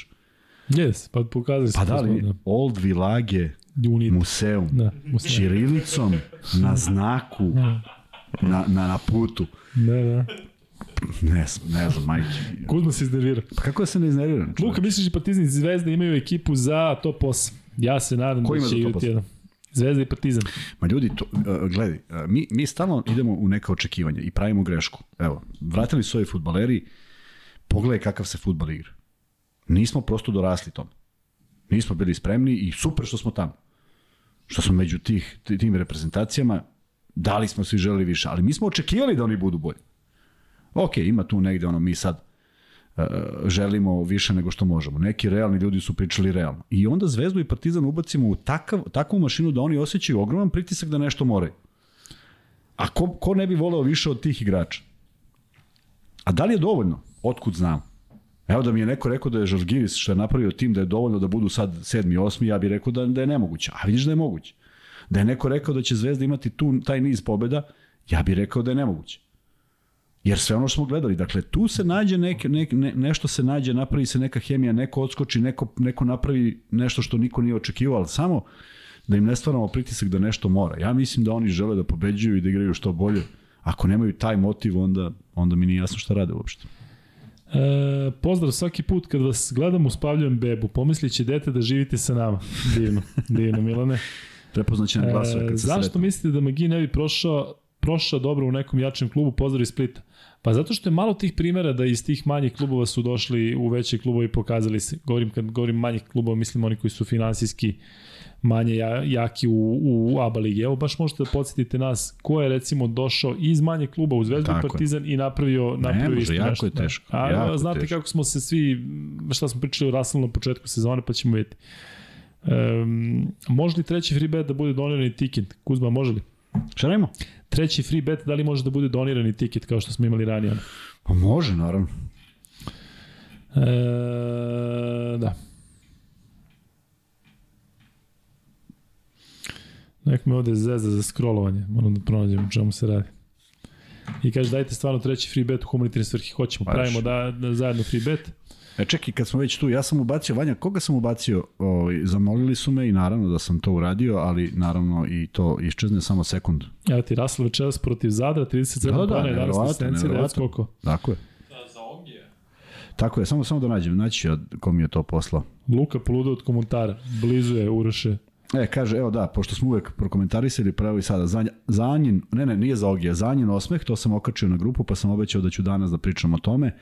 Yes, pa pokazali.
Pa da li,
Da.
Old Village
Unit.
Museum.
Da, museum.
Čirilicom na znaku, na, na, na putu.
Da, da.
Ne, ne znam, majke.
Kuzma se iznervira.
Pa kako da se ne iznerviram?
Luka, misliš da Partizan i Zvezda imaju ekipu za top 8? Ja se nadam
Ko
da će igrati
8?
jedan. Zvezda i Partizan.
Ma ljudi, to, uh, gledaj, uh, mi, mi stalno idemo u neka očekivanja i pravimo grešku. Evo, vratili su ovi futbaleri, pogledaj kakav se futbal igra. Nismo prosto dorasli tome. Nismo bili spremni i super što smo tamo. Što smo među tih, tim reprezentacijama, dali smo svi želi više, ali mi smo očekivali da oni budu bolji. Ok, ima tu negde ono, mi sad uh, želimo više nego što možemo. Neki realni ljudi su pričali realno. I onda Zvezdu i Partizan ubacimo u takav, takvu mašinu da oni osjećaju ogroman pritisak da nešto moraju. A ko, ko ne bi voleo više od tih igrača? A da li je dovoljno? Otkud znam? Evo da mi je neko rekao da je Žalgiris što je napravio tim da je dovoljno da budu sad sedmi, osmi, ja bih rekao da, da je nemoguće. A vidiš da je moguće. Da je neko rekao da će Zvezda imati tu, taj niz pobeda, ja bih rekao da je nemoguće. Jer sve ono što smo gledali, dakle, tu se nađe neke, ne, ne, nešto se nađe, napravi se neka hemija, neko odskoči, neko, neko napravi nešto što niko nije očekivao, ali samo da im ne stvaramo pritisak da nešto mora. Ja mislim da oni žele da pobeđuju i da igraju što bolje. Ako nemaju taj motiv, onda, onda mi nije jasno šta rade uopšte.
E, pozdrav svaki put kad vas gledam uspavljujem bebu, pomislit će dete da živite sa nama. Divno, divno Milane.
Prepoznaće na glasove
E,
kad se
zašto
sretnu.
mislite da Magi ne bi prošao, prošao dobro u nekom jačem klubu, pozdrav iz Splita? Pa zato što je malo tih primera da iz tih manjih klubova su došli u veće klubove i pokazali se. Govorim kad govorim manjih klubova, mislim oni koji su finansijski manje ja, jaki u, u ABA ligi. Evo baš možete da podsjetite nas ko je recimo došao iz manje kluba u Zvezdu
Tako je.
Partizan i napravio, napravio
može,
isto
jako
nešto.
je teško,
A
jako
znate
teško.
kako smo se svi, šta smo pričali o Russellu na početku sezone, pa ćemo vidjeti. Um, može li treći free bet da bude donirani tiket? Kuzma, može li?
Šta radimo?
Treći free bet, da li može da bude donirani tiket kao što smo imali ranije?
Pa može, naravno.
E, da. Nek me ovde zezda za scrollovanje, moram da pronađem o čemu se radi. I kaže dajte stvarno treći free bet u humanitarne svrhe. Hoćemo,
Baš.
pravimo da, da zajedno free bet.
E čekaj, kad smo već tu, ja sam ubacio, Vanja, koga sam ubacio? O, zamolili su me i naravno da sam to uradio, ali naravno i to iščezne samo sekund.
Evo ti Russell večeras protiv Zadra, 37
Da, da,
pojena, 11
nevjerovatno,
asistencija,
nevjerovatno.
koliko?
Tako je.
Da, za Ogije.
Tako je, samo samo da nađem, naći ja ko mi je to poslao.
Luka poluda od komentara, blizu je Uroše.
E, kaže, evo da, pošto smo uvek prokomentarisali, pravo i sada, Zanja, Zanjin, ne, ne, nije za Ogija, Zanjin osmeh, to sam okačio na grupu, pa sam obećao da ću danas da pričam o tome.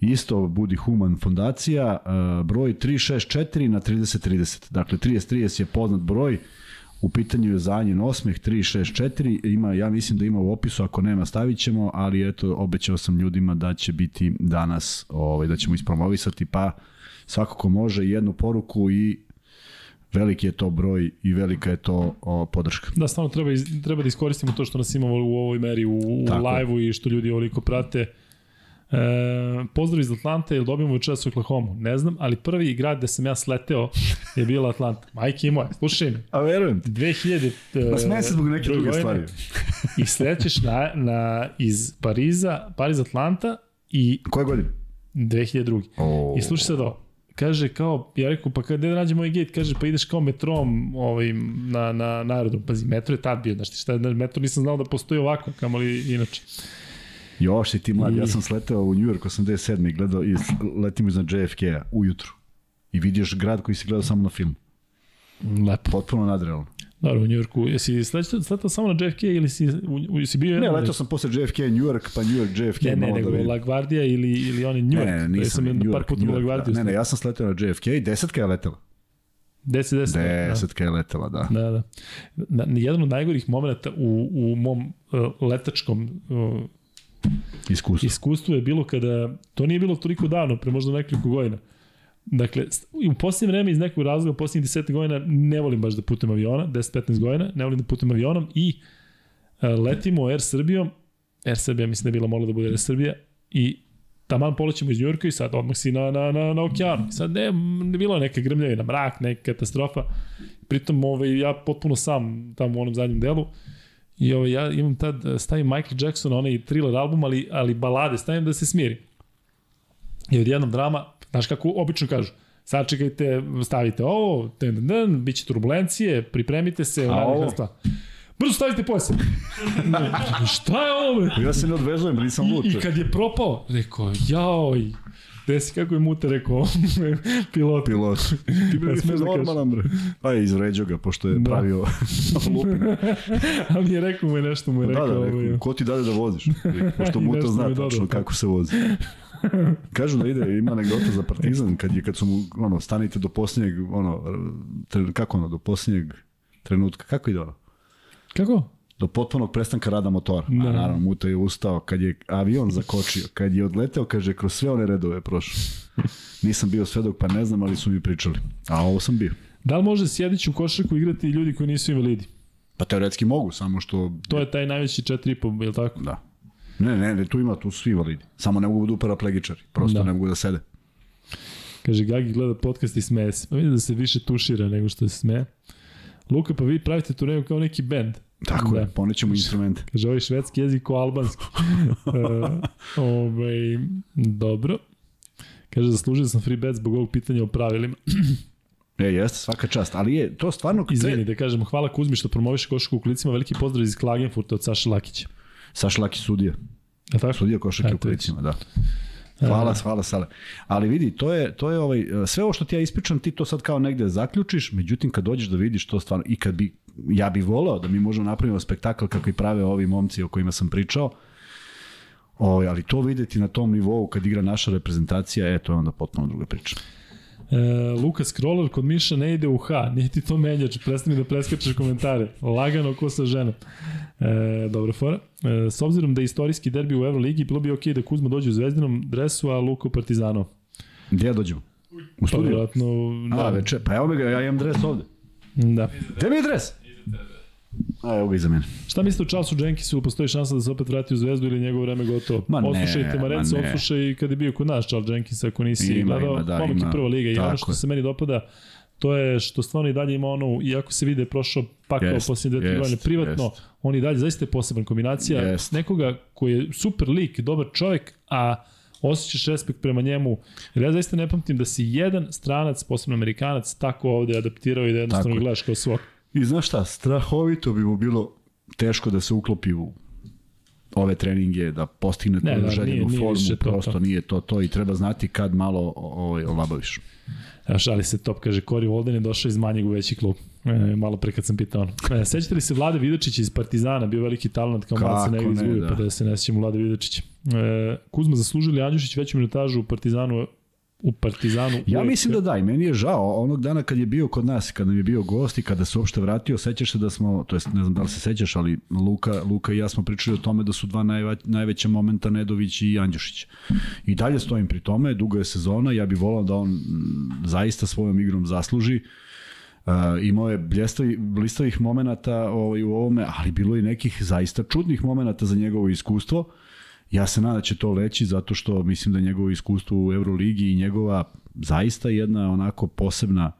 Isto Budi Human fondacija, uh, broj 364 na 3030. Dakle, 3030 je poznat broj, u pitanju je Zanjin osmeh 364, ima, ja mislim da ima u opisu, ako nema stavit ćemo, ali eto, obećao sam ljudima da će biti danas, ovaj, da ćemo ispromovisati, pa svako ko može jednu poruku i veliki je to broj i velika je to o, podrška.
Da, stvarno treba, iz, treba da iskoristimo to što nas imamo u ovoj meri u, u live-u i što ljudi ovoliko prate. E, pozdrav iz Atlante, jel dobijemo večeras u Oklahoma? Ne znam, ali prvi grad gde sam ja sleteo je bila Atlanta. Majke moje, slušaj me.
A verujem ti.
2000...
Pa smijem se zbog neke
druge
stvari.
I slećeš na, na, iz Pariza, Pariz Atlanta i
Koje godine?
2002.
O,
I slušaj sad ovo. Kaže kao, ja rekao, pa kada nađemo ovaj gate, kaže, pa ideš kao metrom ovaj, na, na, na aerodrom. Pazi, metro je tad bio, znaš ti šta metro nisam znao da postoji ovako, kamoli inače.
Još si ti mlad,
I-
ja sam sleteo u New York 87. i gledao, i letimo iznad JFK-a ujutru. I vidiš grad koji si gledao samo na filmu.
Lepo.
Potpuno nadrealno.
Dobro, u Njujorku, jesi sletao, sletao samo na JFK ili si, u, u, si bio...
Ne, letao sam posle JFK New York, pa New York JFK
Ne, ne,
malo
nego
da.
La Guardia ili, ili oni New York.
Ne, ne,
Ja
nisam
sam
New
jedno par
York,
puta La
York,
Guardia.
da. Ne, ne, ja sam sleteo na JFK i desetka je letela.
10, 10.
Desetka je letela, da.
Da, da. Na, jedan od najgorih momenta u, u mom uh, letačkom uh,
Iskustvo.
iskustvu je bilo kada, to nije bilo toliko davno, pre možda nekoliko godina. Dakle, u posljednje vreme iz nekog razloga, posljednjih 10 godina, ne volim baš da putujem aviona, 10-15 godina, ne volim da putujem avionom i uh, letimo Air Srbijom, Air Srbija mislim da je bila mogla da bude Air Srbija, i taman polećemo iz Njurka i sad odmah si na, na, na, na okeanu. I sad ne, m, bilo neka grmljavina, mrak, neka katastrofa. Pritom ovaj, ja potpuno sam tamo u onom zadnjem delu. I ovaj, ja imam tad, eh, stavim Michael Jackson, onaj thriller album, ali, ali balade, stavim da se smiri. I odjednom drama, znaš kako obično kažu, sačekajte, stavite ovo, ten, ten, ten, bit će turbulencije, pripremite se,
A ovo?
nastava. Brzo stavite pojase. Šta je ovo?
Ja se ne odvezujem, nisam lud.
I, I kad je propao, rekao, jaoj, gde si, kako je Mute rekao, pilot.
Pilot. Ti
Ja
nisi
smeš da
normalan, bre. Pa je izvređao ga, pošto je
Da.
pravio lupinu.
A mi je rekao mu je nešto, mu je
Da,
rekao.
da,
ovaj,
rekao, ko ti dade da voziš? Pošto
I
mu to
nešto
zna tačno kako se vozi. Kažu da ide, ima anegdota za Partizan, kad je, kad su mu, ono, stanite do posljednjeg, ono, tre, kako ono, do posljednjeg trenutka, kako ide ono?
Kako?
Do potpunog prestanka rada motora.
Da.
A naravno, Muta je ustao, kad je avion zakočio, kad je odleteo, kaže, kroz sve one redove prošao. Nisam bio svedok, pa ne znam, ali su mi pričali. A ovo sam bio.
Da li može sjedići u košarku igrati i ljudi koji nisu invalidi?
Pa teoretski mogu, samo što...
To je taj najveći 4,5, je li tako?
Da. Ne, ne, ne, tu ima, tu su svi validi. Samo ne mogu da budu paraplegičari. Prosto
Da.
ne mogu da sede.
Kaže, Gagi gleda podcast i smeje se. Pa vidim da se više tušira nego što se smeje. Luka, pa vi pravite turneju kao neki bend.
Tako
Da.
je, ponećemo instrumente.
Kaže, ovaj švedski jezik ko albanski. uh, ovaj, dobro. Kaže, zaslužio sam free bet zbog ovog pitanja o pravilima.
E, jeste, svaka čast. Ali je, to stvarno...
Izvini, da kažemo, hvala Kuzmi što promoviše košarku u kulicima. Veliki pozdrav iz Klagenfurta od Saša Lakića.
Saša Laki sudija.
A tako?
Sudija košarke u
Eto,
kulicima, da. Hvala, hvala Sale. Ali vidi, to je, to je ovaj, sve ovo što ti ja ispričam, ti to sad kao negde zaključiš, međutim kad dođeš da vidiš to stvarno, i kad bi, ja bih volao da mi možemo napravimo spektakl kako i prave ovi momci o kojima sam pričao, ovaj, ali to videti na tom nivou kad igra naša reprezentacija, e, to je onda potpuno druga priča.
E, Luka Scroller kod Miša ne ide u H, nije ti to menjač, prestani da preskačeš komentare. Lagano ko sa ženom. E, dobra fora. E, s obzirom da je istorijski derbi u Euroligi, bilo bi okej da Kuzma dođe u zvezdinom dresu, a Luka u Partizanu.
Gde ja dođem? U
Pa
studiju?
vjerojatno,
A,
da.
veče, pa evo ga, ja imam dres ovde.
da.
Gde mi je dres? A, evo ga iza mene.
Šta mislite o Charlesu Jenkinsu, postoji šansa da se opet vrati u zvezdu ili je njegovo vreme gotovo?
Ma ne,
Odslušajte Marenca,
ma
odslušaj kad je bio kod nas Charles Jenkins, ako nisi
Ima,
gledao,
ima, da,
momak je prva liga i ono što
je.
se meni dopada, to je što stvarno i dalje ima ono, iako se vide prošao pakao
Jest,
posljednje dve, tri godine, privatno,
jest.
on i dalje zaista je poseban kombinacija
Jest.
nekoga koji je super lik, dobar čovjek, a osjećaš respekt prema njemu. Jer ja zaista ne pamtim da si jedan stranac, posebno amerikanac, tako ovde adaptirao i da jednostavno
Tako
gledaš kao svog.
I znaš šta, strahovito bi mu bilo teško da se uklopi u ove treninge, da postigne
Ne,
tu
da,
željenu
nije- nije
formu,
to,
prosto
to.
nije to to i treba znati kad malo ovaj, olabaviš.
Evo šali se top, kaže Cory Walden je došao iz manjeg u veći klub. E, malo pre kad sam pitao ono. E, sećate li se Vlade Vidočića iz Partizana, bio veliki talent kao malo se
Kako
negdje
ne,
izgubio,
da.
pa da se ne sjećamo Vlade Vidočića. E, Kuzma zaslužili Andjušić veću minutažu u Partizanu u Partizanu.
Ja
uvek.
mislim da da, i meni je žao onog dana kad je bio kod nas, kad nam je bio gost i kada se uopšte vratio, sećaš se da smo, to jest ne znam da li se sećaš, ali Luka, Luka i ja smo pričali o tome da su dva najva, najveća momenta Nedović i Andjušić. I dalje stojim pri tome, duga je sezona, ja bih volao da on mm, zaista svojom igrom zasluži. Uh, imao je bljestavi, blistavih momenata ovaj, u ovome, ali bilo je i nekih zaista čudnih momenata za njegovo iskustvo. Ja se nadam da će to leći zato što mislim da njegovo iskustvo u Euroligi i njegova zaista jedna onako posebna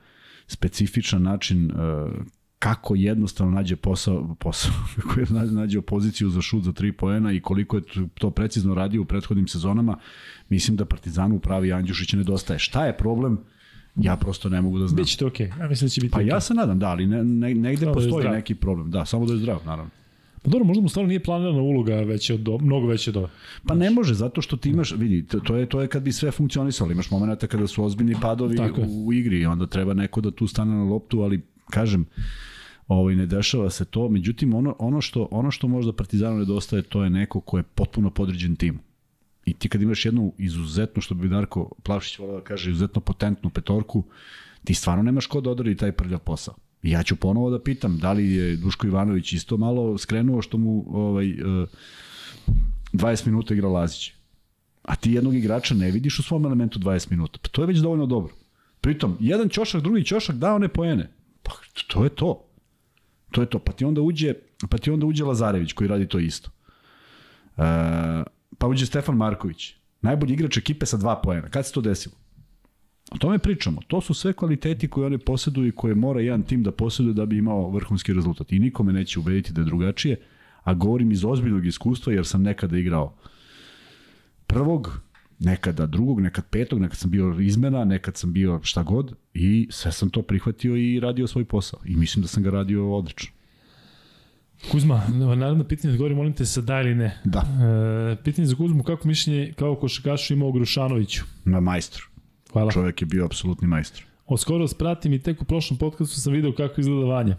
specifičan način uh, kako jednostavno nađe posao, posao kako je na- nađe poziciju za šut za tri poena i koliko je to precizno radio u prethodnim sezonama, mislim da Partizanu pravi Andjušić nedostaje. Šta je problem? Ja prosto ne mogu da znam.
Biće to okej. Ja mislim da će biti
Pa
okej.
ja se nadam, da, ali ne, ne, negde
Samo da
postoji
zdrav.
neki problem. Da, samo da je zdrav, naravno.
Pa dobro, možda mu stvarno nije planirana uloga veća od, do- mnogo veća od ove.
Pa ne može, zato što ti imaš, vidi, to, je to je kad bi sve funkcionisalo. Imaš momenata kada su ozbiljni padovi
Tako
u, u igri onda treba neko da tu stane na loptu, ali kažem, ovaj ne dešava se to. Međutim ono ono što ono što možda Partizanu nedostaje to je neko ko je potpuno podređen timu. I ti kad imaš jednu izuzetnu, što bi Darko Plavšić volao da kaže, izuzetno potentnu petorku, ti stvarno nemaš ko da odradi taj prljav posao. Ja ću ponovo da pitam, da li je Duško Ivanović isto malo skrenuo što mu ovaj, eh, 20 minuta igra Lazić. A ti jednog igrača ne vidiš u svom elementu 20 minuta. Pa to je već dovoljno dobro. Pritom, jedan ćošak, drugi ćošak dao ne poene. Pa to je to. To je to. Pa ti onda uđe, pa ti onda uđe Lazarević koji radi to isto. E, pa uđe Stefan Marković. Najbolji igrač ekipe sa dva poena. Kad se to desilo? O tome pričamo. To su sve kvaliteti koje oni posjeduju i koje mora jedan tim da posjeduje da bi imao vrhunski rezultat. I nikome neće ubediti da je drugačije, a govorim iz ozbiljnog iskustva jer sam nekada igrao prvog, nekada drugog, nekad petog, nekad sam bio izmena, nekad sam bio šta god i sve sam to prihvatio i radio svoj posao. I mislim da sam ga radio odlično.
Kuzma, naravno pitanje odgovori, molim te sa da ili ne.
Da,
E, pitanje za Kuzmu, kako mišljenje kao košakašu ima o Grušanoviću?
na majstor.
Hvala.
Čovjek je bio apsolutni majstor.
Od skoro vas pratim i tek u prošlom podcastu sam video kako izgleda Vanja.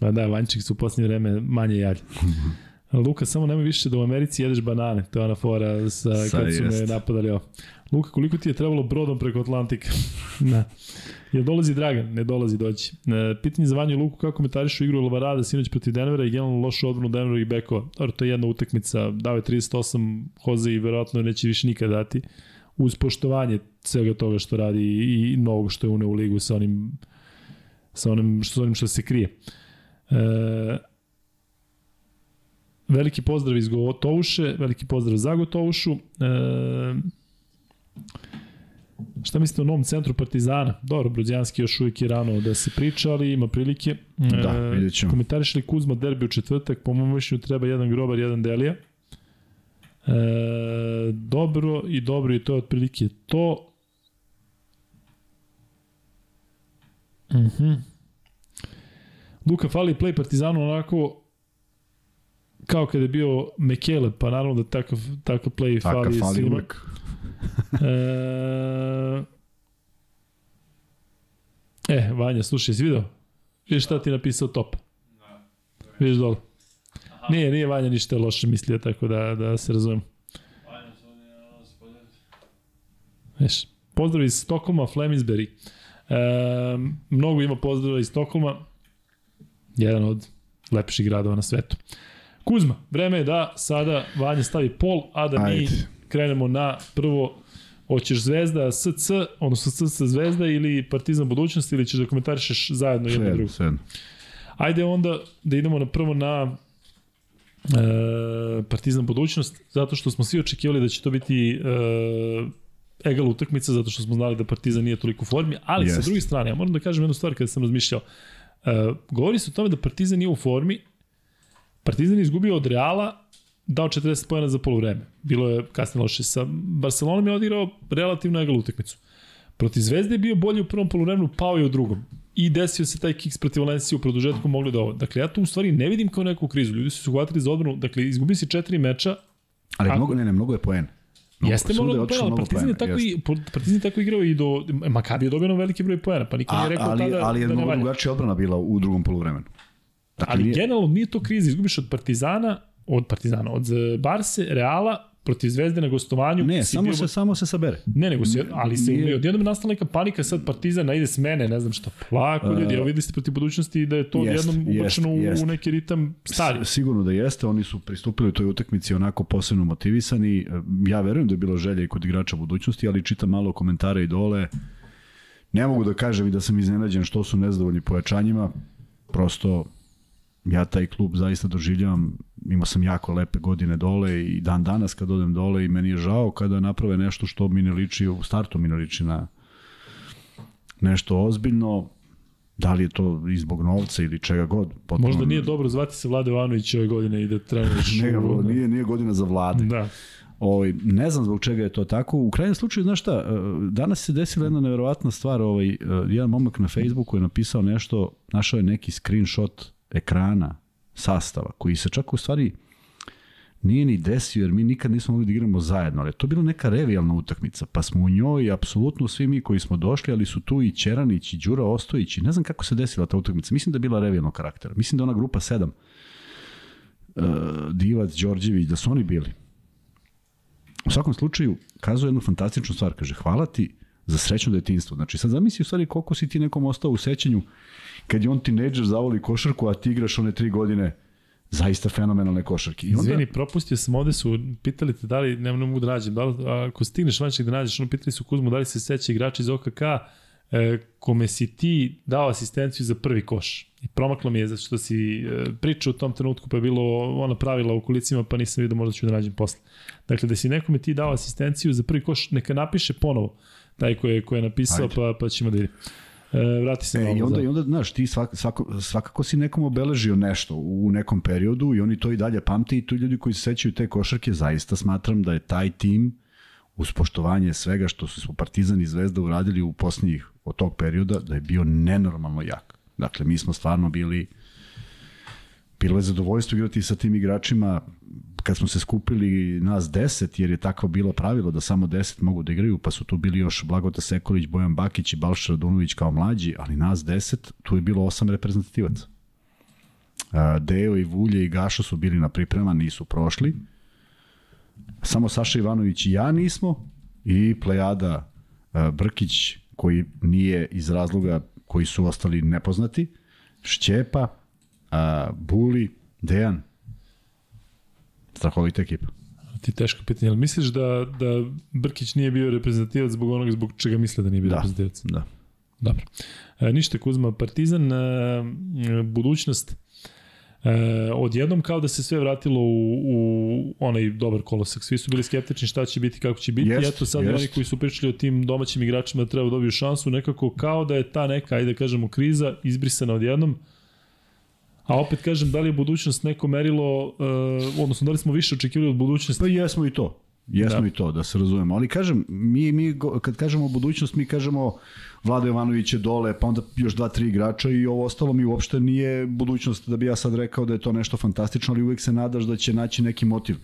Pa da, Vanček su u posljednje vreme manje jalje. Luka, samo nemoj više da u Americi jedeš banane. To je ona fora sa,
Sad
kad su me
jest.
napadali ovo. Luka, koliko ti je trebalo brodom preko Atlantika? da. Jel dolazi Dragan? Ne dolazi doći. E, pitanje za Vanju i Luku, kako komentarišu igru Lavarada sinoć protiv Denvera i generalno lošu odbranu Denvera i Bekova. Dobro, to je jedna utakmica, dao je 38 Hoze i verovatno neće više nikad dati. Uz poštovanje svega toga što radi i, i novog što je uneo u ligu sa onim sa onim što, sa onim što se krije. E, veliki pozdrav iz Gotovuše, veliki pozdrav za Gotovušu. E, Šta mislite o novom centru Partizana? Dobro, Brođanski još uvijek je rano da se priča, ali ima prilike.
Da, vidjet ćemo.
Komentariš li Kuzma derbi u četvrtak? Po mojom mišljenju treba jedan grobar, jedan delija. E, dobro i dobro i to je otprilike to. Mhm. Luka fali play Partizanu onako kao kada je bio Mekele, pa naravno da takav, takav play
Taka
fali,
fali
svima.
uvek.
E, e, Vanja, slušaj, si video? Vidiš šta ti je napisao top? Vidiš dole. Nije, nije Vanja ništa loše mislio, tako da, da se razumem. Viš, pozdrav iz Stokholma, Flemingsbury. E, mnogo ima pozdrava iz Stokholma. Jedan od lepših gradova na svetu. Kuzma, vreme je da sada Vanja stavi pol, a da mi
Ajde.
krenemo na prvo Hoćeš Zvezda SC, odnosno SC Zvezda ili Partizan budućnosti ili ćeš da komentarišeš zajedno jedno i
Sve,
drugo?
sve.
Ajde onda da idemo na prvo na e, Partizan budućnost, zato što smo svi očekivali da će to biti e, egal utakmica, zato što smo znali da Partizan nije toliko u formi, ali yes. sa druge strane, ja moram da kažem jednu stvar kada sam razmišljao. E, govori se o tome da Partizan nije u formi, Partizan je izgubio od Reala, dao 40 pojena za polovreme. Bilo je kasnije loše. Sa Barcelonom je odigrao relativno egal utakmicu. Protiv Zvezde je bio bolji u prvom poluvremenu, pao je u drugom. I desio se taj kiks protiv Valencije u produžetku mogli da ovo. Dakle, ja to u stvari ne vidim kao neku krizu. Ljudi su se uhvatili za odbranu. Dakle, izgubi si četiri meča,
Ali
Ako-
mnogo, ne, ne, mnogo je poen. Mnogo-
Jeste moralo da
otišlo
ali Partizan je tako i Partizan je tako igrao i do Makabi je dobio veliki broj poena, pa niko nije rekao
ali,
tada
ali je
da ne
mnogo
valja.
drugačija odbrana bila u drugom poluvremenu. Dakle,
Ali
nije-
generalno nije to kriza, izgubiš od Partizana, od Partizana, od eh, Barse, Reala, protiv Zvezde na gostovanju.
Ne, samo
bio-
se, samo se sabere.
Ne, nego se, ali se
Nije-
odjednom je nastala neka panika, sad Partizan najde s mene, ne znam šta, plako ljudi, evo videli ste protiv budućnosti da je to
jest,
odjednom ubačeno u,
jest.
u neki ritam stari.
S- Sigurno da jeste, oni su pristupili toj utakmici onako posebno motivisani. Ja verujem da je bilo želje i kod igrača budućnosti, ali čitam malo komentare i dole. Ne mogu da kažem i da sam iznenađen što su nezadovoljni pojačanjima. Prosto ja taj klub zaista doživljavam, imao sam jako lepe godine dole i dan danas kad odem dole i meni je žao kada naprave nešto što mi ne liči, u startu mi ne liči na nešto ozbiljno, da li je to i zbog novca ili čega god. Potpuno,
Možda nije dobro zvati se Vlade Ivanović ove godine i da trenuješ.
Ne,
u-
nije, nije godina za vlade.
Da.
Ovaj, ne znam zbog čega je to tako. U krajnjem slučaju, znaš šta, eh, danas se desila jedna neverovatna stvar. Ovaj, eh, jedan momak na Facebooku je napisao nešto, našao je neki screenshot ekrana sastava, koji se čak u stvari nije ni desio, jer mi nikad nismo mogli da igramo zajedno, ali je to bila neka revijalna utakmica, pa smo u njoj apsolutno svi mi koji smo došli, ali su tu i Ćeranić, i Đura Ostojić, i ne znam kako se desila ta utakmica, mislim da je bila revijalnog karaktera, mislim da je ona grupa 7, uh, Divac, Đorđević, da su oni bili. U svakom slučaju, kazuje jednu fantastičnu stvar, kaže, hvala ti za srećno detinstvo. Znači, sad zamisli u stvari koliko si ti nekom ostao u sećanju kad je on tinejdžer zavoli košarku, a ti igraš one tri godine zaista fenomenalne košarke. I onda,
Izvini, propustio sam ovde su, pitali te da li, ne, ne mogu da nađem, da li, ako stigneš vančeg da nađeš, ono pitali su Kuzmu da li se seća igrača iz OKK e, kome si ti dao asistenciju za prvi koš. I promaklo mi je zato što si e, pričao u tom trenutku pa je bilo ona pravila u kulicima pa nisam vidio možda ću da nađem posle. Dakle, da si nekome ti dao asistenciju za prvi koš, neka napiše ponovo taj ko je, ko je napisao
Ajde.
pa, pa ćemo da vidimo. E, vrati se
E. I onda, i onda, znaš, ti svak, svako, svakako si nekom obeležio nešto u nekom periodu i oni to i dalje pamte i tu ljudi koji se sećaju te košarke, zaista smatram da je taj tim uz poštovanje svega što su Partizan i Zvezda uradili u posljednjih od tog perioda, da je bio nenormalno jak. Dakle, mi smo stvarno bili bilo je zadovoljstvo igrati sa tim igračima kad smo se skupili nas 10, jer je takvo bilo pravilo da samo 10 mogu da igraju, pa su tu bili još Blagota Sekolić, Bojan Bakić i Balša Radunović kao mlađi, ali nas 10, tu je bilo 8 reprezentativaca. Deo i Vulje i Gaša su bili na priprema, nisu prošli. Samo Saša Ivanović i ja nismo i plejada Brkić koji nije iz razloga koji su ostali nepoznati, Šćepa, Buli, Dejan, strahovita ekipa.
Ti teško pitanje, ali misliš da, da Brkić nije bio reprezentativac zbog onoga zbog čega misle da nije bio
Da.
reprezentativac?
Da.
Dobro. E, ništa Kuzma, Partizan, e, budućnost. E, odjednom kao da se sve vratilo u, u onaj dobar kolosak. Svi su bili skeptični šta će biti, kako će biti.
Jest,
I eto sad
jest.
oni koji su pričali o tim domaćim igračima da treba da dobiju šansu, nekako kao da je ta neka, ajde da kažemo, kriza izbrisana odjednom. A opet kažem, da li je budućnost neko merilo, uh, odnosno da li smo više očekivali od budućnosti?
Pa jesmo i to. Jesmo
Da.
i to, da se razumemo. Ali kažem, mi, mi kad kažemo budućnost, mi kažemo Vlada Jovanović je dole, pa onda još dva, tri igrača i ovo ostalo mi uopšte nije budućnost da bi ja sad rekao da je to nešto fantastično, ali uvek se nadaš da će naći neki motiv.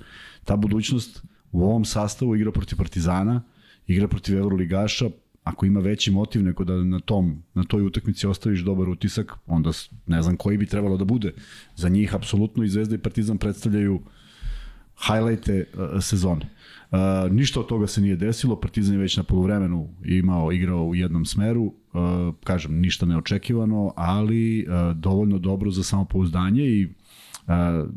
Ta budućnost u ovom sastavu igra protiv Partizana, igra protiv Euroligaša, ako ima veći motiv nego da na tom na toj utakmici ostaviš dobar utisak, onda ne znam koji bi trebalo da bude. Za njih apsolutno i Zvezda i Partizan predstavljaju hajlajte uh, sezone. Uh, ništa od toga se nije desilo, Partizan je već na poluvremenu imao, igrao u jednom smeru, uh, kažem, ništa neočekivano, ali uh, dovoljno dobro za samopouzdanje i uh,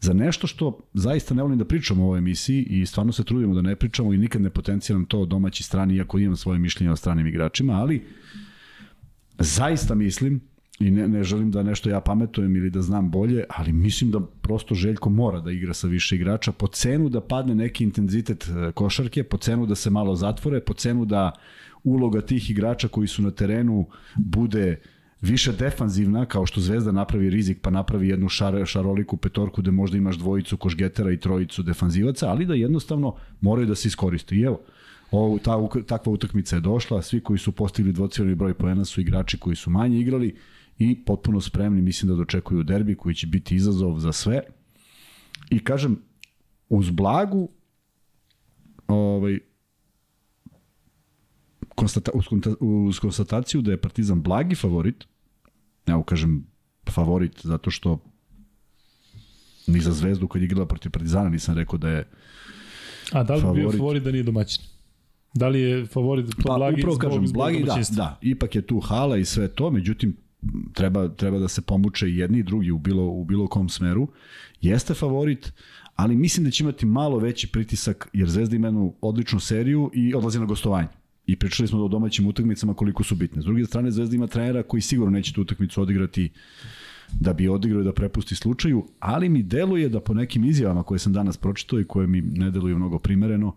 za nešto što zaista ne volim da pričam u ovoj emisiji i stvarno se trudimo da ne pričamo i nikad ne potenciram to domaći strani, iako imam svoje mišljenje o stranim igračima, ali zaista mislim i ne, ne želim da nešto ja pametujem ili da znam bolje, ali mislim da prosto Željko mora da igra sa više igrača po cenu da padne neki intenzitet e, košarke, po cenu da se malo zatvore, po cenu da uloga tih igrača koji su na terenu bude više defanzivna, kao što Zvezda napravi rizik pa napravi jednu šar, šaroliku petorku gde možda imaš dvojicu košgetera i trojicu defanzivaca, ali da jednostavno moraju da se iskoriste. I evo, ovo, ta, takva utakmica je došla, svi koji su postigli dvocifreni broj poena su igrači koji su manje igrali i potpuno spremni, mislim da dočekuju derbi koji će biti izazov za sve. I kažem, uz blagu ovaj, konstata, uz, uz konstataciju da je Partizan blagi favorit, evo kažem favorit zato što ni za Zvezdu kad je igrala protiv Partizana nisam rekao da je
A da li bi bio
Favorit.
favorit da nije domaćin? Da li je favorit to
Pa,
blagi
upravo kažem,
zbog
blagi, da, da, ipak je tu hala i sve to, međutim, treba, treba da se pomuče i jedni i drugi u bilo, u bilo kom smeru. Jeste favorit, ali mislim da će imati malo veći pritisak, jer Zvezda ima jednu odličnu seriju i odlazi na gostovanje. I pričali smo o domaćim utakmicama koliko su bitne. S druge strane, Zvezda ima trenera koji sigurno neće tu utakmicu odigrati da bi odigrao i da prepusti slučaju, ali mi deluje da po nekim izjavama koje sam danas pročitao i koje mi ne deluju mnogo primereno,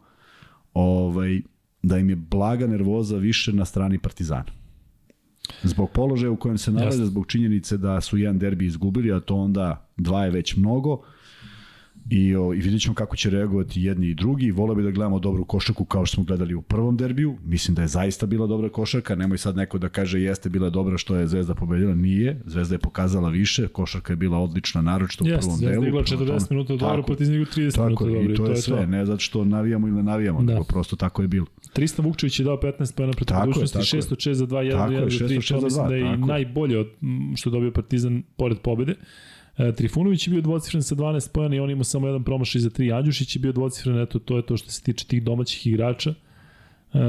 ovaj, da im je blaga nervoza više na strani Partizana. Zbog položaja u kojem se nalaze, zbog činjenice da su jedan derbi izgubili, a to onda dva je već mnogo, i, o, i vidjet ćemo kako će reagovati jedni i drugi. Vole bi da gledamo dobru košarku kao što smo gledali u prvom derbiju. Mislim da je zaista bila dobra košarka. Nemoj sad neko da kaže jeste bila dobra što je Zvezda pobedila. Nije. Zvezda je pokazala više. Košarka je bila odlična, naročito u
Jeste,
prvom
Zvezda
delu.
je igla
Prema
40
tome-
minuta dobro, Partizan igra 30
Tako
minuta
je,
dobro.
i to je sve. Ne zato što navijamo ili ne navijamo,
Da.
nego prosto tako je bilo.
Tristan Vukčević je dao 15 pojena protiv
je,
budućnosti,
tako je.
6 od 6 za 2, 1
Tako je,
1 za 3,
6 od 6
to mislim da je i
je.
najbolje što je dobio Partizan pored pobede. E, Trifunović je bio dvocifren sa 12 pojena i on ima samo jedan promašaj za 3. Andjušić je bio dvocifren, eto to je to što se tiče tih domaćih igrača. E,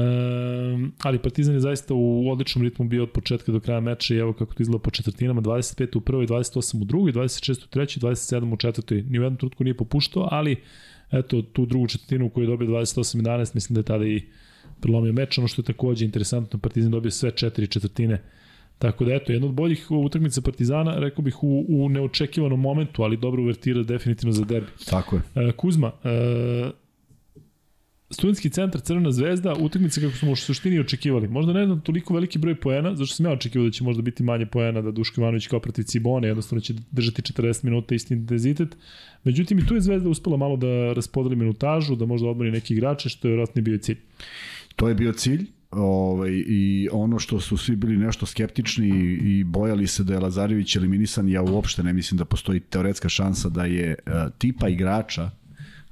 ali Partizan je zaista u odličnom ritmu bio od početka do kraja meča i evo kako to izgleda po četvrtinama, 25 u prvoj, 28 u drugoj, 26 u trećoj, 27 u četvrtoj. Ni u jednom trutku nije popuštao, ali eto tu drugu četvrtinu u kojoj je dobio 28-11, mislim da je tada i prelomio meč. Ono što je takođe interesantno, Partizan dobio sve četiri četvrtine. Tako da eto, jedna od boljih utakmica Partizana, rekao bih u, u neočekivanom momentu, ali dobro uvertira definitivno za derbi.
Tako je.
E, Kuzma, e, studentski centar Crvena zvezda, utakmica kako smo u suštini očekivali. Možda ne znam toliko veliki broj poena, zašto sam ja očekivao da će možda biti manje poena, da Duško Ivanović kao protiv Cibone, jednostavno će držati 40 minuta isti intenzitet. Međutim, i tu je zvezda uspela malo da raspodeli minutažu, da možda odmori neki igrače, što je vjerojatno bio cilj.
To je bio cilj ovaj, i ono što su svi bili nešto skeptični i, i bojali se da je Lazarević eliminisan, ja uopšte ne mislim da postoji teoretska šansa da je uh, tipa igrača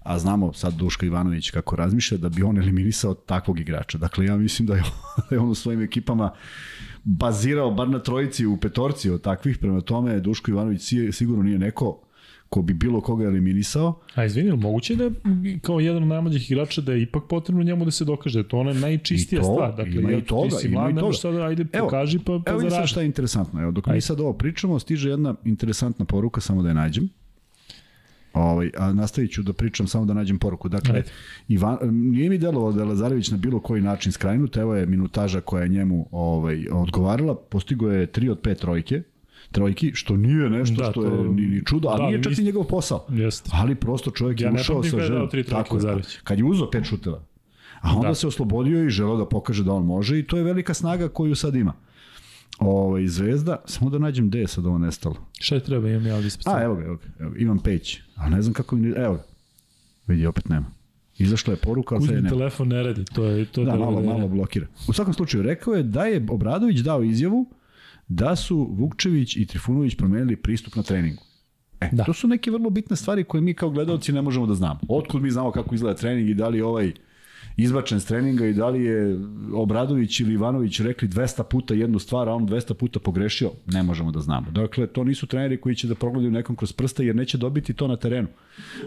a znamo sad Duška Ivanović kako razmišlja, da bi on eliminisao takvog igrača. Dakle, ja mislim da je, da je on u svojim ekipama bazirao bar na trojici u petorci od takvih, prema tome Duško Ivanović si- sigurno nije neko ko bi bilo koga eliminisao,
A izvini, ili moguće da je kao jedan od najmlađih igrača da je ipak potrebno njemu da se dokaže, da je to ona najčistija
I to,
stvar. Dakle,
ima i
jel,
toga,
ti si
ima
mlad,
i
ne
toga.
možeš sada, ajde,
Evo,
pokaži pa, pa
Evo
zaradi.
šta je interesantno. Evo, dok mi
Ajde.
sad ovo pričamo, stiže jedna interesantna poruka, samo da je nađem. Ovaj, a nastavit ću da pričam samo da nađem poruku. Dakle,
Ajde.
Ivan, nije mi delovalo da je Lazarević na bilo koji način skrajnut, evo je minutaža koja je njemu ovaj, odgovarala, postigo je 3 od 5 trojke, trojki, što nije nešto
Da,
što
to-
je ni, ni čudo, ali
da,
nije čak ni njegov posao.
Jeste.
Ali prosto čovjek
Ja
je ušao sa željom.
trojke
Tako je.
Lazarević.
Kad je uzeo pet šuteva. A onda
Da.
se oslobodio i želeo da pokaže da on može i to je velika snaga koju sad ima. Ovaj Zvezda, samo da nađem gde je sad ovo nestalo.
Šta je treba, imam ja ovdje ispred
A, evo ga, evo ga, evo ga, imam peć. A ne znam kako evo ga. Vidi, opet nema. Izašla je poruka, ali sad je
Kuzmin
nema.
telefon ne radi, to je to
Da, malo,
telefonera.
malo blokira. U svakom slučaju, rekao je da je Obradović dao izjavu da su Vukčević i Trifunović promenili pristup na treningu. E, da. To su neke vrlo bitne stvari koje mi kao gledalci ne možemo da znamo. Otkud mi znamo kako izgleda trening i da li je ovaj izbačen s treninga i da li je Obradović ili Ivanović rekli 200 puta jednu stvar, a on 200 puta pogrešio, ne možemo da znamo. Dakle, to nisu treneri koji će da progledaju nekom kroz prsta jer neće dobiti to na terenu.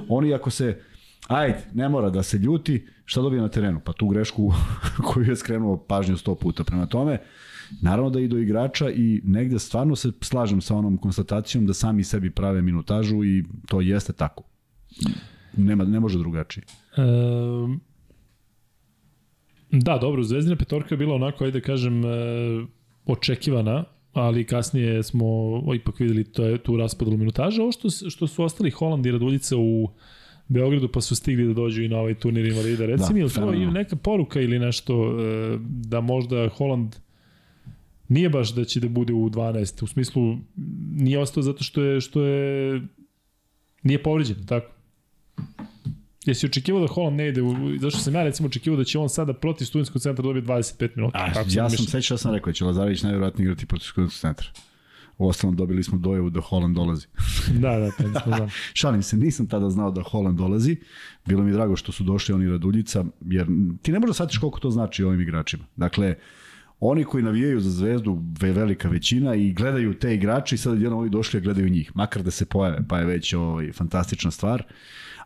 Oni ako se Ajde, ne mora da se ljuti, šta dobije na terenu? Pa tu grešku koju je skrenuo pažnju sto puta. Prema tome, naravno da i do igrača i negde stvarno se slažem sa onom konstatacijom da sami sebi prave minutažu i to jeste tako. Nema, ne može drugačije.
Ehm, da, dobro, Zvezdina petorka je bila onako, ajde da kažem, e, očekivana, ali kasnije smo ipak videli to je tu raspodelu minutaža. Ovo što, što su ostali Holand i Raduljica u Beogradu pa su stigli da dođu i na ovaj turnir invalida. Reci
Da,
mi, je li to neka poruka ili nešto e, da možda Holand nije baš da će da bude u 12. U smislu, nije ostao zato što je, što je nije povređen, tako? Jesi očekivao da Holland ne ide, u, zašto sam ja recimo očekivao da će on sada protiv studentskog centra dobiti 25 minuta.
A,
Tako
ja sam sećao da sam rekao da će Lazarević najvjerojatnije igrati protiv studentskog centra. U ostalom dobili smo dojavu da Holland dolazi.
Da, da, to nismo znam.
Šalim se, nisam tada znao da Holland dolazi. Bilo mi drago što su došli oni Raduljica, jer ti ne možeš da shvatiš koliko to znači ovim igračima. Dakle, oni koji navijaju za zvezdu, ve velika većina i gledaju te igrače i sad odjednom ovi došli a gledaju njih, makar da se pojave, pa je već ovaj, fantastična stvar.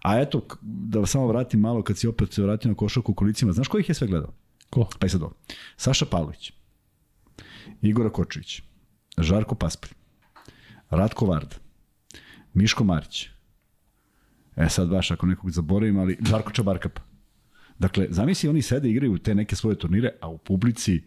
A eto, da samo vratim malo kad si opet se vratio na košarku u kolicima, znaš ko ih je sve gledao?
Ko?
Pa i sad ovo. Saša Pavlović, Igora Kočević, Žarko Paspalj, Ratko Vard, Miško Marić. E sad baš ako nekog zaboravim, ali Žarko Čabarkapa. Dakle, zamisli oni sede i igraju te neke svoje turnire, a u publici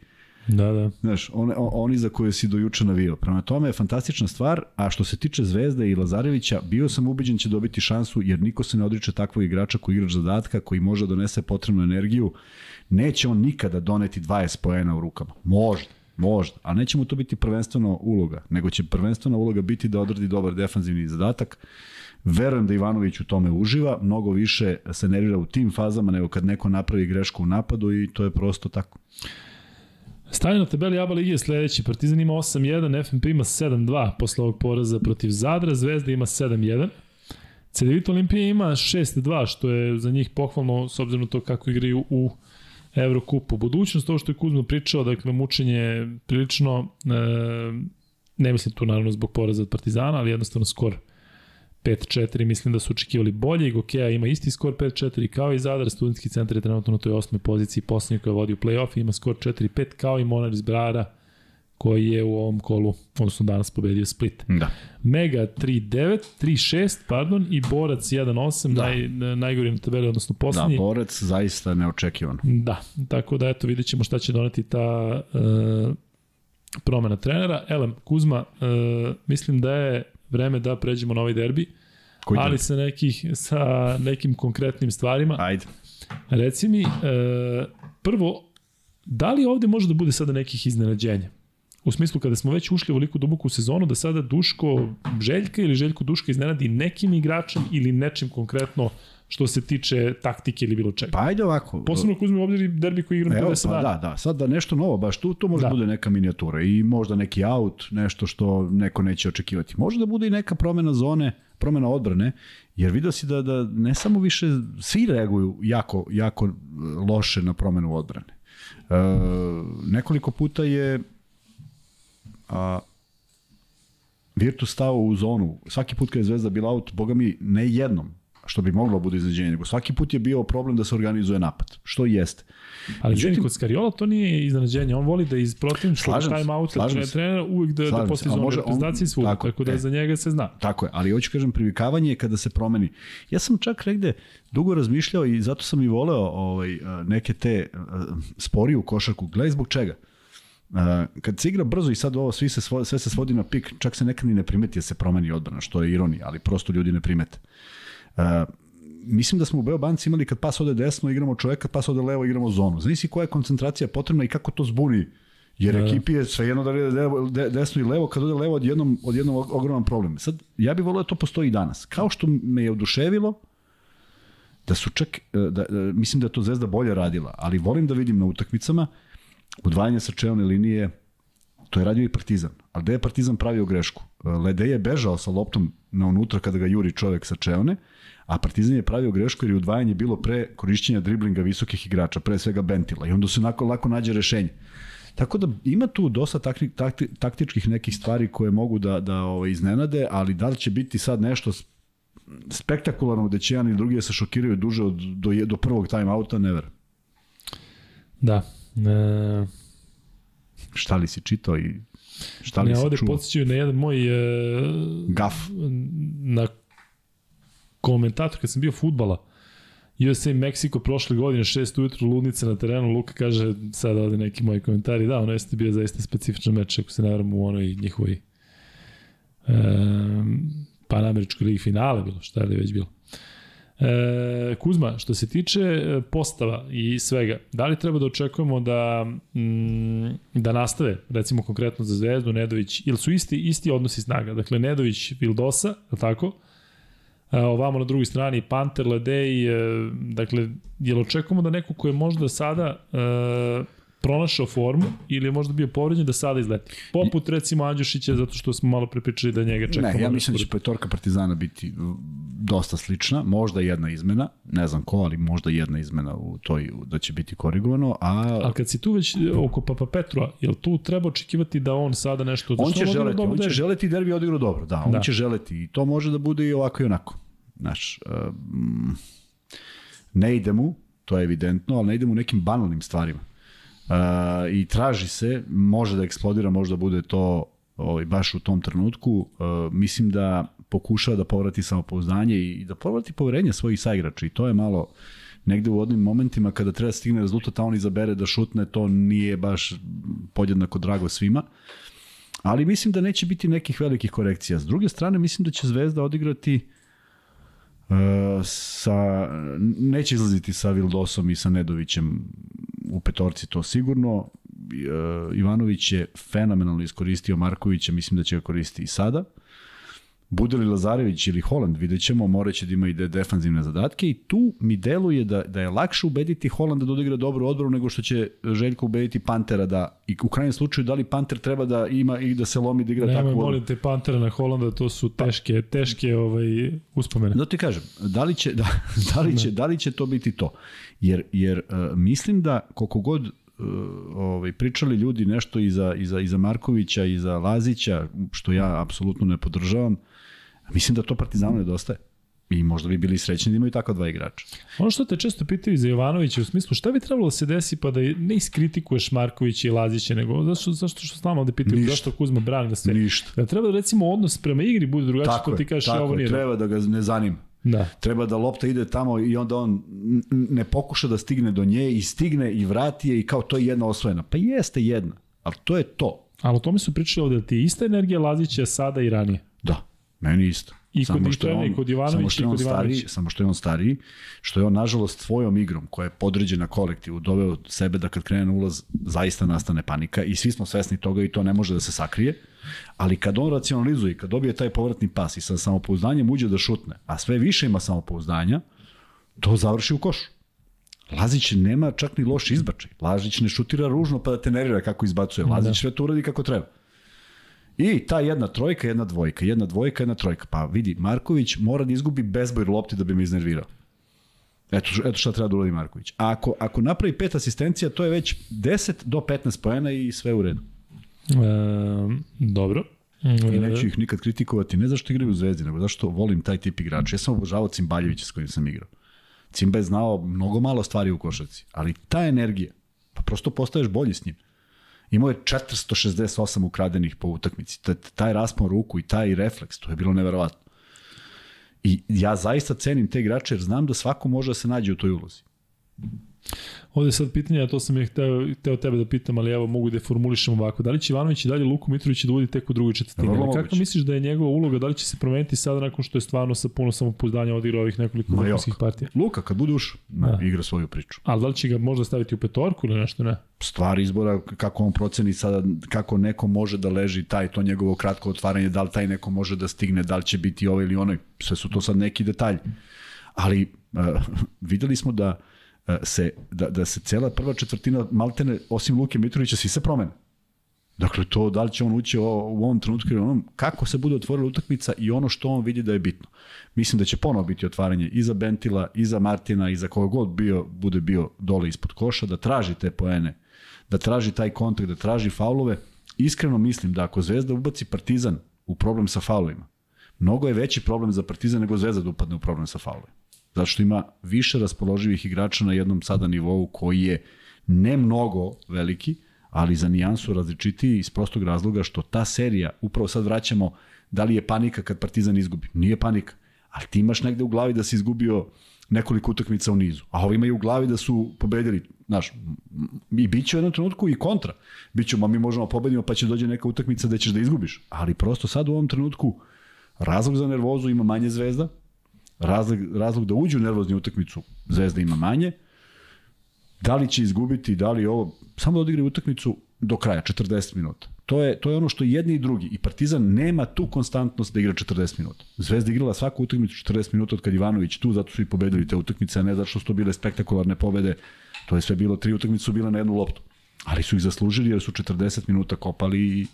Da, da.
Znaš, on, on, oni za koje si do juče navio. Prema tome je fantastična stvar, a što se tiče Zvezde i Lazarevića, bio sam ubeđen će dobiti šansu, jer niko se ne odriče takvog igrača koji igrač zadatka, koji može donese potrebnu energiju. Neće on nikada doneti 20 poena u rukama. Možda, možda, a neće mu to biti prvenstveno uloga, nego će prvenstvena uloga biti da odradi dobar defanzivni zadatak. Verujem da Ivanović u tome uživa, mnogo više se nervira u tim fazama nego kad neko napravi grešku u napadu i to je prosto tako.
Stanje na tabeli ABA Ligi je sledeći. Partizan ima 8-1, FNP ima 7-2 posle ovog poraza protiv Zadra, Zvezda ima 7-1. CDVita Olimpija ima 6-2, što je za njih pohvalno s obzirom na to kako igraju u Evrokupu. Budućnost, ovo što je Kuzma pričao, dakle, mučenje prilično, e, ne mislim tu naravno zbog poraza od Partizana, ali jednostavno skor 5-4, mislim da su očekivali bolje. Gokeja ima isti skor 5-4 kao i Zadar, studentski centar je trenutno na toj osmoj poziciji, poslednji koji vodi u play-off, ima skor 4-5 kao i Monar iz Brara, koji je u ovom kolu, odnosno danas pobedio Split.
Da.
Mega 3-9, 3-6, pardon, i Borac 1-8,
Da.
naj, najgori na tabeli, odnosno
Da,
poslednji.
borac zaista neočekivano.
Da, tako da eto vidjet ćemo šta će doneti ta e, promena trenera. Elem, Kuzma, e, mislim da je vreme da pređemo na ovaj derbi,
Koji
ali sa, nekih, sa nekim konkretnim stvarima.
Ajde.
Reci mi, e, prvo, da li ovde može da bude sada nekih iznenađenja? U smislu kada smo već ušli ovoliko duboko u sezonu, da sada Duško Željka ili Željko Duška iznenadi nekim igračem ili nečim konkretno što se tiče taktike ili bilo čega.
Pa ajde ovako.
Posebno ako uzmemo obzir derbi koji igram
Evo,
50
pa da, da, sad da nešto novo, baš tu, to može da.
Da.
bude neka minijatura i možda neki out, nešto što neko neće očekivati. Može da bude i neka promena zone, promena odbrane, jer vidio si da, da ne samo više, svi reaguju jako, jako loše na promenu odbrane. E, nekoliko puta je a, Virtus stao u zonu. Svaki put kad je Zvezda bila out, boga mi, ne jednom, što bi moglo bude iznenađenje, nego svaki put je bio problem da se organizuje napad, što jeste.
Ali
Međutim-
kod Skariola to nije iznenađenje. On voli da iz protivničkog time outa
slažem se.
trenera uvijek da,
Slažem
da
a
zonu reprezentacije svuda.
tako,
Tako, da
e.
za njega se zna.
Tako je, ali hoću kažem, privikavanje je kada se promeni. Ja sam čak negde dugo razmišljao i zato sam i voleo ovaj, a, neke te a, sporiju košarku. Gledaj zbog čega. Uh, kad se igra brzo i sad ovo svi se svo, sve se svodi na pik, čak se nekad ni ne primeti da se promeni odbrana, što je ironija, ali prosto ljudi ne primete. Uh, mislim da smo u Beobanci imali kad pas ode desno, igramo čoveka, kad pas ode levo, igramo zonu. Znaš si koja je koncentracija potrebna i kako to zbuni Jer da. ekipi je svejedno da je levo, de, desno i levo, kad ode levo odjednom, odjednom ogroman problem. Sad, ja bih volio da to postoji i danas. Kao što me je oduševilo, da su čak, da, da, mislim da je to Zvezda bolje radila, ali volim da vidim na utakmicama udvajanje sa čelne linije, to je radio i Partizan. Ali gde je Partizan pravio grešku? Lede je bežao sa loptom na unutra kada ga juri čovek sa čelne, a Partizan je pravio grešku jer je udvajanje bilo pre korišćenja driblinga visokih igrača, pre svega Bentila i onda se onako lako nađe rešenje. Tako da ima tu dosta takti, takti, taktičkih nekih stvari koje mogu da, da ovaj, iznenade, ali da li će biti sad nešto spektakularno gde će jedan i drugi da se šokiraju duže od, do, do prvog time outa, never.
Da. E...
Šta li si čitao i šta li
ja,
si
ovde
čuo?
podsjećaju na jedan moj e,
Gaf.
Na komentator kad sam bio futbala. USA Meksiko prošle godine, 6 ujutru, ludnica na terenu, Luka kaže, sad ovde neki moji komentari, da, ono jeste bio zaista specifičan meč, ako se vrame u onoj njihovoj um, panameričkoj ligi finale bilo, šta je li već bilo. E, Kuzma, što se tiče e, postava i svega, da li treba da očekujemo da mm, da nastave, recimo konkretno za Zvezdu, Nedović, ili su isti, isti odnosi snaga, dakle Nedović, Vildosa, tako, E, ovamo na drugoj strani Panter, Ledej, e, dakle, jel očekujemo da neko ko je možda sada e, pronašao formu ili je možda bio povređen da sada izleti. Poput recimo Andjušića zato što smo malo prepričali da njega čekamo.
Ne, ja mislim da će petorka Partizana biti dosta slična, možda jedna izmena, ne znam ko, ali možda jedna izmena u toj da će biti korigovano, a
Ali kad si tu već oko Papa Petrova, jel tu treba očekivati da on sada nešto
on će želeti, on će želeti derbi odigrao dobro, da, on da. će želeti i to može da bude i ovako i onako. Znaš, um, ne ide mu, to je evidentno, ali ne ide mu nekim banalnim stvarima. Uh, I traži se, može da eksplodira, možda bude to ovaj, baš u tom trenutku. Uh, mislim da pokušava da povrati samopouzdanje i da povrati poverenje svojih saigrača i to je malo negde u odnim momentima kada treba da stigne rezultat, a on izabere da šutne, to nije baš podjednako drago svima. Ali mislim da neće biti nekih velikih korekcija. S druge strane, mislim da će Zvezda odigrati uh, sa, neće izlaziti sa Vildosom i sa Nedovićem u petorci, to sigurno. Uh, Ivanović je fenomenalno iskoristio Markovića, mislim da će ga koristiti i sada. Uh, Bude li Lazarević ili Holand, vidjet ćemo, moraće da ima i de defanzivne zadatke i tu mi deluje da, da je lakše ubediti Holanda da odigra dobru odbranu nego što će Željko ubediti Pantera da, i u krajnjem slučaju da li Panter treba da ima i da se lomi da igra
Nemoj,
tako.
Nemoj, molim te Pantera na Holanda, to su teške, teške ovaj, uspomene.
Da ti kažem, da li će, da, da, li će, da li će to biti to? Jer, jer uh, mislim da koliko god ovaj, pričali ljudi nešto i za, i, za, i za Markovića i za Lazića, što ja apsolutno ne podržavam, Mislim da to Partizanu nedostaje. I možda bi bili srećni da imaju tako dva igrača.
Ono što te često pitaju za Jovanovića u smislu šta bi trebalo da se desi pa da ne iskritikuješ Markovića i Lazića, nego zašto, zašto što stalno ovde pitaju Ništa. zašto Kuzma brani da sve.
Ništa.
Da treba da recimo odnos prema igri bude drugačiji
tako
ko ti kažeš
tako
ovo nije.
treba da ga ne zanima.
Da.
Treba da lopta ide tamo i onda on ne pokuša da stigne do nje i stigne i vrati je i kao to je jedna osvojena. Pa jeste jedna, ali to je to.
Ali o tome su pričali ovde da ti ista energija Lazića sada i ranije.
Da. Meni isto.
I kod Ištene, i kod Ivanovića, i kod Ivanovića.
Samo što je on stariji, što je on, nažalost, svojom igrom, koja je podređena kolektivu, doveo sebe da kad krene na ulaz, zaista nastane panika i svi smo svesni toga i to ne može da se sakrije. Ali kad on racionalizuje i kad dobije taj povratni pas i sa samopouzdanjem uđe da šutne, a sve više ima samopouzdanja, to završi u košu. Lazić nema čak ni loš izbačaj. Lazić ne šutira ružno pa da te nervira kako izbacuje. Lazić da. sve to uradi kako treba. I ta jedna trojka, jedna dvojka, jedna dvojka, jedna trojka. Pa vidi, Marković mora da izgubi bezboj lopti da bi me iznervirao. Eto, eto šta treba da uradi Marković. A ako, ako napravi pet asistencija, to je već 10 do 15 poena i sve u redu.
E, dobro.
I neću ih nikad kritikovati, ne zašto igraju u Zvezdi, nego zašto volim taj tip igrača. Ja sam obožavao Cimbaljevića s kojim sam igrao. Cimba je znao mnogo malo stvari u košarci, ali ta energija, pa prosto postaješ bolji s njim. Imao je 468 ukradenih po utakmici. Taj raspon ruku i taj refleks, to je bilo neverovatno. I ja zaista cenim te igrače jer znam da svako može da se nađe u toj ulozi.
Ovde je sad pitanje, a to sam je hteo, hteo tebe da pitam, ali evo mogu da je formulišem ovako. Da li će Ivanović i dalje Luku Mitrović da vodi tek u drugoj četvrtini?
Vrlo
Kako
moguće.
misliš da je njegova uloga, da li će se promeniti sada nakon što je stvarno sa puno samopouzdanja odigrao ovih nekoliko vrhunskih partija?
Luka, kad bude ušao. Da. igra svoju priču.
Ali da li će ga možda staviti u petorku ili nešto ne?
Stvar izbora, kako on proceni sada, kako neko može da leži taj, to njegovo kratko otvaranje, da li taj neko može da stigne, da li će biti ovaj ili onaj, sve su to sad neki detalji. Ali uh, videli smo da uh, se, da, da se cela prva četvrtina Maltene, osim Luke Mitrovića, svi se promene. Dakle, to da li će on ući u ovom trenutku ili onom, kako se bude otvorila utakmica i ono što on vidi da je bitno. Mislim da će ponovo biti otvaranje i za Bentila, i za Martina, i za koga god bio, bude bio dole ispod koša, da traži te poene, da traži taj kontakt, da traži faulove. Iskreno mislim da ako Zvezda ubaci Partizan u problem sa faulovima, mnogo je veći problem za Partizan nego Zvezda da upadne u problem sa faulovima. Zato što ima više raspoloživih igrača na jednom sada nivou koji je ne mnogo veliki, ali za nijansu različitiji iz prostog razloga što ta serija, upravo sad vraćamo, da li je panika kad Partizan izgubi? Nije panika, ali ti imaš negde u glavi da si izgubio nekoliko utakmica u nizu, a ovi imaju u glavi da su pobedili, znaš, i bit će u jednom trenutku i kontra. Biće, ma mi možemo pobedimo pa će dođe neka utakmica da ćeš da izgubiš, ali prosto sad u ovom trenutku razlog za nervozu ima manje zvezda, razlog, razlog da uđu u nervozni utakmicu zvezda ima manje, da li će izgubiti, da li ovo, samo da odigraju utakmicu do kraja, 40 minuta. To je, to je ono što i jedni i drugi. I Partizan nema tu konstantnost da igra 40 minuta. Zvezda igrala svaku utakmicu 40 minuta od kad Ivanović tu, zato su i pobedili te utakmice, a ne zato što su to bile spektakularne pobede. To je sve bilo, tri utakmice su bile na jednu loptu. Ali su ih zaslužili jer su 40 minuta kopali i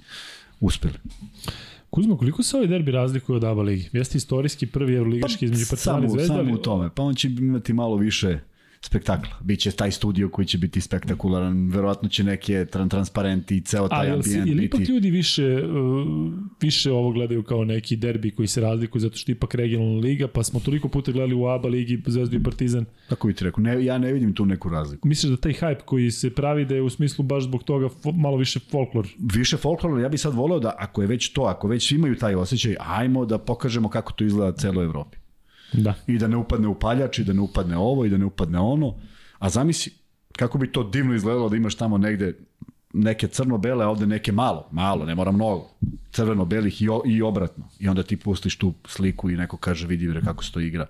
uspeli.
Kuzma, koliko se ovaj derbi razlikuje od ABA ligi? Jeste istorijski prvi evroligaški između Partizana i
samo,
Zvezda?
samo u tome. Pa on će imati malo više spektakla. Biće taj studio koji će biti spektakularan, verovatno će neke tran transparenti i ceo taj
Ali jel, si,
ambijent
jel ipak
biti.
ljudi više, uh, više ovo gledaju kao neki derbi koji se razlikuju zato što je ipak regionalna liga, pa smo toliko puta gledali u ABA ligi Zvezdu i Partizan.
Tako bi ti rekao, ne, ja ne vidim tu neku razliku.
Misliš da taj hype koji se pravi da je u smislu baš zbog toga malo više folklor?
Više folklorno, ja bih sad voleo da ako je već to, ako već imaju taj osjećaj, ajmo da pokažemo kako to izgleda celoj Evropi.
Da.
I da ne upadne upaljač, i da ne upadne ovo, i da ne upadne ono. A zamisli, kako bi to divno izgledalo da imaš tamo negde neke crno-bele, a ovde neke malo, malo, ne mora mnogo, crveno-belih i, o, i obratno. I onda ti pustiš tu sliku i neko kaže vidi bre kako se to igra.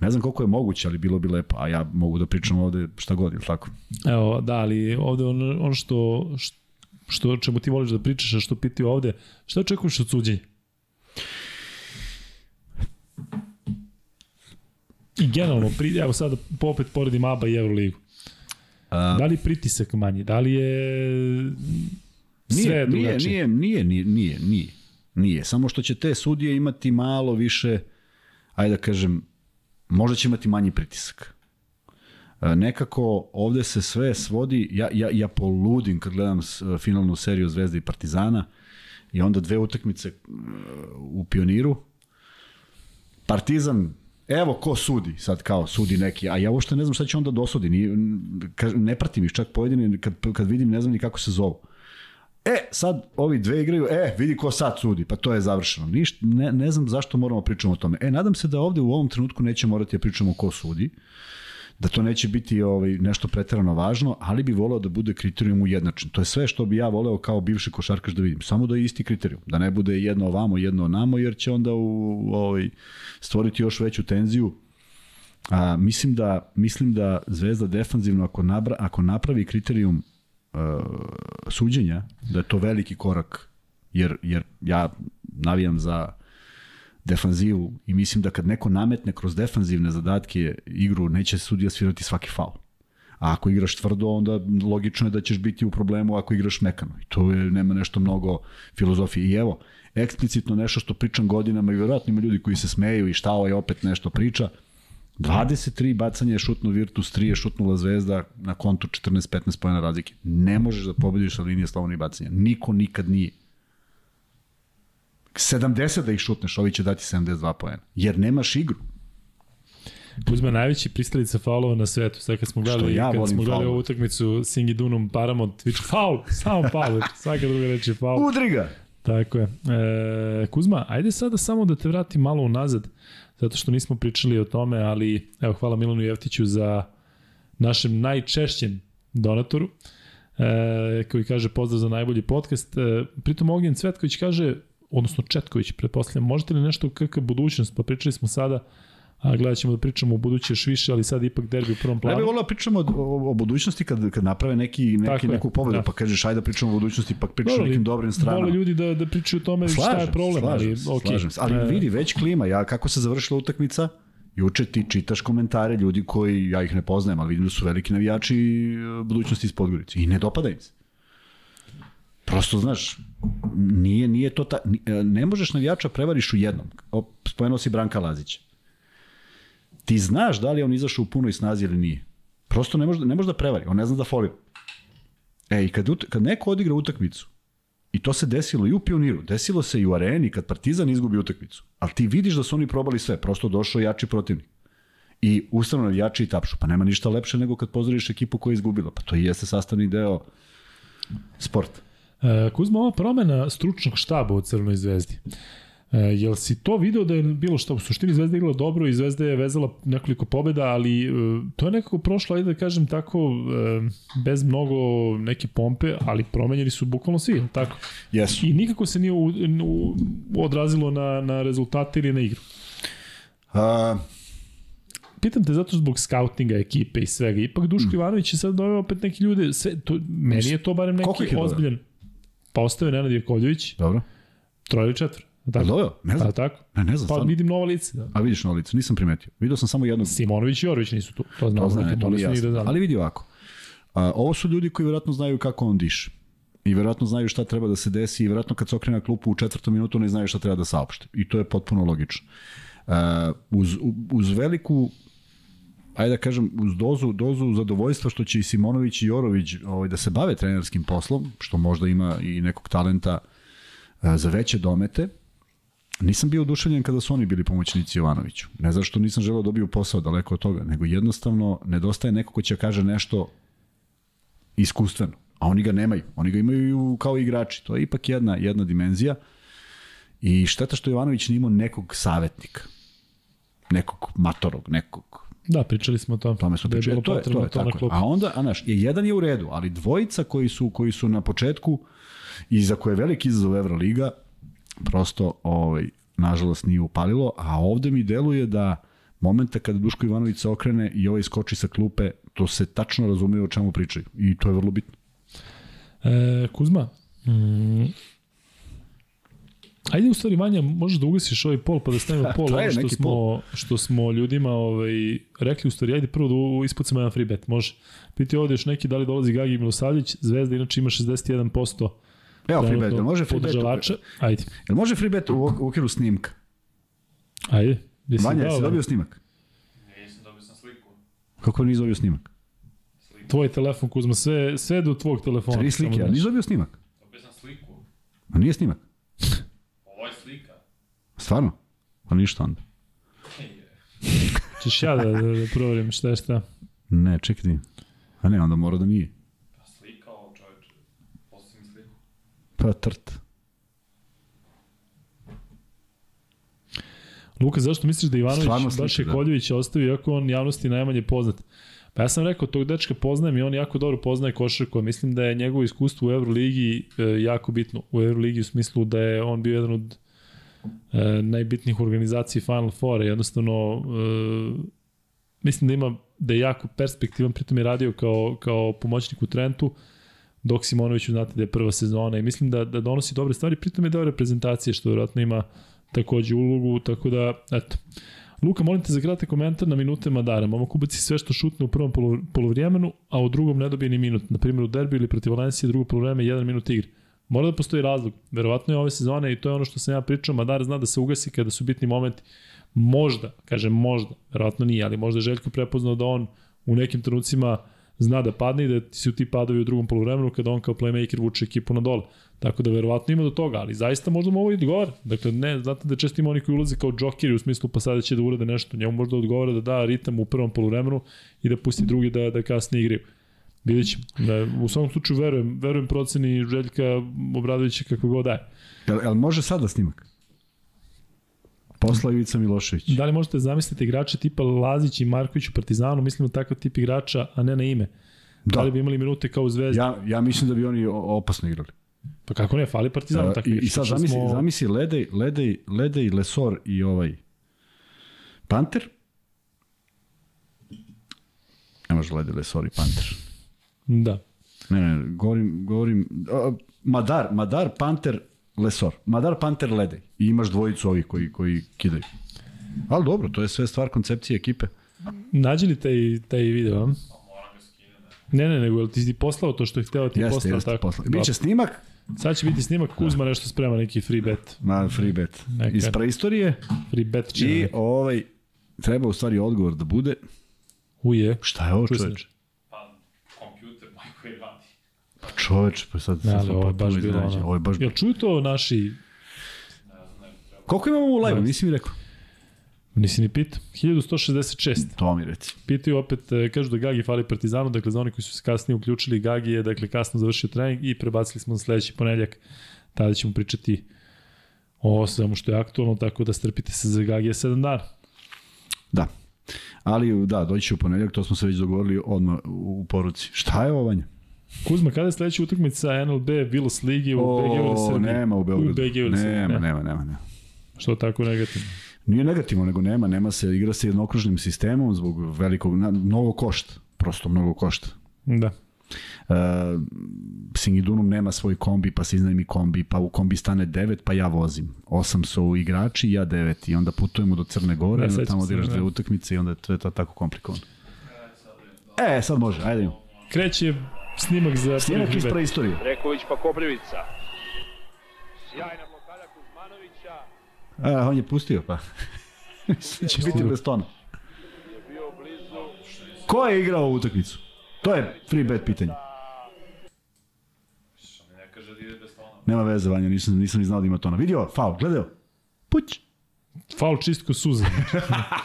Ne znam koliko je moguće, ali bilo bi lepo, a ja mogu da pričam ovde šta god, ili tako?
Evo, da, ali ovde ono, ono što, što, čemu ti voliš da pričaš, a što pitaju ovde, šta očekuješ od suđenja? I generalno, pri, evo sada opet poredim ABA i Euroligu.
A,
Da li pritisak manji? Da li je sve
Nije, nije, nije, nije, nije, nije, nije, nije. Samo što će te sudije imati malo više, ajde da kažem, možda će imati manji pritisak. Nekako ovde se sve svodi, ja, ja, ja poludim kad gledam finalnu seriju Zvezde i Partizana i onda dve utakmice e, u Pioniru. Partizan, evo ko sudi, sad kao sudi neki, a ja uopšte ne znam šta će onda dosudi, Nije, kažem, ne pratim ih čak pojedine, kad, kad vidim ne znam ni kako se zovu. E, sad ovi dve igraju, e, vidi ko sad sudi, pa to je završeno. Ništa, ne, ne znam zašto moramo pričamo o tome. E, nadam se da ovde u ovom trenutku neće morati da pričamo ko sudi, da to neće biti ovaj, nešto preterano važno, ali bi voleo da bude kriterijum ujednačen. To je sve što bi ja voleo kao bivši košarkaš da vidim. Samo da je isti kriterijum. Da ne bude jedno ovamo, jedno onamo, jer će onda u, ovaj, stvoriti još veću tenziju. A, mislim, da, mislim da Zvezda defanzivno, ako, nabra, ako napravi kriterijum uh, suđenja, da je to veliki korak, jer, jer ja navijam za defanzivu i mislim da kad neko nametne kroz defanzivne zadatke igru, neće sudija svirati svaki faul. A ako igraš tvrdo, onda logično je da ćeš biti u problemu ako igraš mekano. I to je, nema nešto mnogo filozofije. I evo, eksplicitno nešto što pričam godinama i vjerojatno ima ljudi koji se smeju i šta ovaj opet nešto priča. 23 bacanja je šutno Virtus, 3 je šutnula Zvezda na kontu 14-15 pojena razlike. Ne možeš da pobediš sa linije slobodnih bacanja. Niko nikad nije. 70 da ih šutneš, ovi će dati 72 pojena. Jer nemaš igru.
Kuzma najveći pristalica faulova na svetu. Sad kad smo gledali,
ja
kad smo gledali ovu utakmicu Singi Dunum Paramount, viče faul, samo faul, svaka druga reč je faul.
Udri ga!
Tako je. E, Kuzma, ajde sada samo da te vratim malo unazad, zato što nismo pričali o tome, ali evo, hvala Milanu Jevtiću za našem najčešćem donatoru, e, koji kaže pozdrav za najbolji podcast. E, pritom Ognjen Cvetković kaže, odnosno Četković, pretpostavljam, možete li nešto KK budućnost, pa pričali smo sada a gledat ćemo da pričamo o buduće još više, ali sad ipak derbi u prvom planu.
Ne bih volio da pričamo o, o, o, budućnosti kad, kad naprave neki, neki, neku pobedu, da. pa kažeš ajde da pričamo o budućnosti, pa pričamo o nekim dobrim stranama.
Vole ljudi da, da pričaju o tome slažem, šta je problem.
Slažem,
ali,
okay. slažem se. Ali e... vidi, već klima, ja kako se završila utakmica, Juče ti čitaš komentare ljudi koji, ja ih ne poznajem, ali vidim da su veliki navijači e, budućnosti iz Podgorice. I ne dopada im se. Prosto, znaš, nije, nije to ta, e, ne možeš navijača prevariš u jednom. Spomenuo si Branka Lazića ti znaš da li on izašao u punoj snazi ili nije. Prosto ne može, ne može da prevari, on ne zna da folira. E, i kad, kad neko odigra utakmicu, i to se desilo i u Pioniru, desilo se i u areni kad Partizan izgubi utakmicu, ali ti vidiš da su oni probali sve, prosto došao jači protivnik. I ustavno jači i tapšu, pa nema ništa lepše nego kad pozoriš ekipu koja je izgubila, pa to i jeste sastavni deo sporta.
E, Kuzma, ova promena stručnog štaba u Crvenoj zvezdi. E, jel si to video da je bilo što? U suštini Zvezda igrala dobro i Zvezda je vezala nekoliko pobeda, ali e, to je nekako prošlo, ajde da kažem tako, e, bez mnogo neke pompe, ali promenjeni su bukvalno svi, tako?
Jesu.
I nikako se nije u, u, odrazilo na, na rezultate ili na igru.
A...
Pitam te zato zbog skautinga ekipe i svega. Ipak Duško mm. Ivanović je sad doveo opet neki ljude, sve, to, meni je to barem neki ozbiljan. Pa ostaje Nenad Jakovljević.
Dobro.
Troje ili četvr.
Da, Dobro, ne znam.
Pa, tako?
Ne, ne znam.
Pa vidim nova lice. Da.
A vidiš nova lice, nisam primetio. Vidio sam samo jednog.
Simonović i Jorović nisu tu. To znam,
to znam, to nije jasno. Da
Ali
vidi ovako. A, ovo su ljudi koji verovatno znaju kako on diše. I verovatno znaju šta treba da se desi i verovatno kad se okrene na klupu u četvrtom minutu ne znaju šta treba da saopšte. I to je potpuno logično. Uh, uz, uz veliku ajde da kažem, uz dozu, dozu zadovoljstva što će i Simonović i Jorović ovaj, da se bave trenerskim poslom, što možda ima i nekog talenta uh, za veće domete, Nisam bio oduševljen kada su oni bili pomoćnici Jovanoviću. Ne zato što nisam želeo da dobiju posao daleko od toga, nego jednostavno nedostaje neko ko će kaže nešto iskustveno. A oni ga nemaju. Oni ga imaju kao igrači. To je ipak jedna, jedna dimenzija. I šteta što Jovanović nije imao nekog savetnika. Nekog matorog, nekog
Da, pričali smo o tom.
Tome smo da pričali. Da to je, to je, to tako. A onda, a naš, je jedan je u redu, ali dvojica koji su, koji su na početku i za koje je veliki izazov Evroliga, prosto ovaj, nažalost nije upalilo, a ovde mi deluje da momenta kada Duško Ivanović se okrene i ovaj skoči sa klupe, to se tačno razume o čemu pričaju i to je vrlo bitno.
E, Kuzma, mm, Ajde u stvari Vanja, možeš da ugasiš ovaj pol pa da stavimo pol ono što smo, pol. što smo ljudima ovaj, rekli u stvari, ajde prvo da ispucamo jedan free bet, može. Piti ovde još neki da li dolazi Gagi Milosavljić, Zvezda inače ima 61%
Evo free bet, može free bet?
Ajde.
Jel može free bet u okviru snimka?
Ajde.
Jesi Vanja, jesi dobio snimak?
Nisam dobio sam sliku.
Kako nisi dobio snimak?
Sliku. Tvoj telefon, Kuzma, sve, sve do tvog telefona.
Tri slike, a nisi dobio snimak?
Dobio sam sliku.
A nije snimak?
Ovo je slika.
Stvarno? Pa ništa onda.
Češ ja da, da, da proverim šta je šta?
Ne, čekaj. A ne, onda mora da nije. Pa trt.
Luka, zašto misliš da Ivanović baš je da. Koljević ostavi, iako on javnosti najmanje poznat? Pa ja sam rekao, tog dečka poznajem i on jako dobro poznaje košarku, mislim da je njegovo iskustvo u Euroligi e, jako bitno. U Euroligi u smislu da je on bio jedan od e, najbitnijih organizacija Final Four, jednostavno e, mislim da ima da je jako perspektivan, pritom je radio kao, kao pomoćnik u Trentu, dok Simonoviću znate da je prva sezona i mislim da, da donosi dobre stvari, pritom je dobra reprezentacija što vjerojatno ima takođe ulogu, tako da, eto. Luka, molim te za kratak komentar na minute Madara. Momak ubaci sve što šutne u prvom polovremenu, a u drugom ne dobije ni minut. Na primjer u derbi ili protiv Valencije drugo polovreme jedan minut igre. Mora da postoji razlog. Verovatno je ove sezone i to je ono što sam ja pričao, Madar zna da se ugasi kada su bitni momenti. Možda, kažem možda, verovatno nije, ali možda je Željko prepoznao da on u nekim trenucima zna da padne i da su ti padovi u drugom polovremenu kada on kao playmaker vuče ekipu na dole. Tako da verovatno ima do toga, ali zaista možda mu ovo i odgovara. Dakle, ne, znate da često ima oni koji ulaze kao džokeri u smislu pa sada će da urade nešto. Njemu možda odgovara da da ritam u prvom polovremenu i da pusti drugi da, da kasnije igraju. Vidjet ćemo. Da, u svakom slučaju verujem, verujem proceni Željka Obradovića kako god daje.
Jel, jel može sada snimak? Posla Ivica Milošević.
Da li možete zamisliti igrače tipa Lazić i Marković u Partizanu, mislim na takav tip igrača, a ne na ime? Da,
Da.
li bi imali minute kao u Zvezdi?
Ja, ja mislim da bi oni opasno igrali.
Pa kako ne, fali Partizanu
Uh,
tako
i, I sad zamisli,
smo...
zamisli Ledej, Ledej, Ledej, Lesor i ovaj Panter. Ne može Ledej, Lesor i Panter.
Da.
Ne, ne, govorim, govorim a, Madar, Madar, Panter, Lesor. Madar, Panter, Ledej. I imaš dvojicu ovih koji, koji kidaju. Ali dobro, to je sve stvar koncepcije ekipe.
Nađi li taj, taj video. Ne, ne, nego ti si poslao to što je hteo ti
Jeste,
poslao
jeste,
tako?
posla. Biće snimak,
Sad će biti snimak, Kuzma nešto sprema, neki free bet.
na free bet.
Neka.
Iz preistorije
Free bet će.
i ovaj, treba u stvari odgovor da bude.
Uje.
Šta je ovo
Čuo sam.
čoveče?
Pa, kompjuter moj koji radi.
Pa čoveče, pa sad,
ali
sam
ovo baš bilo ono.
Ovo je baš...
Jel čuju to naši.
Koliko imamo u live? Nisi mi rekao.
nisi ni pitao, 1166.
To mi reci.
Pitaju opet, e, kažu da Gagi fali Partizanu, dakle za oni koji su se kasnije uključili, Gagi je dakle kasno završio trening i prebacili smo na sledeći ponedljak. Tada ćemo pričati o svemu što je aktualno, tako da strpite se za Gagi je 7 dana.
Da. Ali da, doći će u ponedjeljak, to smo se već dogovorili odmah u u poruci. Šta je ovo, Vanja?
Kuzma, kada je sledeća utakmica NLB Vilos Ligi u BG ili Srbiji?
nema u Beogradu.
U BG ili Srbiji,
nema,
ne.
nema, nema, nema.
Što tako negativno?
Nije negativno, nego nema, nema se, igra se jednokružnim sistemom zbog velikog, na, mnogo košta, prosto mnogo košta.
Da.
Uh, Singidunum nema svoj kombi, pa se iznajmi kombi, pa u kombi stane devet, pa ja vozim. Osam su igrači, ja devet i onda putujemo do Crne Gore,
Da,
tamo
se,
odigraš
da.
dve utakmice i onda je to, to tako komplikovano. E, sad može, ajde.
Kreće snimak za
Snimak iz preistorije.
Reković pa Koprivica. Sjajna blokada Kuzmanovića.
A, on je pustio, pa. Mislim da će biti bez tona. Ko je igrao ovu utakmicu? To je free bet pitanje.
Da.
Nema veze, Vanja, nisam, nisam ni znao da ima tona. Vidio, faul, gledao. Puć.
Faul čist ko suza.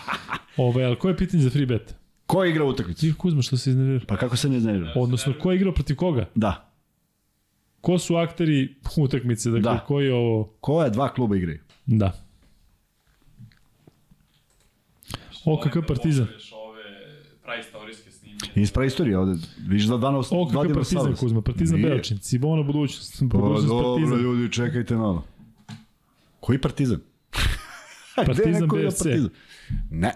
Ove, ali koje je pitanje za free bet?
Ko je igrao utakmicu?
Ti Kuzma što se iznervirao?
Pa kako se ne znaš?
Odnosno, ko je igrao protiv koga?
Da.
Ko su akteri utakmice? Dakle,
Da.
koji je ovo?
Koja dva kluba igraju?
Da. O, kakav
Volim da
partizan.
ove praistorijske snimke.
Iz preistorije ovde. Vidiš da danas...
O, kakav partizan Kuzma. Partizan
Nije.
Beočin. Cibona budućnost.
Pa
Budućnost
dobro,
partizan.
ljudi, čekajte malo. Koji partizan?
Partizan BFC.
partizan? Ne.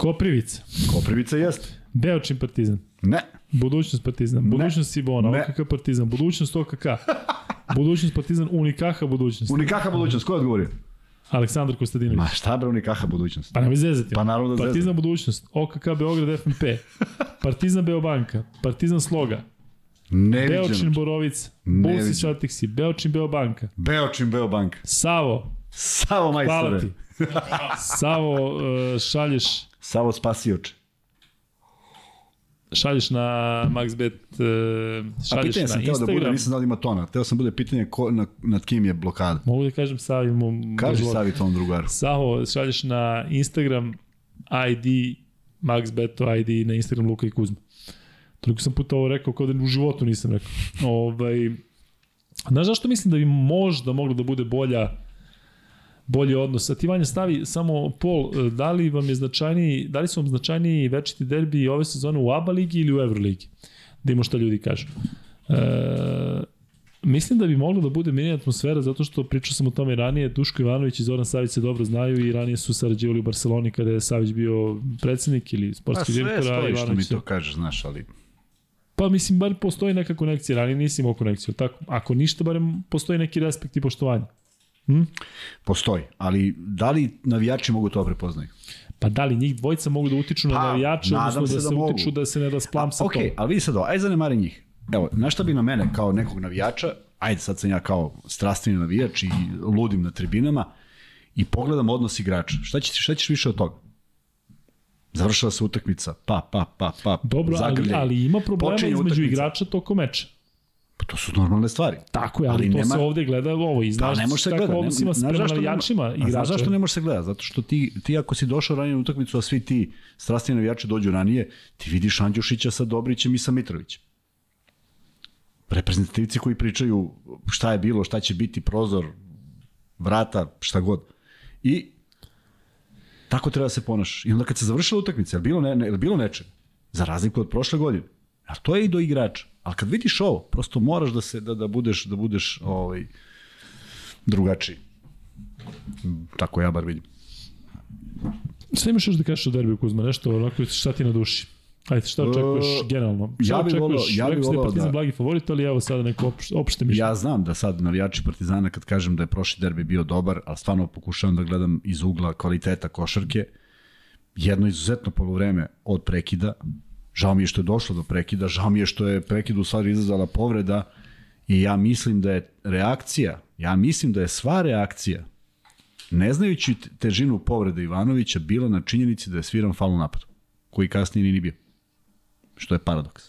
Koprivica.
Koprivica jeste.
Beočin partizan.
Ne.
Budućnost partizan.
Ne.
Budućnost Sibona.
Ne.
OKK partizan. Budućnost OKK. budućnost partizan Unikaha budućnost.
Unikaha budućnost, ko je odgovorio?
Aleksandar Kostadinović.
Ma šta bre Unikaha budućnost?
Pa nemoj zezati.
Pa naravno da
Partizan budućnost. OKK Beograd FNP. Partizan Beobanka. Partizan Sloga. Beočin
Neviđeno.
Borovica.
Ne
Bulsi
viđeno.
Celticsi. Beočin Beobanka.
Beočin Beobank.
Savo.
Savo
Hvala
majstore.
ti. Savo, uh, šalješ
Savo spasioče.
šalješ na MaxBet,
A
šalješ
pitanje
na
sam teo da bude,
Instagram.
nisam znao da ima tona. Teo sam bude pitanje ko, na, nad kim je blokada.
Mogu da kažem Savi mu...
Kaži
mu-
Savi tom drugaru.
Savo, šalješ na Instagram ID MaxBeto ID na Instagram Luka i Kuzma. Toliko sam puta ovo rekao kao da u životu nisam rekao. ovaj, znaš zašto mislim da bi možda moglo da bude bolja bolji odnos. A ti Vanja stavi samo pol, e, da li vam je značajniji, da li su vam značajniji večiti derbi ove sezone u ABA ligi ili u Euroligi? Da imamo šta ljudi kažu. E, Mislim da bi moglo da bude mini atmosfera zato što pričao sam o tome ranije, Duško Ivanović i Zoran Savić se dobro znaju i ranije su sarađivali u Barceloni kada je Savić bio predsednik ili
Pa
sportski
sve
direktor, a
stoji što mi to kažeš, znaš, ali...
Pa mislim, bar postoji neka konekcija, ranije nisi imao konekciju, tako? Ako ništa, barem postoji neki respekt i poštovanje.
Postoji, ali da li navijači mogu to prepoznaju?
Pa da li njih dvojica mogu da utiču na
Pa,
navijače,
nadam
odnosno
se
da
da
se
mogu.
utiču da se ne rasplam sa
ok,
tom?
ali vidi sad ovo, ajde zanemari njih. Evo, na šta bi na mene kao nekog navijača, ajde sad sam ja kao strastveni navijač i ludim na tribinama i pogledam odnos igrača. Šta ćeš, šta ćeš više od toga? Završila se utakmica, pa, pa, pa, pa,
Dobro, ali, ali ima problema između
utakmica.
igrača tokom meča.
Pa to su normalne stvari.
Tako je, ali,
Ali
to
nema-
se ovde gleda ovo i
Da,
znaš
ne može se gleda.
ovde se ima
znaš
prema
zašto nema-
navijačima igrača.
Znaš zašto ne može se gleda? Zato što ti, ti ako si došao ranije na utakmicu, a svi ti strastni navijači dođu ranije, ti vidiš Andjušića sa Dobrićem i sa Mitrovićem. Reprezentativci koji pričaju šta je bilo, šta će biti, prozor, vrata, šta god. I tako treba da se ponašaš. I onda kad se završila utakmica, je li bilo, ne, ne, je bilo neče? Za razliku od prošle godine. A to je i do igrača. Ali kad vidiš ovo, prosto moraš da se da, da budeš da budeš ovaj drugačiji. Tako ja bar vidim.
Šta imaš još da kažeš o derbiju Kuzma? Nešto onako šta ti na duši? Ajde, šta očekuješ
E,
generalno? Šta
ja bih
očekuješ?
voleo- ja bih
si da Partizan
da-
blagi favorit, ali evo sada neko opšte, opšte mišljenje.
Ja znam da sad navijači Partizana kad kažem da je prošli derbi bio dobar, ali stvarno pokušavam da gledam iz ugla kvaliteta košarke. Jedno izuzetno polovreme od prekida. Žao mi je što je došlo do prekida, žao mi je što je prekid u stvari izazvala povreda i ja mislim da je reakcija, ja mislim da je sva reakcija ne znajući te- težinu povrede Ivanovića bila na činjenici da je sviran faul u napadu, koji kasnije nije ni bio. Što je paradoks.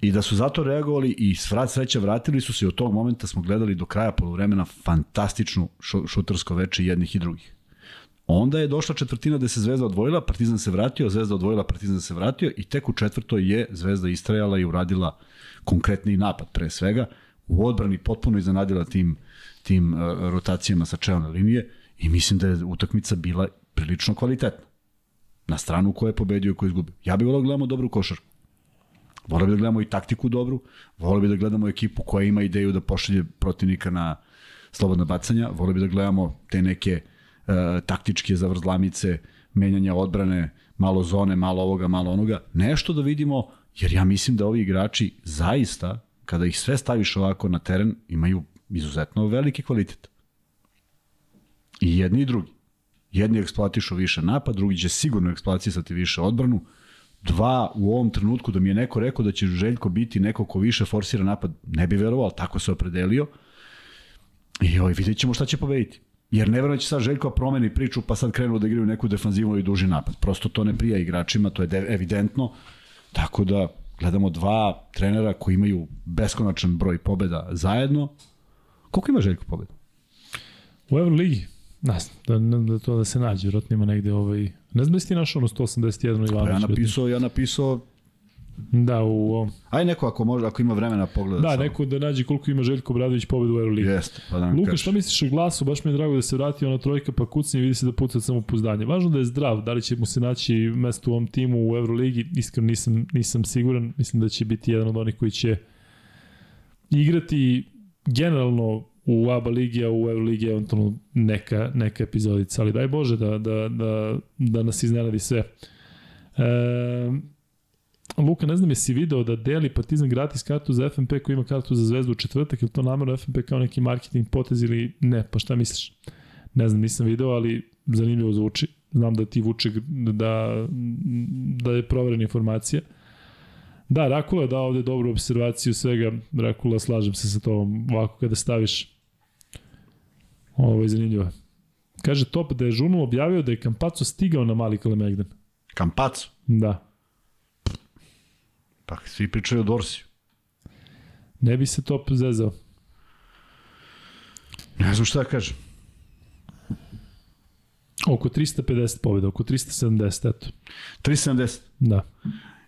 I da su zato reagovali i svrat sreća vratili su se i od tog momenta smo gledali do kraja polovremena fantastičnu šu, šutersko veče jednih i drugih. Onda je došla četvrtina gde se Zvezda odvojila, Partizan se vratio, Zvezda odvojila, Partizan se vratio i tek u četvrtoj je Zvezda istrajala i uradila konkretni napad pre svega. U odbrani potpuno iznenadila tim, tim uh, rotacijama sa čelne linije i mislim da je utakmica bila prilično kvalitetna. Na stranu ko je pobedio i ko je izgubio. Ja bih volao da gledamo dobru košarku. Volio bi da gledamo i taktiku dobru, volio bi da gledamo ekipu koja ima ideju da pošalje protivnika na slobodna bacanja, volio bi da gledamo te neke e, taktičke zavrzlamice, menjanja odbrane, malo zone, malo ovoga, malo onoga, nešto da vidimo, jer ja mislim da ovi igrači zaista, kada ih sve staviš ovako na teren, imaju izuzetno veliki kvalitet. I jedni i drugi. Jedni eksploatišu više napad, drugi će sigurno eksploatisati više odbranu, dva u ovom trenutku da mi je neko rekao da će Željko biti neko ko više forsira napad, ne bi verovao, tako se opredelio. I ovaj, vidjet ćemo šta će pobediti. Jer ne verujem da će sad Željko promeni priču pa sad krenu da igraju neku defanzivnu i duži napad. Prosto to ne prija igračima, to je de- evidentno. Tako da gledamo dva trenera koji imaju beskonačan broj pobeda zajedno. Koliko ima Željko pobeda?
U Euroligi? Ne znam, da, da, to da se nađe, vjerojatno ima negde ovaj... Ne znam da si ti našao ono 181 Ivanović.
Pa ja napisao, ja napisao,
Da, u ovom.
aj neko ako može, ako ima vremena pogleda.
Da,
samo.
neko da nađe koliko ima Željko Bradović pobeda u Euroligi.
Jeste, pa da
Luka, šta misliš o glasu? Baš mi je drago da se vratio ona trojka pa kucnje i vidi se da puca samo pouzdanje. Važno da je zdrav, da li će mu se naći mesto u ovom timu u Euroligi, iskreno nisam, nisam siguran. Mislim da će biti jedan od onih koji će igrati generalno u ABA ligi, a u Euroligi eventualno neka, neka epizodica. Ali daj Bože da, da, da, da nas iznenadi sve. E, Luka, ne znam jesi video da deli Partizan gratis kartu za FNP koji ima kartu za zvezdu u četvrtak, ili to namerno FNP kao neki marketing potez ili ne, pa šta misliš? Ne znam, nisam video, ali zanimljivo zvuči. Znam da ti vuče da, da je proverena informacija. Da, Rakula da ovde dobru observaciju svega. Rakula, slažem se sa tobom. Ovako kada staviš ovo je zanimljivo. Kaže Top da je Žunu objavio da je Kampaco stigao na Mali Kalemegdan.
Kampacu.
Da.
Pa svi pričaju o Dorsiju.
Ne bi se Top zezao.
Ne znam šta da kažem.
Oko 350 pobjeda, oko 370, eto.
370.
Da.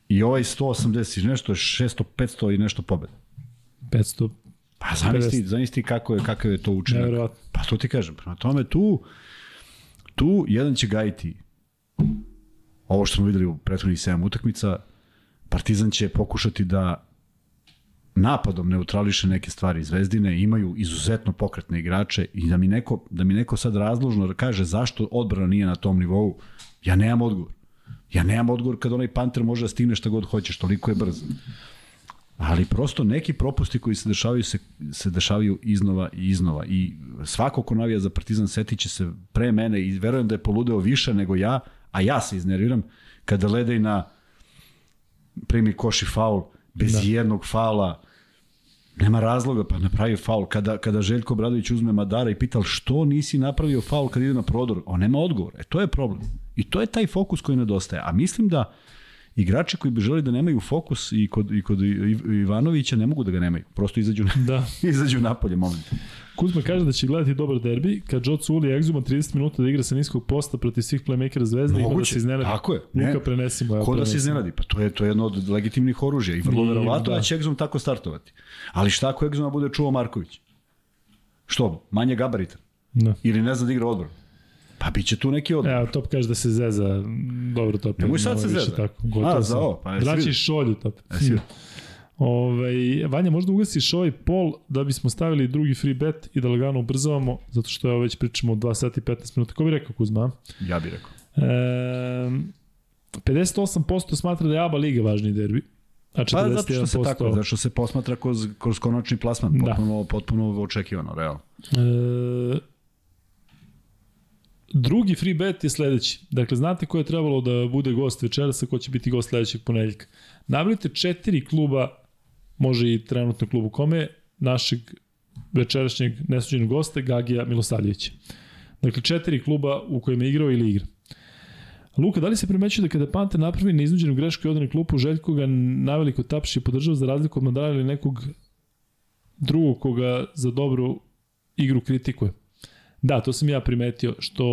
I ovaj 180 i nešto je 600, 500 i nešto pobeda.
500,
Pa zamisli, zamisli kako je, kakav je to učinak.
nevjerovatno.
Pa to ti kažem. Prema tome tu, tu jedan će gajiti ovo što smo videli u prethodnih 7 utakmica, Partizan će pokušati da napadom neutrališe neke stvari Zvezdine, imaju izuzetno pokretne igrače i da mi neko, da mi neko sad razložno kaže zašto odbrana nije na tom nivou, ja nemam odgovor. Ja nemam odgovor kad onaj Panter može da stigne šta god hoćeš, toliko je brz. Ali prosto neki propusti koji se dešavaju se, se dešavaju iznova i iznova i svako ko navija za Partizan setiće se pre mene i verujem da je poludeo više nego ja, a ja se iznerviram kada Ledej na primi koš i faul bez da. jednog faula nema razloga pa napravi faul kada, kada Željko Bradović uzme Madara i pita što nisi napravio faul kad ide na prodor on nema odgovor, e to je problem i to je taj fokus koji nedostaje, a mislim da igrači koji bi želi da nemaju fokus i kod, i kod Iv- Ivanovića ne mogu da ga nemaju. Prosto izađu, na,
Da.
izađu napolje moment.
Kuzma kaže da će gledati dobar derbi, kad Joe Culi egzuma 30 minuta da igra sa niskog posta protiv svih playmakera Zvezde, ima da
Moguće,
se iznenadi.
tako je.
Luka,
Ne.
prenesimo. Ja,
Ko da se iznenadi? Pa to je, to je jedno od legitimnih oružja i vrlo verovatno
da.
da će Egzum tako startovati. Ali šta ako Egzuma bude čuo Marković? Što? Manje gabarita?
Da.
Ili ne zna da igra odbor. Pa bit će tu neki odbor.
Evo, Top kaže da se zeza. Dobro, Top.
Nemoj sad se zeza.
Tako,
A, za ovo, pa vidio?
šolju, Top.
Jesi
Ove, Vanja, možda ugasiš ovaj pol da bismo stavili drugi free bet i da lagano ubrzavamo, zato što evo već pričamo o 2 sati i 15 minuta. Ko bi rekao Kuzma?
Ja bih rekao.
E, 58% smatra da je ABA Liga važniji derbi. A 41%
Pa zato što se tako, zato što se posmatra kroz, kroz konačni plasman,
Da.
potpuno, potpuno očekivano, realno.
E, drugi free bet je sledeći. Dakle, znate ko je trebalo da bude gost večeras, a ko će biti gost sledećeg ponedeljka. Nabavite četiri kluba, može i trenutno klub u kome, našeg večerašnjeg nesuđenog gosta, Gagija Milosavljevića. Dakle, četiri kluba u kojem je igrao ili igra. Luka, da li se primećuje da kada Panter napravi neiznuđenu grešku i odane klupu, Željko ga naveliko tapši i podržava za razliku od Mandara ili nekog drugog koga za dobru igru kritikuje? Da, to sam ja primetio, što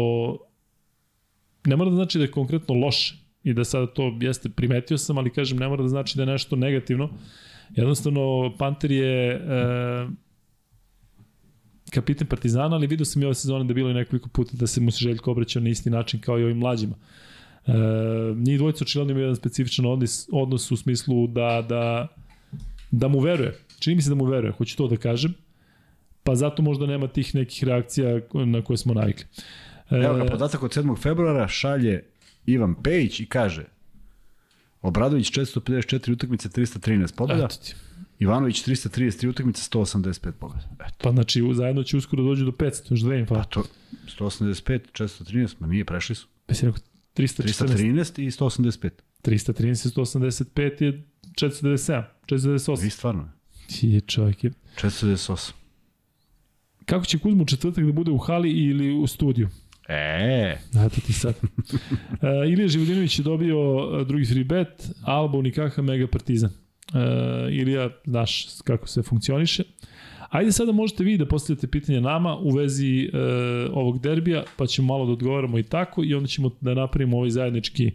ne mora da znači da je konkretno loše i da sada to jeste primetio sam, ali kažem ne mora da znači da je nešto negativno. Jednostavno, Panter je e, kapiten Partizana, ali vidio sam i ove sezone da je bilo i nekoliko puta da se mu se Željko obraćao na isti način kao i ovim mlađima. E, njih dvojica očigledno imaju jedan specifičan odnos, odnos u smislu da, da, da mu veruje. Čini mi se da mu veruje, hoću to da kažem. Pa zato možda nema tih nekih reakcija na koje smo navikli. E,
Evo ga, podatak od 7. februara šalje Ivan Pejić i kaže Obradović 454 utakmice, 313 pobjeda,
eto ti.
Ivanović 333 utakmice, 185 pobjeda. Eto,
Pa znači zajedno će uskoro dođu do 500, još dve im
pa to 185, 413, ma nije, prešli su.
Pa si rekao 314,
313 i 185.
313, 185 je 497, 498.
Vi stvarno.
Ti je čovjek. je.
498.
Kako će Kuzma u četvrtak da bude u hali ili u studiju?
E,
Eto ti sad. uh, Ilija Živodinović je dobio uh, drugi free bet, Alba Unikaha Mega Partizan. Uh, Ilija, znaš kako se funkcioniše. Ajde sada možete vi da postavljate pitanja nama u vezi uh, ovog derbija, pa ćemo malo da odgovaramo i tako i onda ćemo da napravimo ovaj zajednički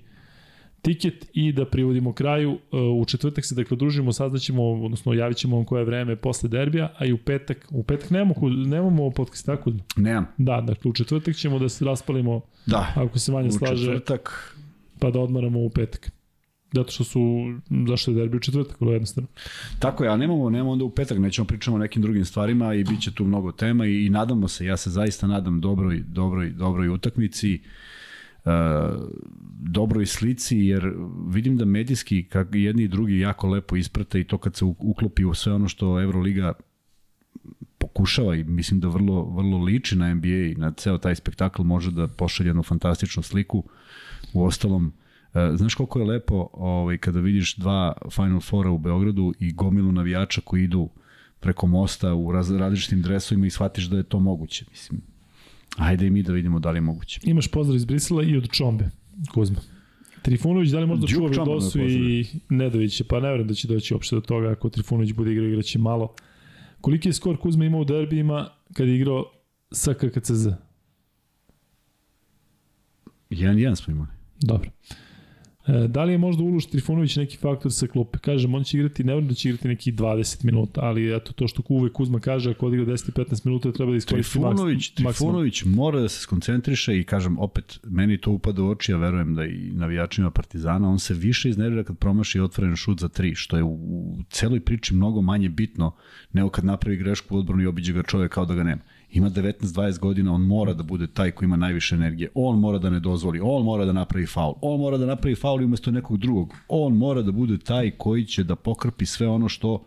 tiket i da privodimo kraju. Uh, u četvrtak se dakle družimo, saznaćemo, odnosno javit ćemo vam koje je vreme posle derbija, a i u petak, u petak nemamo, nemamo podcast, tako?
nemam.
Da, dakle u četvrtak ćemo da se raspalimo
Da,
Ako se manje slaže,
četvrtak.
pa da odmaramo u petak. Zato što su, zašto je derbi u četvrtak, vrlo jednostavno.
Tako je, a nemamo, nemamo onda u petak, nećemo pričamo o nekim drugim stvarima i bit će tu mnogo tema i, i nadamo se, ja se zaista nadam dobroj, dobroj, dobroj utakmici, uh, dobroj slici, jer vidim da medijski kak jedni i drugi jako lepo isprate i to kad se uklopi u sve ono što Euroliga pokušava i mislim da vrlo, vrlo liči na NBA i na ceo taj spektakl može da pošalje jednu fantastičnu sliku. U ostalom, e, znaš koliko je lepo ovaj, kada vidiš dva Final Fora u Beogradu i gomilu navijača koji idu preko mosta u raz, različitim dresovima i shvatiš da je to moguće. Mislim, ajde i mi da vidimo da li je moguće.
Imaš pozdrav iz Brisela i od Čombe, Kuzma. Trifunović, da li možda čuva Vidosu i Nedovića? Pa ne verujem da će doći uopšte do toga ako Trifunović bude igrao, igraće malo. Koliki je skor Kuzma imao u derbijima kad je igrao sa KKCZ?
1-1 smo imali.
Dobro. E, da li je možda Uroš Trifunović neki faktor sa klupe? Kažem, on će igrati, ne da će igrati neki 20 minuta, ali eto to što uvek Kuzma kaže, ako odigra 10 i 15 minuta treba da iskoristi
Trifunović,
maks- maksimum.
Trifunović mora da se skoncentriše i kažem opet, meni to upada u oči, ja verujem da i navijačima Partizana, on se više iznervira kad promaši otvoren šut za tri, što je u, u celoj priči mnogo manje bitno nego kad napravi grešku u odbranu i obiđe ga čovjek kao da ga nema. Ima 19-20 godina, on mora da bude taj koji ima najviše energije. On mora da ne dozvoli, on mora da napravi faul. On mora da napravi faul i umesto nekog drugog. On mora da bude taj koji će da pokrpi sve ono što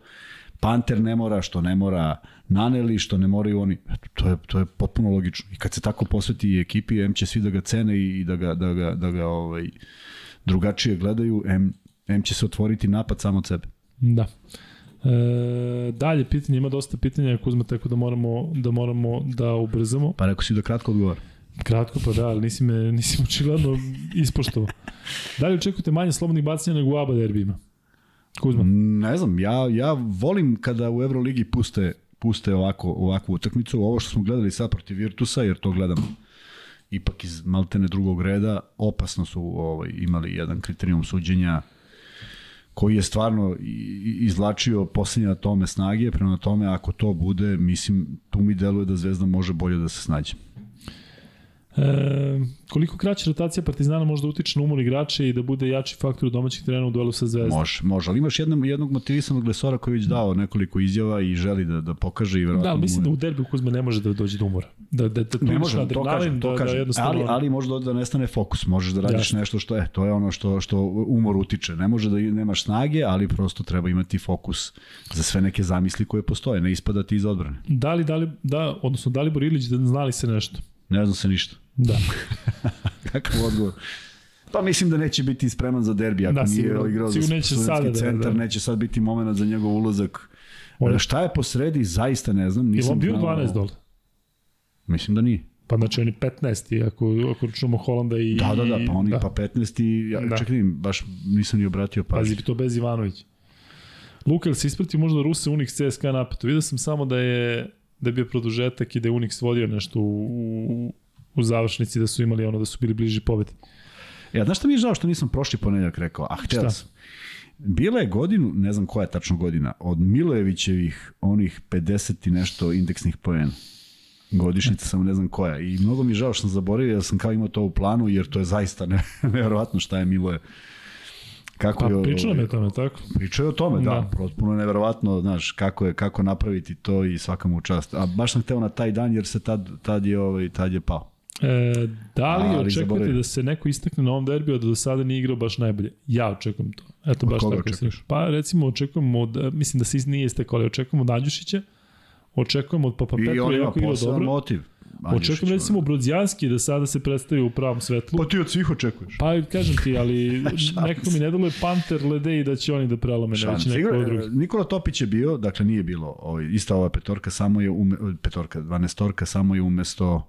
Panter ne mora, što ne mora Naneli, što ne moraju oni. Eto, to je, to je potpuno logično. I kad se tako posveti ekipi, M će svi da ga cene i da ga, da ga, da ga ovaj, drugačije gledaju, M, M će se otvoriti napad samo od sebe.
Da. E, dalje pitanje, ima dosta pitanja Kuzma, tako da moramo da moramo da ubrzamo.
Pa rekao si da kratko odgovor.
Kratko pa da, ali nisi me nisi očigledno ispoštovao. Da li očekujete manje slobodnih bacanja nego u ABA derbijima? Kuzma.
Ne znam, ja, ja volim kada u Euroligi puste, puste ovako, ovakvu utakmicu. Ovo što smo gledali sad protiv Virtusa, jer to gledam ipak iz maltene drugog reda, opasno su ovaj, imali jedan kriterijum suđenja koji je stvarno izvlačio poslednje tome snage, prema tome ako to bude, mislim, tu mi deluje da Zvezda može bolje da se snađe.
E, koliko kraća rotacija Partizana može da utiče na umor igrača i da bude jači faktor domaćih terena u duelu sa Zvezdom?
Može, može, ali imaš jednog, jednog motivisanog lesora koji je već dao nekoliko izjava i želi da, da pokaže i verovatno
Da, ali mislim
mu
da u derbiju Kuzma ne može da dođe do umora. Da, da, da
ne može, to kažem, to
da, da
kažem.
jednostavno...
ali, ali može da, da nestane fokus, možeš da radiš
Jasno.
nešto što je, to je ono što, što umor utiče. Ne može da nemaš snage, ali prosto treba imati fokus za sve neke zamisli koje postoje, ne ispadati iz odbrane.
Da li, da li, da, odnosno Dalibor Ilić, da znali se nešto?
Ne znam se ništa.
Da.
Kakav odgovor? Pa mislim da neće biti spreman za derbi, ako
Da,
nije
sigurno.
igrao za studentski
da-
centar,
da.
neće sad biti moment za njegov ulazak.
On-.
Šta je po sredi, zaista ne znam. Nisam
on bio
znao-
12 dole?
Mislim da nije.
Pa znači on je 15. Ako, ako računamo Holanda i...
Da, da, da, pa oni
da.
pa 15 i ja,
Da.
da. čekaj, baš nisam ni obratio pažnju.
Pazi, to bez Ivanović. Luka, jel se isprati možda Ruse Unix CSKA napeto? Vidio sam samo da je da je bio produžetak i da je Unix vodio nešto u, u, u završnici, da su imali ono, da su bili bliži pobedi.
Ja, znaš šta mi je žao što nisam prošli ponedeljak rekao? A htio sam. Bila je godinu, ne znam koja je tačno godina, od Milojevićevih onih 50 i nešto indeksnih poena. Godišnjica sam ne znam koja. I mnogo mi je žao što sam zaboravio, jer sam kao imao to u planu, jer to je zaista ne, nevjerovatno šta je Miloje. Kako
Pa
je,
pričao nam je o tome, tako?
Pričao je o tome, da,
Da.
da. potpuno neverovatno, znaš, kako je kako napraviti to i svaka mu čast. A baš sam hteo na taj dan jer se tad, tad je ovaj tad je pao.
E, da li
Ali
očekujete
zaboravio.
da se neko istakne na ovom derbiju, a da do sada nije igrao baš najbolje? Ja očekujem to. Eto,
Od
baš
koga
tako.
očekuješ?
Pa recimo očekujemo od, mislim da se is- nije istekao, ali očekujemo od Andjušića, očekujemo od Papa
I
Petra,
on ima poseban motiv. Andjušić,
Očekujem recimo Brodzijanski da sada se predstavi u pravom svetlu.
Pa ti od svih očekuješ.
Pa kažem ti, ali nekako mi ne deluje Panter, Lede i da će oni da prelome ne već
Šans.
neko drugi.
Nikola Topić je bio, dakle nije bilo ovaj, ista ova petorka, samo je ume, petorka, 12 samo je umesto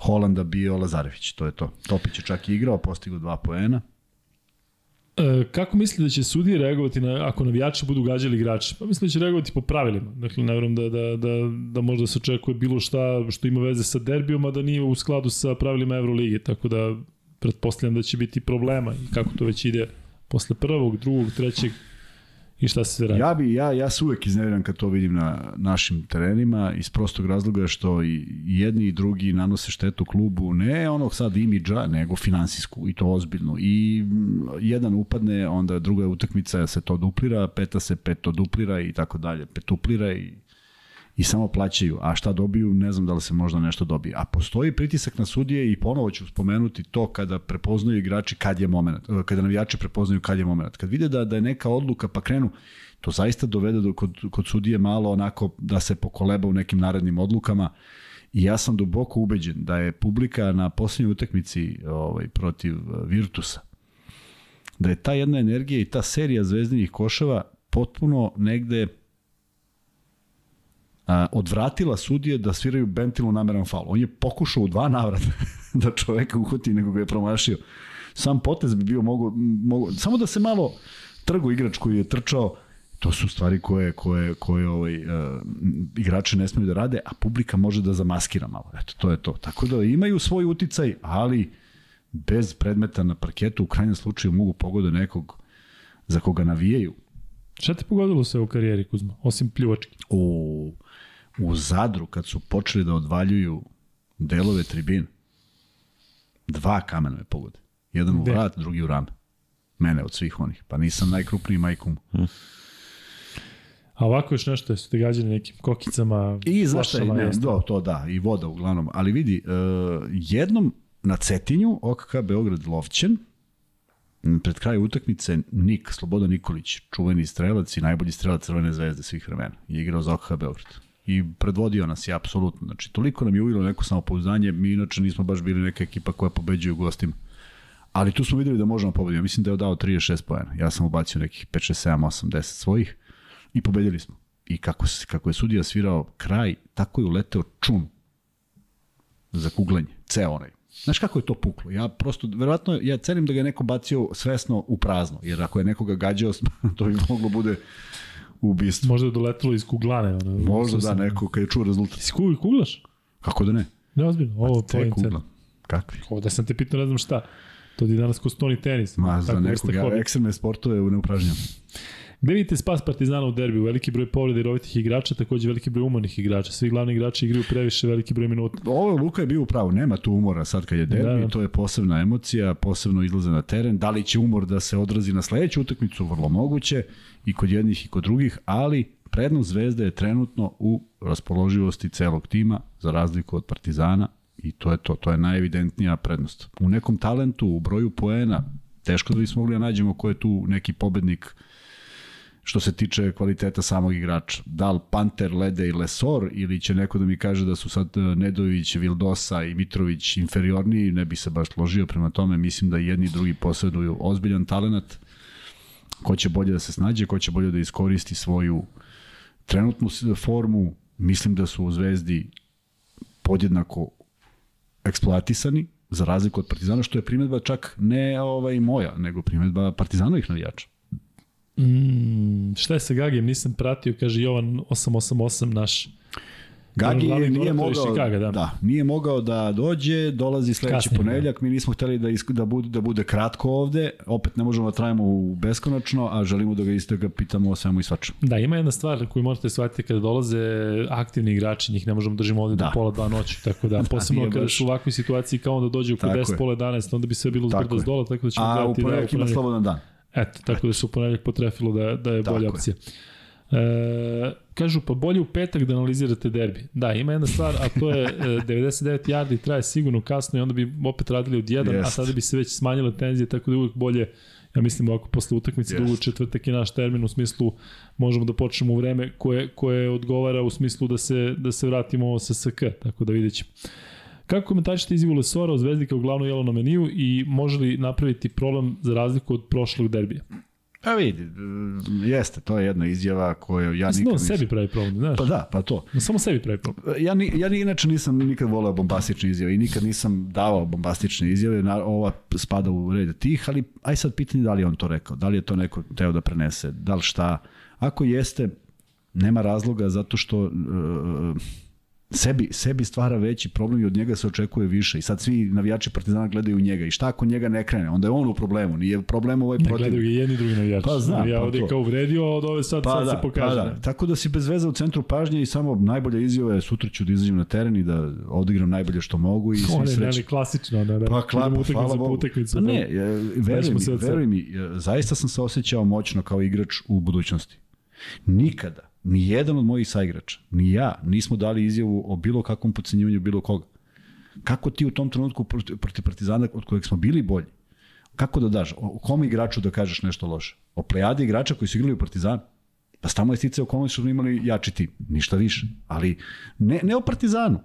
Holanda bio Lazarević, to je to. Topić je čak i igrao, postigao dva poena.
E, kako misli da će sudije reagovati na, ako navijači budu gađali igrače? Pa mislim da će reagovati po pravilima. Dakle, ne vjerujem da, da, da, da možda se očekuje bilo šta što ima veze sa derbijom, a da nije u skladu sa pravilima Evrolige. Tako da pretpostavljam da će biti problema i kako to već ide posle prvog, drugog, trećeg i šta se radi.
Ja bi ja ja se uvek iznerviram kad to vidim na našim terenima iz prostog razloga što i jedni i drugi nanose štetu klubu, ne onog sad imidža, nego finansijsku i to ozbiljnu. I jedan upadne, onda druga utakmica se to duplira, peta se peto duplira i tako dalje, petuplira i i samo plaćaju. A šta dobiju, ne znam da li se možda nešto dobije. A postoji pritisak na sudije i ponovo ću spomenuti to kada prepoznaju igrači kad je moment, eh, kada navijači prepoznaju kad je moment. Kad vide da, da je neka odluka pa krenu, to zaista dovede do, kod, kod sudije malo onako da se pokoleba u nekim narednim odlukama i ja sam duboko ubeđen da je publika na poslednjoj utakmici ovaj, protiv eh, Virtusa da je ta jedna energija i ta serija zvezdinih koševa potpuno negde a, odvratila sudije da sviraju Bentilu nameran faul. On je pokušao u dva navrata da čoveka uhvati nego ga je promašio. Sam potez bi bio mogo, mogo samo da se malo trgu igrač koji je trčao to su stvari koje koje koje ovaj uh, igrači ne smeju da rade, a publika može da zamaskira malo. Eto, to je to. Tako da imaju svoj uticaj, ali bez predmeta na parketu u krajnjem slučaju mogu pogode nekog za koga navijaju.
Šta te pogodilo sve u karijeri, Kuzma? Osim pljuvački.
u, u Zadru kad su počeli da odvaljuju delove tribine, dva kamena me pogode. Jedan u vrat, drugi u rame. Mene od svih onih. Pa nisam najkrupniji majkum.
A ovako još nešto, su te gađali nekim kokicama,
I zašto je, ne, do, to da, i voda uglavnom. Ali vidi, uh, jednom na Cetinju, OKK Beograd Lovćen, pred kraj utakmice Nik, Sloboda Nikolić, čuveni strelac i najbolji strelac Crvene zvezde svih vremena, je igrao za OKK Beograd. I predvodio nas je apsolutno. Znači, toliko nam je uvilo neko samopouzdanje, mi inače nismo baš bili neka ekipa koja pobeđuje u gostima. Ali tu smo videli da možemo pobediti. Mislim da je dao 36 poena. Ja sam ubacio nekih 5, 6, 7, 8, 10 svojih i pobedili smo. I kako, kako je sudija svirao kraj, tako je uleteo čun za kuglanje, ceo onaj. Znaš kako je to puklo? Ja prosto, verovatno, ja cenim da ga je neko bacio svesno u prazno, jer ako je nekoga gađao, to bi moglo bude ubistvo.
Možda je doletelo iz kuglane. Ono,
Možda da,
sam-
neko kad je čuo rezultat.
Iz kugli kuglaš?
Kako da ne?
Ne, ozbiljno. Ovo
Te
je
kugla. Kakvi?
Ovo da sam te pitao, ne znam šta. To ti danas ko stoni tenis.
Ma, za
Tako
nekog, ja ekstremne sportove ne upražnjam.
Gde vidite spas Partizana u derbiju? Veliki broj povreda i rovitih igrača, takođe veliki broj umarnih igrača. Svi glavni igrači igraju previše veliki broj minuta.
Ovo Luka je bio u pravu, nema tu umora sad kad je derbi,
Da,
da, to je posebna emocija, posebno izlaze na teren. Da li će umor da se odrazi na sledeću utakmicu, vrlo moguće, i kod jednih i kod drugih, ali prednost Zvezde je trenutno u raspoloživosti celog tima, za razliku od Partizana, i to je to, to je najevidentnija prednost. U nekom talentu, u broju poena, teško da bismo mogli da nađemo ko je tu neki pobednik što se tiče kvaliteta samog igrača. Da li Panter, Lede i Lesor ili će neko da mi kaže da su sad e, Nedović, Vildosa i Mitrović inferiorniji, ne bi se baš složio prema tome. Mislim da jedni i drugi posjeduju ozbiljan talenat. Ko će bolje da se snađe, ko će bolje da iskoristi svoju trenutnu formu. Mislim da su u Zvezdi podjednako eksploatisani, za razliku od Partizana, što je primetba čak ne ovaj moja, nego primetba Partizanovih navijača.
Mm, šta je sa Gagijem? Nisam pratio, kaže Jovan 888 naš.
Gagi je, nije mogao,
Chicaga, da.
da. nije mogao da dođe, dolazi sledeći
Kasnije,
ponedeljak, mi nismo hteli da, isk, da, bude, da bude kratko ovde, opet ne možemo da trajemo u beskonačno, a želimo da ga isto ga pitamo o svemu i svačemu.
Da, ima jedna stvar koju možete shvatiti kada dolaze aktivni igrači, njih ne možemo da držimo ovde da.
Da.
do pola dva noći, tako da, posebno
nije
kada
baš-
su u ovakvoj situaciji kao onda dođe oko
Tako
10,
je.
pola 11, onda bi sve bilo zbrdo
je.
s dola, tako da ćemo
A u
gledati da je
ponedeljak ima
ponedeljak-
slobodan dan.
Eto, tako da se u ponedeljak potrefilo da, da je
Tako
bolja
je.
opcija. E, kažu, pa bolje u petak da analizirate derbi. Da, ima jedna stvar, a to je e, 99 yardi traje sigurno kasno i onda bi opet radili od 1, a
Jest.
sada bi se već smanjile tenzije, tako da uvek bolje Ja mislim ovako posle utakmice
Jest.
drugo četvrtak je naš termin u smislu možemo da počnemo u vreme koje, koje odgovara u smislu da se, da se vratimo sa SK, tako da vidjet ćemo. Kako komentarišete izjavu Lesora o Zvezdi kao glavno jelo na meniju i može li napraviti problem za razliku od prošlog derbija?
Pa vidi, jeste, to je jedna izjava koju ja
Mislim
nikad
on sebi pravi problem, znaš.
Pa da, pa to.
No, samo sebi pravi problem.
Ja, ni, ja ni, inače nisam nikad voleo bombastične izjave i nikad nisam davao bombastične izjave, na, ova spada u red tih, ali aj sad pitanje da li on to rekao, da li je to neko teo da prenese, da li šta. Ako jeste, nema razloga zato što uh, sebi, sebi stvara veći problem i od njega se očekuje više i sad svi navijači Partizana gledaju njega i šta ako njega ne krene, onda je on u problemu, nije problem ovaj
Ne
protiv.
gledaju ga jedni i drugi navijači.
Pa znam,
ja
pa
ovde
to.
kao uvredio, a od ove sad,
Pa
sad
da,
se pokaže.
pa da. Tako da si bez veze u centru pažnje i samo najbolja izjava je sutra ću da izađem na teren i da odigram najbolje što mogu i svi
One, ne,
srećni.
ne, klasično, ne, ne.
Pa klapa, hvala Bogu. Pa ne, e, veruj mi, veruj mi, zaista sam se osjećao moćno kao igrač u budućnosti. Nikada, ni jedan od mojih saigrača, ni ja, nismo dali izjavu o bilo kakvom pocenjivanju bilo koga. Kako ti u tom trenutku protiv, Partizana od kojeg smo bili bolji? Kako da daš? O kom igraču da kažeš nešto loše? O plejadi igrača koji su igrali u Partizanu? Pa tamo je stice okolnosti što smo imali jači tim, ništa više. Ali ne, ne o Partizanu.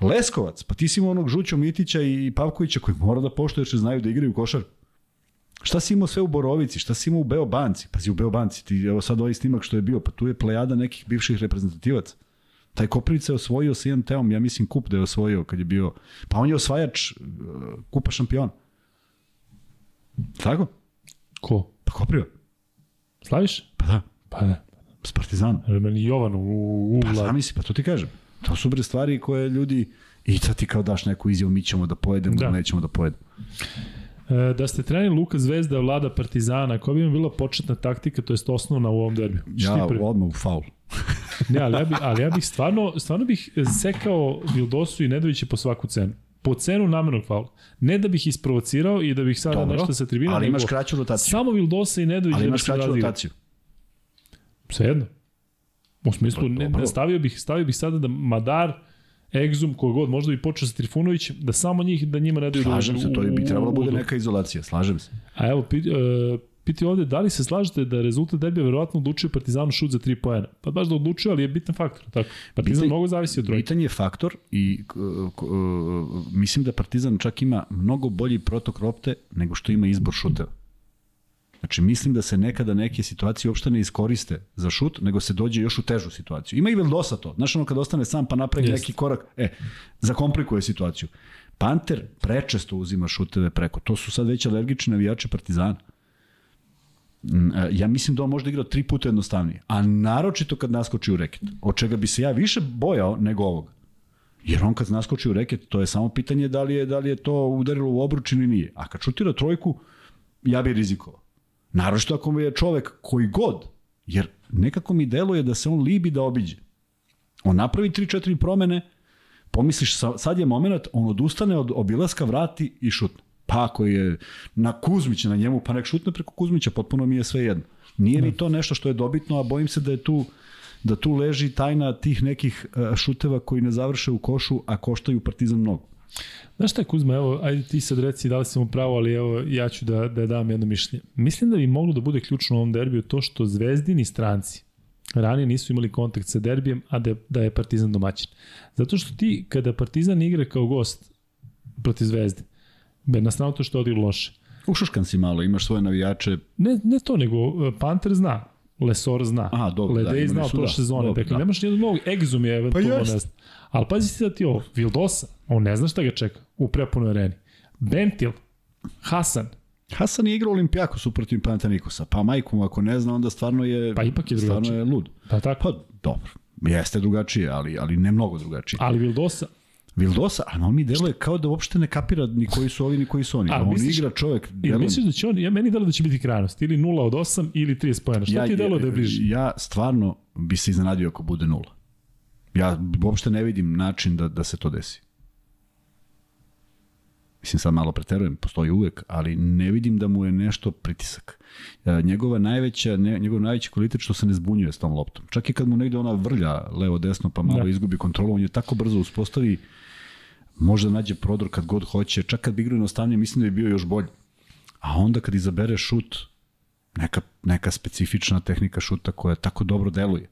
Leskovac, pa ti si imao onog Žućo Mitića i Pavkovića koji mora da poštuje jer znaju da igraju košar. Šta si imao sve u Borovici, šta si imao u Beobanci? Pazi, u Beobanci, ti, evo sad ovaj snimak što je bio, pa tu je plejada nekih bivših reprezentativaca. Taj Koprivica je osvojio sa jednom teom, ja mislim kup da je osvojio kad je bio, pa on je osvajač uh, kupa šampiona. Tako?
Ko?
Pa Kopriva.
Slaviš?
Pa da,
Pa ne.
s Partizanom.
Meni Jovan u, u
Pa zamisli, pa to ti kažem. To su bre stvari koje ljudi i sad ti kao daš neku izjavu, mi ćemo da pojedemo,
Da.
da. nećemo da pojedemo.
E, da ste trenili Luka Zvezda, vlada Partizana, koja bi im bila početna taktika, to jest osnovna u ovom derbiju?
Ja
prvi?
odmah u faul.
Ne, ali ja, bi, ali ja bih stvarno, stvarno bih sekao Vildosu i Nedovića po svaku cenu. Po cenu namenog faula. Ne da bih isprovocirao i da bih sada
Dobro,
nešto sa tribina,
ali imaš kraću rotaciju.
samo Vildosa i Nedović
Ali
da
imaš kraću
razvili.
rotaciju.
Svejedno. U smislu, ne, ne, stavio bih, stavio bih sada da Madar, Egzum, kogod, možda bi počeo sa Trifunović, da samo njih, da njima ne daju da
Slažem
uđu
se, to
u-
bi trebalo
u-
bude neka izolacija, slažem se.
A evo, piti, uh, piti ovde, da li se slažete da rezultat derbija verovatno odlučio Partizanu šut za 3 poena? Pa baš da odlučio, ali je bitan faktor, tako. Partizan
Bitan-
mnogo zavisi od trojke.
Bitan je faktor i k- k- mislim da Partizan čak ima mnogo bolji protok ropte nego što ima izbor šuteva. Znači, mislim da se nekada neke situacije uopšte ne iskoriste za šut, nego se dođe još u težu situaciju. Ima i Veldosa to. Znaš, ono kad ostane sam pa napravi
Jeste.
neki korak, e, zakomplikuje situaciju. Panter prečesto uzima šuteve preko. To su sad već alergični navijači Partizana. Mm, e, Ja mislim da on možda igrao tri puta jednostavnije, a naročito kad naskoči u reket, od čega bi se ja više bojao nego ovoga. Jer on kad naskoči u reket, to je samo pitanje da li je, da li je to udarilo u obruč ili nije. A kad šutira trojku, ja bi rizikovao. Naročito ako mu je čovek koji god, jer nekako mi deluje da se on libi da obiđe. On napravi 3-4 promene, pomisliš sa- sad je moment, on odustane od obilaska, vrati i šutne. Pa ako je na Kuzmića na njemu, pa nek šutne preko Kuzmića, potpuno mi je sve jedno. Nije mi to nešto što je dobitno, a bojim se da je tu da tu leži tajna tih nekih e, šuteva koji ne završe u košu, a koštaju Partizan mnogo.
Znaš šta Kuzma, evo, ajde ti sad reci da li sam u pravu, ali evo, ja ću da, da dam jedno mišljenje. Mislim da bi moglo da bude ključno u ovom derbiju to što zvezdini stranci ranije nisu imali kontakt sa derbijem, a da, da je Partizan domaćin. Zato što ti, kada Partizan igra kao gost protiv zvezde, be- na stranu to što je odigrao loše,
Ušuškan si malo, imaš svoje navijače,
ne, ne to, nego e, Panter zna, Lesor zna,
Aha, dobro, da,
Ledej
imali
zna od
su,
prošle
da,
sezone,
dobro,
dakle
da.
nemaš nijednog novog, Egzum je eventualno
jest.
ne zna. Ali pazi ti da ti ovo, Vildosa, on ne zna šta ga čeka u prepunoj areni. Bentil, Hasan,
Hasan je igrao Olimpijakos protiv Pantanikosa, pa majku mu ako ne zna, onda stvarno je,
Pa ipak je
stvarno
drugačije.
je lud.
pa tako,
Pa dobro, jeste drugačije, ali, ali ne mnogo drugačije.
ali Vildosa,
Vildosa, a on mi deluje kao da uopšte ne kapira ni koji su ovi, ni koji su oni.
A,
on
misliš-
igra čovjek.
Ili
deluje-
misliš da će on, ja meni delo da će biti krajnost, ili 0 od 8 ili 30 pojena. Šta ti delo da je bliže?
Ja stvarno bi se iznenadio ako bude nula. Ja uopšte ne vidim način da, da se to desi. Mislim, sad malo preterujem, postoji uvek, ali ne vidim da mu je nešto pritisak. E, Njegova najveća, ne, njegov najveći kvalitet što se ne zbunjuje s tom loptom. Čak i kad mu negde ona vrlja levo-desno pa malo
Da.
izgubi kontrolu, on je tako brzo uspostavi, može da nađe prodor kad god hoće. Čak kad bi igrao jednostavnije, mislim da bi bio još bolji. A onda kad izabere šut, neka, neka specifična tehnika šuta koja tako dobro deluje.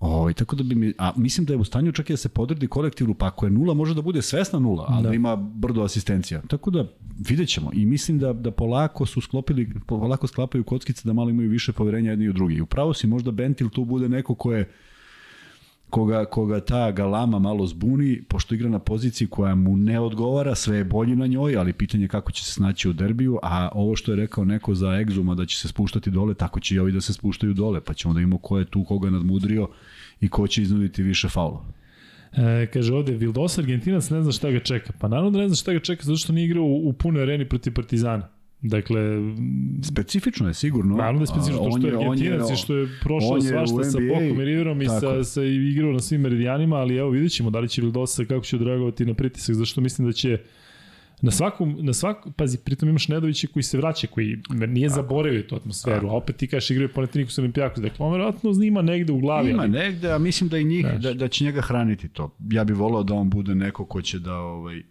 Ovaj tako da bi mi, a mislim da je u stanju čak i da se podredi kolektivnu, pa ako je nula, može da bude svesna nula, ali da. Ima brdo asistencija. Tako da vidjet ćemo. I mislim da, da polako su sklopili, polako sklapaju kockice da malo imaju više poverenja jedni u drugi. Upravo si možda Bentil tu bude neko ko je koga, koga ta galama malo zbuni, pošto igra na poziciji koja mu ne odgovara, sve je bolji na njoj, ali pitanje je kako će se snaći u derbiju, a ovo što je rekao neko za Egzuma da će se spuštati dole, tako će i ovi da se spuštaju dole, pa ćemo da imamo ko je tu koga nadmudrio i ko će iznuditi više faulova.
E, kaže ovde, Vildosa Argentinac ne zna šta ga čeka. Pa naravno da ne zna šta ga čeka zato što nije igrao u, u punoj areni protiv Partizana. Dakle,
Specifično je sigurno.
naravno da je specifično to što je Argentinac i što je prošao svašta sa Bokom i Riverom i
tako
sa, sa igrao na svim meridijanima, ali evo vidjet ćemo da li će Vildosa kako će odreagovati na pritisak, zašto mislim da će Na svakom, na svakom, pazi, pritom imaš Nedovića koji se vraća, koji nije zaboravio tu atmosferu, a opet ti kažeš igraju Panathinaikos Olimpijakos, dakle on verovatno ima negde u glavi,
Ima
ali
negde, a mislim da i njih,
Znaš.
da, da će njega hraniti to. Ja bih volao da on bude neko ko će da ovaj,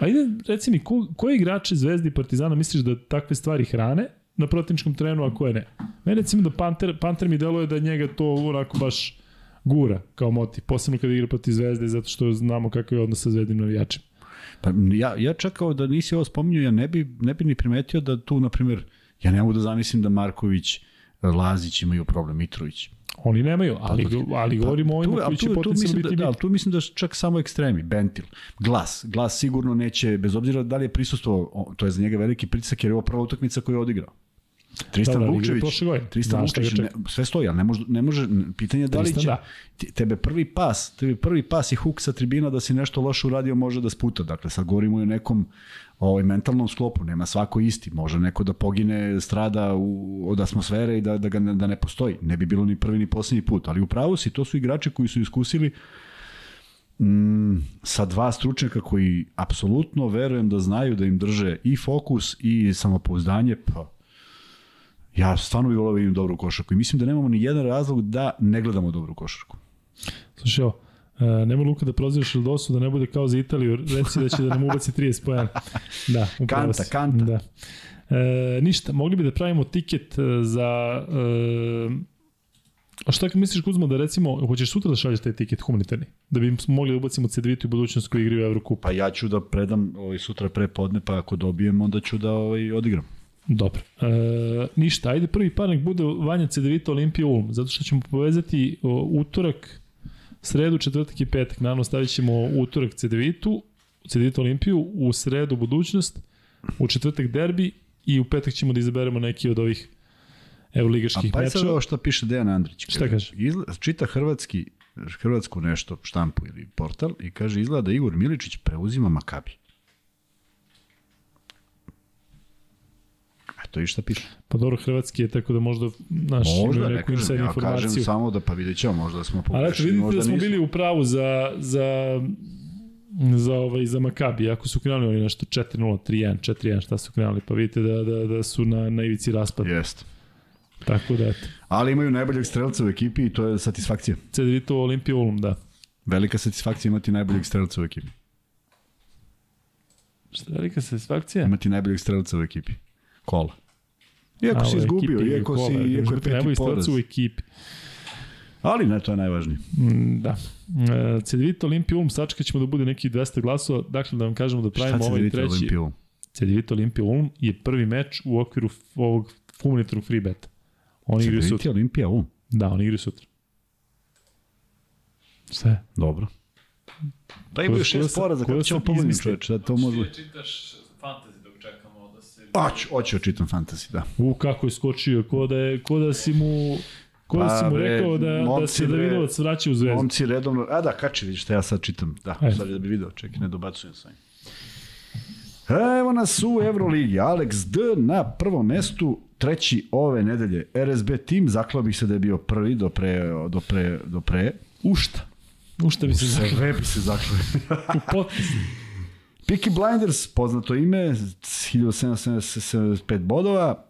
Ajde, reci mi, ko, koji igrači Zvezdi i Partizana misliš da takve stvari hrane na protivničkom terenu, a koje ne? Mene recimo da Panter, Panter mi deluje da njega to onako baš gura kao motiv, posebno kada igra protiv Zvezde, zato što znamo kakav je odnos sa Zvezdim navijačima.
Pa ja, ja čekao da nisi ovo spominjao, ja ne bi, ne bi ni primetio da tu, na primjer, ja ne mogu da zamislim da Marković, Lazić imaju problem, Mitrović.
Oni nemaju, ali, ali govorimo o ovima
Pa
koji će potencijalno
da,
biti
da,
da,
tu mislim da čak samo ekstremi, Bentil, Glas. Glas sigurno neće, bez obzira da li je prisustvo, to je za njega veliki pritisak jer je ovo prva utakmica koju je odigrao. Tristan
Da, da,
Vukčević. Tristan Vukčević, ne, sve stoji, ali ne može, ne može pitanje je da li će,
da.
tebe prvi pas, tebi prvi pas i huk sa tribina da si nešto loše uradio može da sputa. Dakle, sad govorimo i o nekom ovaj, mentalnom sklopu, nema svako isti. Može neko da pogine, strada u, od atmosfere i da, da, ga ne, da ne postoji. Ne bi bilo ni prvi ni poslednji put. Ali upravo si, to su igrači koji su iskusili mm, sa dva stručnjaka koji apsolutno verujem da znaju da im drže i fokus i samopouzdanje, pa ja stvarno bih volao da vidim dobru košarku i mislim da nemamo ni jedan razlog da ne gledamo dobru košarku.
Slušaj, Uh, nema Luka da prozivaš Ildosu da ne bude kao za Italiju, reci da će da nam ubaci 30 pojena. Da, upravo
Kanta,
si.
kanta.
Da. E, ništa, mogli bi da pravimo tiket e, za... E, a šta misliš Kuzma da recimo, hoćeš sutra da šalješ taj tiket humanitarni? Da bi mogli da ubacimo C2 u budućnost koji igraju Evrokup.
Pa ja ću da predam ovaj, sutra pre podne, pa ako dobijem, onda ću da ovaj, odigram.
Dobro. E, ništa, ajde prvi par nek bude Vanja C9 Olimpija Ulm, zato što ćemo povezati o, utorak, sredu, četvrtak i petak. Naravno stavit ćemo utorak C9, C9 Olimpiju, u sredu budućnost, u četvrtak derbi i u petak ćemo da izaberemo neki od ovih
A
evroligaških
pa je sad
mečeva.
ovo što piše Dejan Andrić.
Šta kaže?
Izla, čita hrvatski, hrvatsku nešto, štampu ili portal i kaže izgleda da Igor Miličić preuzima Makabi. To išta piše.
Pa dobro, hrvatski je tako da možda, znaš,
Možda,
imaju
ne
neku
kažem,
inside
ja kažem
informaciju.
samo da pa vidjet ćemo, možda smo
Ali eto,
pogrešili,
vidite
možda
da smo
nismo.
bili u pravu za, za, za, ovaj, za Makabi, ako su krenuli oni nešto 4-0, 3-1, 4-1, šta su krenuli, pa vidite da, da, da su na, na ivici raspada.
Jeste.
Tako da, eto.
Ali imaju najboljeg strelca u ekipi i to je satisfakcija.
Cedevito Olimpija Ulm, da.
Velika satisfakcija imati najboljeg strelca u ekipi.
Šta velika satisfakcija?
Imati najboljeg strelca u ekipi. Kola. Iako si izgubio, iako si, iako je peti poraz.
u ekipi.
Ali ne, to je najvažnije.
Mm, Da. E, Cedevito Olimpija Ulm, sačekat ćemo da bude neki 200 glasova, dakle da vam kažemo da
Šta
pravimo ovaj treći.
Olimpiju?
Cedevito Olimpija Ulm je prvi meč u okviru ovog humanitarnog free beta. Oni igraju sutra.
Cedeviti Olimpija, u,
Da, oni igraju sutra. Sve.
dobro. Pa imaju šest poraza,
ko
kako ćemo pomoći čoveče, da to može...
Ti čitaš čekamo da se...
Oću, oću, čitam fantasy, da.
U, kako je skočio, ko da, je, ko da si mu... Ko da
Pa,
si mu
bre,
rekao da, da
momci,
se
bre,
Davidovac vraća u zvezdu.
Momci redovno, a da, kači, vidiš šta ja sad čitam. Da,
Ajde.
sad da bi video, čekaj, ne dobacujem sa njim. Evo nas u Euroligi, Alex D na prvom mestu, treći ove nedelje. RSB tim, zaklao bih se da je bio prvi do pre, do pre, do pre.
Ušta. Ušta bi se zaklao.
Sve bi se zaklao.
U potpis.
Peaky Blinders, poznato ime, 1775 bodova.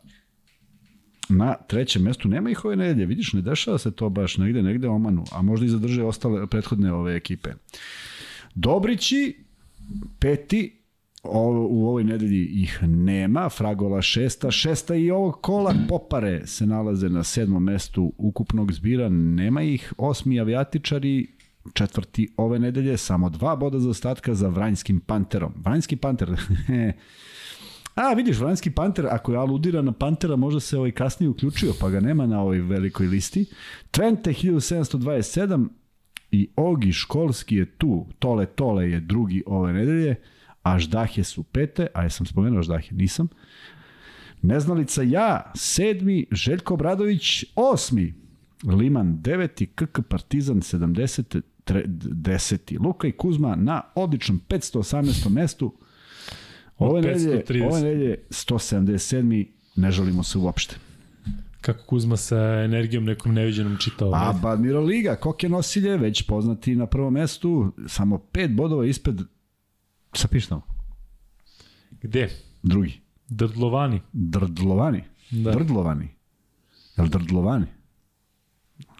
Na trećem mestu nema ih ove nedelje, vidiš, ne dešava se to baš negde, negde omanu, a možda i zadrže ostale prethodne ove ekipe. Dobrići, peti, o, u ovoj nedelji ih nema, Fragola šesta, šesta i ovog kola Popare se nalaze na sedmom mestu ukupnog zbira, nema ih, osmi avijatičari, četvrti ove nedelje, samo dva boda za ostatka za Vranjskim Panterom. Vranjski Panter, A, vidiš, Vranjski Panter, ako je aludira na Pantera, možda se ovaj kasnije uključio, pa ga nema na ovoj velikoj listi. Twente 1727 i Ogi Školski je tu, Tole Tole je drugi ove nedelje, a Ždahe su pete, a jesam spomenuo Ždahe, nisam. Neznalica ja, sedmi, Željko Bradović, osmi, Liman deveti, KK Partizan 70, tre, deseti, Luka i Kuzma na odličnom 518. mestu, Ove nedelje,
530.
ove nedelje 177. ne žalimo se uopšte.
Kako Kuzma sa energijom nekom neviđenom čitao.
A Badmiro Liga, Koke Nosilje, već poznati na prvom mestu, samo pet bodova ispred, sa pištamo,
Gde?
drugi,
Drdlovani.
Drdlovani,
Da.
Drdlovani, jel Drdlovani?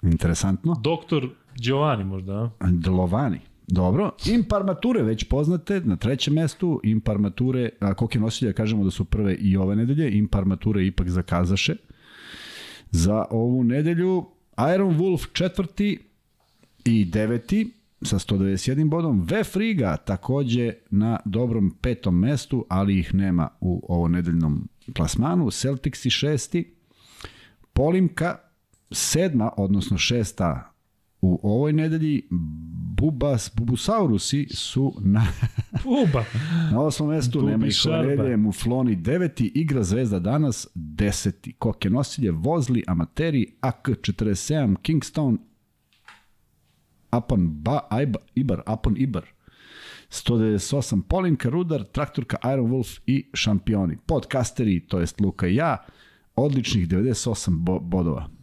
Interesantno.
Doktor Giovanni možda, a?
Dlovani. Dobro. Imparmature već poznate na trećem mestu. Imparmature, a Koke Nosilja kažemo da su prve i ove nedelje. Imparmature ipak zakazaše. Za ovu nedelju Iron Wolf četvrti i deveti sa 191 bodom. Vef Riga takođe na dobrom petom mestu, ali ih nema u ovo nedeljnom plasmanu. Celtics i šesti. Polimka sedma, odnosno šesta u ovoj nedelji. Bubas, Bubusaurusi su na,
Uba.
na osmom mestu, nema ih nedelje. Mufloni deveti, igra Zvezda danas deseti. Koke nosilje, Vozli, Amateri, AK47, Kingstone, Apon ba, Aiba, Ibar, Apon Ibar. 198 Polinka, Rudar, Traktorka, Iron Wolf i šampioni. Podcasteri, to jest Luka i ja, odličnih 98 bo bodova.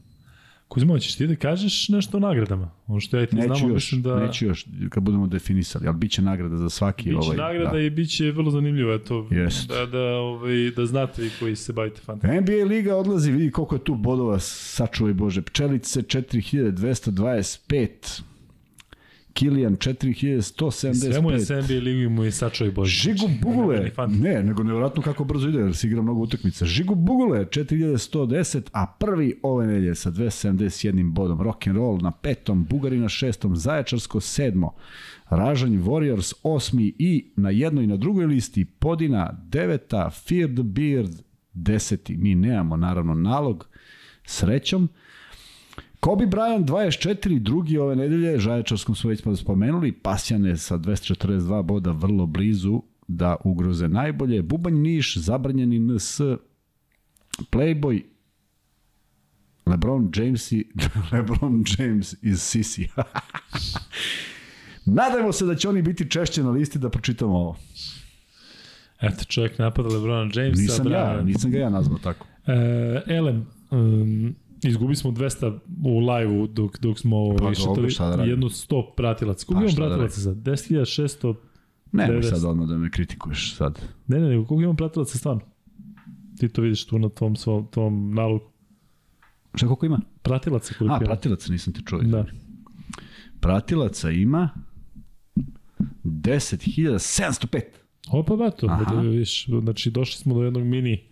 Kuzma, hoćeš ti da kažeš nešto o nagradama? Ono što ja ti
Neću
znamo,
još,
mislim da...
neću još kad budemo definisali, ali bit će nagrada za svaki
Biće
ovaj.
nagrada
da.
i bit će vrlo zanimljivo, eto,
Jest.
da, da, ovaj, da znate vi koji se bavite fantasy.
NBA liga odlazi, vidi koliko je tu bodova, sačuvaj Bože. Pčelice 4225, Kilijan 4175.
Sve mu je sa NBA ligu i mu je sačuvaj Bože.
Žigu Bugule, ne, nego nevjerojatno kako brzo ide, jer se igra mnogo utakmica. Žigu Bugule, 4110, a prvi ove nelje sa 271 bodom. Rock and roll na petom, Bugari na šestom, Zaječarsko sedmo, Ražanj Warriors osmi i na jednoj i na drugoj listi Podina deveta, Fear the Beard deseti. Mi nemamo naravno nalog, srećom. Kobe Bryant 24, drugi ove nedelje, Žaječarskom smo već spomenuli, Pasjane sa 242 boda vrlo blizu da ugroze najbolje, Bubanj Niš, zabranjeni NS, Playboy, LeBron James i LeBron James iz Sisi. Nadajmo se da će oni biti češće na listi da pročitamo ovo.
Eto, čovjek napada Lebrona Jamesa.
Nisam ja, nisam ga ja nazvao tako.
E, Elem, um, izgubili smo 200 u live-u dok, dok smo
Pa
išetali
šta da
jedno 100 pratilaca. Koliko
Pa
imamo
da
pratilaca sad? 10.600?
Nemoj
90.
sad odmah da me kritikuješ sad.
Ne, ne, nego koliko imamo pratilaca stvarno? Ti to vidiš tu na tvom, svom, tvom nalogu.
Šta koliko ima?
Pratilaca koliko
A,
ima?
pratilaca nisam te čuo.
Da.
Pratilaca ima 10.705.
Opa, bato,
Aha.
da vidiš, znači došli smo do jednog mini,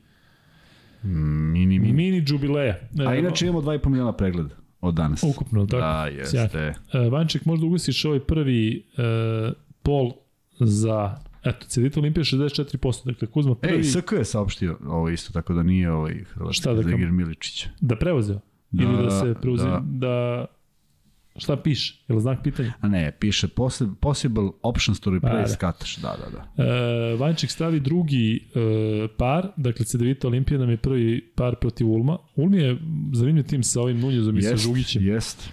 Mini, mini.
mini džubileja. E,
A inače imamo 2,5 miliona pregleda od danas.
Ukupno, tako?
Da, jeste.
E, Vanček, možda ugasiš ovaj prvi e, pol za, eto, Cedita Olimpija 64%, dakle Kuzma prvi,
Ej, SK je saopštio ovo isto, tako da nije ovaj Hrvatski
Šta da
Miličić.
da preuzeo,
Da,
ili da se preuzeo,
da.
da. Da, šta piše, je li znak pitanja?
A ne, piše possi- possible options to replace
Pa,
Kataš. Da, da, da.
E, Vanček stavi drugi e, par, dakle Cedevita Olimpija nam je prvi par protiv Ulma. Ulm je zanimljiv tim sa ovim Nunjezom i sa
Jest,
Žugićem.
jest.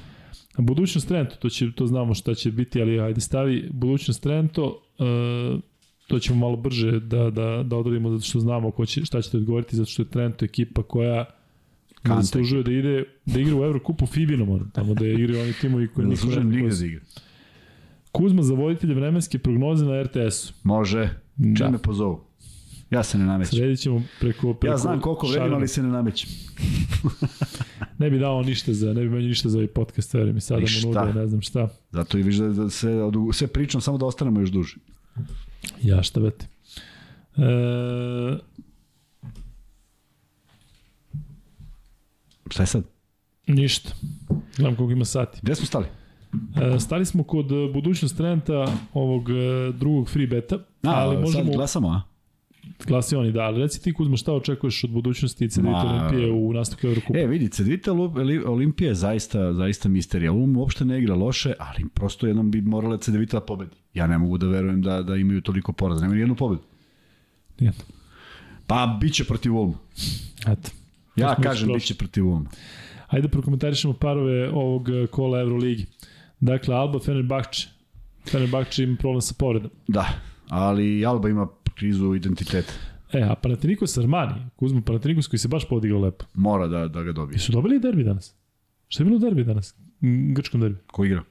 Budućnost Trento, to, će, to znamo šta će biti, ali ajde stavi budućnost Trento, e, to ćemo malo brže da, da, da odradimo zato što znamo ko će, šta ćete odgovoriti, zato što je Trento ekipa koja
Kante.
zaslužuje da ide da igra u Evrokupu Fibinom, tamo da igraju oni timovi koji
Ne
niko
zaslužujem
ne
nigde da igra.
Kuzma za voditelja vremenske prognoze na RTS-u.
Može, čim
Da.
me pozovu. Ja se ne namećem.
Sredit ćemo preko, preko
Ja znam koliko vredim, ali se ne namećem.
Ne bi dao ništa za, ne bi meni ništa za ovaj podcast, verujem mi sada mu nude, ne znam šta.
Zato i viš da, da se, sve pričam samo da ostanemo još duže.
Ja šta vete. E,
Šta je sad?
ništa. Gledam koliko ima sati.
Gde smo stali?
E, stali smo kod e, budućnost Trenta ovog e, drugog free beta,
A,
ali
sad
možemo,
glasamo, a?
glasi oni, da, ali reci ti Kuzma šta očekuješ od budućnosti
Ma,
Olimpije u nastavku Evrokupa?
E, vidi, Cedvita Lu- Olimpija je zaista, zaista misterija. Um uopšte ne igra loše, ali prosto jednom bi morala Cedvita da pobedi. Ja ne mogu da verujem da, da imaju toliko poraza. Nemaju ni jednu pobedu.
Nijedno.
Pa, bit će protiv Ulma.
Eto.
Ja kažem, bit će protiv Ulma.
Ajde da prokomentarišemo parove ovog e, kola Euroligi. Dakle, Alba Fenerbahče. Fenerbahče ima problem sa povredom.
Da, ali Alba ima krizu identiteta.
E, a Panathinaikos Armani, Kuzma Panathinaikos koji se baš podigrao lepo.
Mora da, da ga dobije.
Jesu dobili derbi danas? Šta je bilo derbi danas? Grčkom derbi.
Ko igra?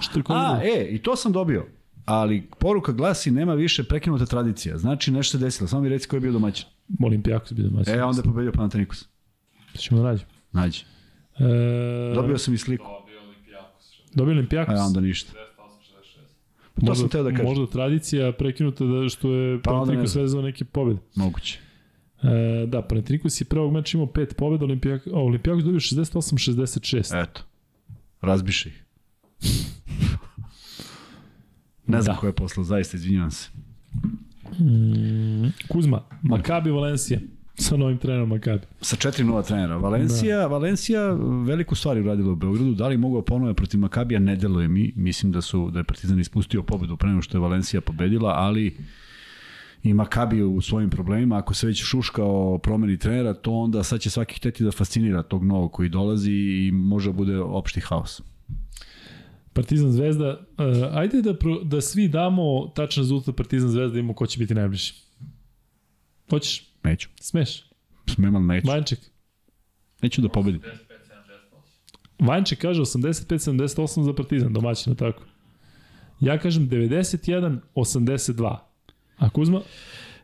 Što je ko
A,
igrao?
e, i to sam dobio. Ali poruka glasi nema više prekinuta tradicija. Znači nešto se desilo. Samo mi reci ko je bio domaćin.
Olimpijakos bi domaćin.
E, onda je pobedio Panathinaikos.
To ćemo da nađemo.
Nađi.
E,
Dobio sam i sliku.
Dobio Olimpijakos.
dobio Olimpijakos.
A onda ništa.
68, 66.
To
možda,
sam teo da kažem.
Možda tradicija prekinuta da što je
Pa ne
Panathinaikos
znam.
vezao neke pobjede.
Moguće.
E, da, Panathinaikos je prvog meča imao pet pobjeda, Olimpijak, Olimpijakos dobio 68-66.
Eto. Razbiše ih. ne znam
Da.
ko je poslao, zaista, izvinjavam se.
Mm, Kuzma, Makabi Valencija sa novim trenerom Makabi.
Sa 4-0 trenera. Valencija, da. Valencija veliku stvar uradila u Beogradu. Da li mogu da ponove protiv Makabija? Ne deluje mi. Mislim da su da je Partizan ispustio pobedu pre nego što je Valencija pobedila, ali i Makabi u svojim problemima. Ako se već šuškao promeni trenera, to onda sad će svaki hteti da fascinira tog novog koji dolazi i može da bude opšti haos.
Partizan Zvezda, uh, ajde da, pro, da svi damo tačan rezultat Partizan Zvezda da imamo ko će biti najbliži. Hoćeš?
Neću.
Smeš?
Smem, ali neću.
Vanček.
Neću da pobedim.
55, 78.
Vanček kaže 85-78 za Partizan, domaćina, tako. Ja kažem 91-82. A Kuzma?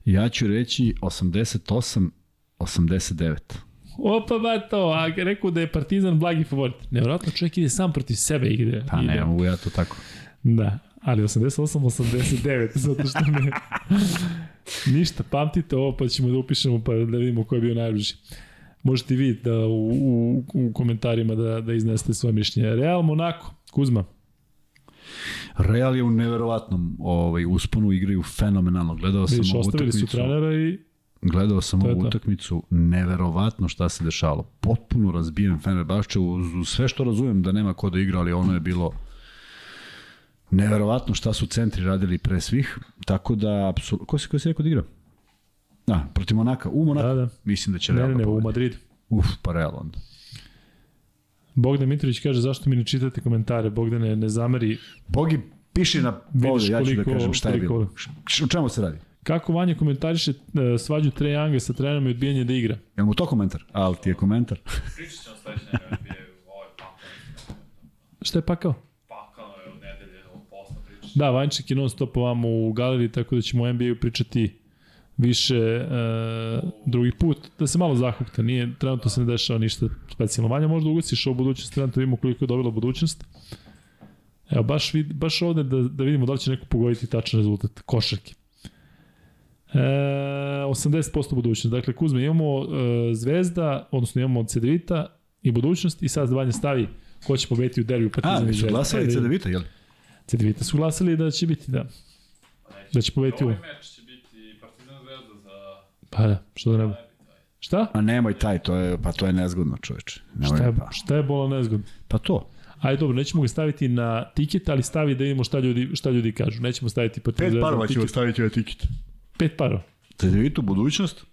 Ja ću reći 88 89.
Opa, bato, a rekao da je Partizan blagi favorit. Nevjerojatno čovjek ide sam protiv sebe igde.
Pa
ide.
ne, mogu ja to tako.
Da, ali 88-89, zato što ne... Ništa, pamtite ovo pa ćemo da upišemo pa da vidimo ko je bio najbliži. Možete i vi da u, u, u komentarima da, da iznesete svoje mišljenje. Real Monako, Kuzma.
Real je u neverovatnom ovaj, usponu, igraju fenomenalno. Gledao sam
Vidiš,
ovu
ostavili su trenera i
Gledao sam
To
ovu utakmicu, neverovatno šta se dešalo. Potpuno razbijen Fenerbahče, uz, uz sve što razumem da nema ko da igra, ali ono je bilo neverovatno šta su centri radili pre svih. Tako da, apsolutno... Ko si, ko si rekao da igra? Da, protiv Monaka. U Monaka.
da, da.
Mislim da će
Ne,
Real
ne,
da
ne, u. Madridu.
Uf, pa Real onda.
Bogdan Mitrović kaže zašto mi ne čitate komentare, Bogdane ne, ne zameri.
Bogi, piši na ovde, ja ću da kažem šta je bilo. O čemu se radi?
Kako Vanja komentariše e, svađu Trae Younga sa trenerom i odbijanje da igra?
Jel mu to komentar? Ali ti je komentar.
Pričat ćemo sledeće nedelje, bio je ovaj pakao.
Šta je pakao?
Pakao je od nedelje, od posla pričat
Da, Vanček je non stop ovamo u galeriji, tako da ćemo o NBA-u pričati više e, drugi put, da se malo zahukta, nije, trenutno se ne dešava ništa specijalno. Vanja, možda ugasiš ovu budućnost, trenutno vidimo koliko je dobila budućnost. Evo, baš, vid, baš ovde da, da vidimo da li će neko pogoditi tačan rezultat košarke. E, 80% budućnost. Dakle, Kuzma, imamo e, Zvezda, odnosno imamo Cedevita i budućnost i sad Vanja stavi ko će pobediti u derbiju
A,
Partizan i
su
Zvezda.
glasali
E,
CDVita, jel?
Cedevita su glasali da će biti, da. Da će pobediti u...
Ovaj meč će biti Partizan Zvezda za...
Pa da, što da ne bi. Šta?
A nemoj taj, to je, pa to je nezgodno, čoveče. Nemoj,
Šta je,
pa,
šta je bola nezgodno?
pa to.
Ajde, dobro, nećemo ga staviti na tiket, ali stavi da vidimo šta ljudi, šta ljudi kažu. Nećemo staviti Partizan
Pet
Zvezda
parova
na
ćemo staviti ovaj tiket.
Pet parova.
CDVitu, budućnost,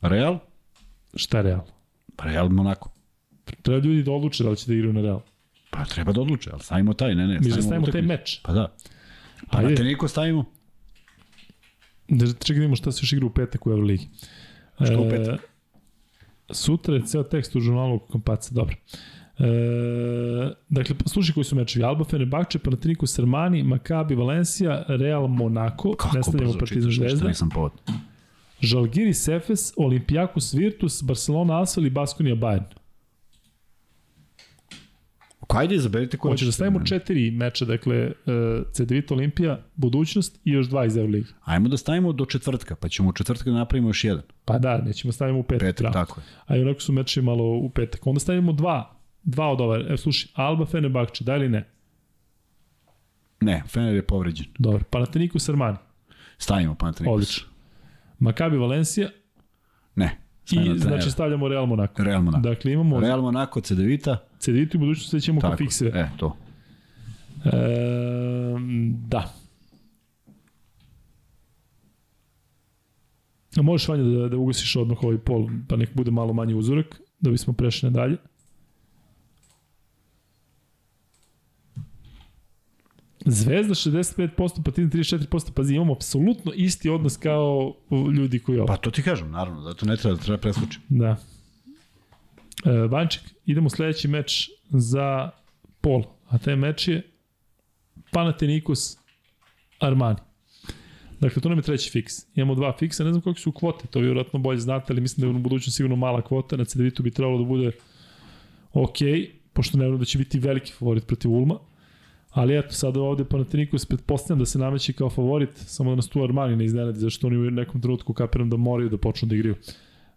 Real,
Šta Real?
pa Real Monako.
Treba ljudi da odluče da li će da igraju na Real.
Pa treba da odluče, ali stavimo taj, ne, ne.
Mi da stavimo taj meč.
Pa da. Pa
Ajde.
na teniko stavimo.
Da čekaj da vidimo šta se još igra u petak u Euroligi.
Šta u petak?
sutra je ceo tekst u žurnalu Kompaca, dobro. E, dakle, slušaj koji su mečevi. Alba Fenerbahče, Panathinaikos Armani, Maccabi Valencija, Real Monaco,
Kako
nastavljamo
brzo
Partizan Zvezda,
nisam povod.
Žalgiris Efes, Olimpijakos Virtus, Barcelona Asvel i Baskonija Bayern.
Ajde, izaberite ko
Hoće da stavimo četiri meča, dakle, uh, CDVita Olimpija, budućnost i još dva iz Euroligi.
Ajmo da stavimo do četvrtka, pa ćemo u četvrtka da napravimo još jedan.
Pa da, nećemo stavimo u petak.
Petak,
bravo.
tako je.
A i onako su meče malo u petak. Onda stavimo dva, dva od ove. Evo, slušaj, Alba Fenerbahče, da ili ne?
Ne, Fener je povređen.
Dobro. Panathinaikos Armani,
Stavimo Panathinaikos.
odlično. Maccabi Valencija
Ne.
i znači stavljamo Real Monaco.
Real Monaco.
Dakle, imamo
Real Monaco. CDVita
i budućnost sve ćemo ko
Tako.
fikse.
E, to.
E, da. Možeš Vanja da, da ugasiš odmah ovaj pol, pa nek bude malo manji uzorak, da bismo prešli nadalje. Zvezda 65%, Partizan 34%, pazi, imamo apsolutno isti odnos kao ljudi koji ovo.
Pa to ti kažem, naravno, zato ne treba da treba preslučiti.
Da. E, Vanček, idemo u sledeći meč za pol, a taj meč je Panathinaikos Armani. Dakle, to nam je treći fiks. Imamo dva fiksa, ne znam koliko su kvote, to vi vjerojatno bolje znate, ali mislim da je u budućnosti sigurno mala kvota, na CDV-tu bi trebalo da bude ok, pošto ne vjerujem da će biti veliki favorit protiv Ulma. Ali eto, sada ovde Panathinaikos pretpostavljam da se nameće kao favorit, samo da nas tu Armani ne iznenadi, zašto oni u nekom trenutku kapiram da moraju da počnu da igraju.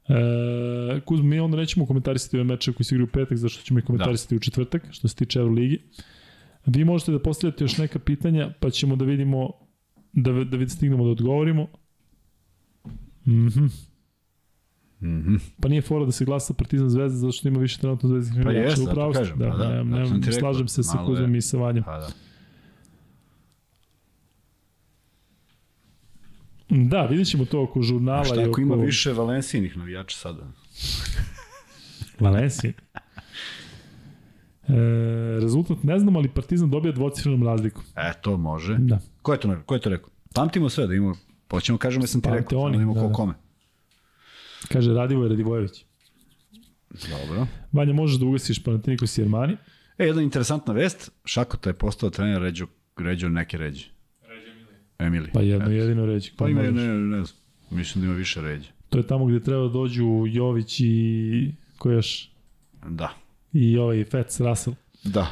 E, Kuzma, mi onda nećemo komentarisati ove meče koji se igraju u petak, zašto ćemo ih komentarisati da. u četvrtak, što se tiče Euroligi. Vi možete da postavljate još neka pitanja, pa ćemo da vidimo, da, da vid stignemo da odgovorimo. Mhm.
Mhm.
Pa nije fora da se glasa Partizan Zvezda zato što ima više trenutno zvezdnih
Pa
igrača.
jeste,
Upravo
zato
ste,
kažem, pa da,
ne,
da,
ne,
sam ti rekao,
slažem se sa Kuzmom i sa Vanjom.
Pa da.
Da, vidjet ćemo to oko žurnala
A šta
i
ako
oko...
ima više Valensijinih navijača sada?
Valencija. E, rezultat ne znam, ali Partizan dobija dvocifrenom razlikom.
E, to može.
Da.
Ko je to, ko je to rekao? Pamtimo sve da imamo, hoćemo kažemo da sam ti
Pamte
rekao,
oni,
da imamo
da,
ko
da.
kome.
Kaže Radivoj Radivojević.
Dobro.
Vanja, možeš da ugasiš Panathinaikos i Armani.
E, jedna interesantna vest, Šakota je postao trener Ređo, Ređo neke ređe.
Ređe Mili.
Emili.
Pa jedno jedino reći.
Pa ima,
možeš.
ne, ne znam, mislim da ima više ređe.
To je tamo gde treba da dođu Jović i ko još?
Da.
I ovaj Fetz Russell.
Da.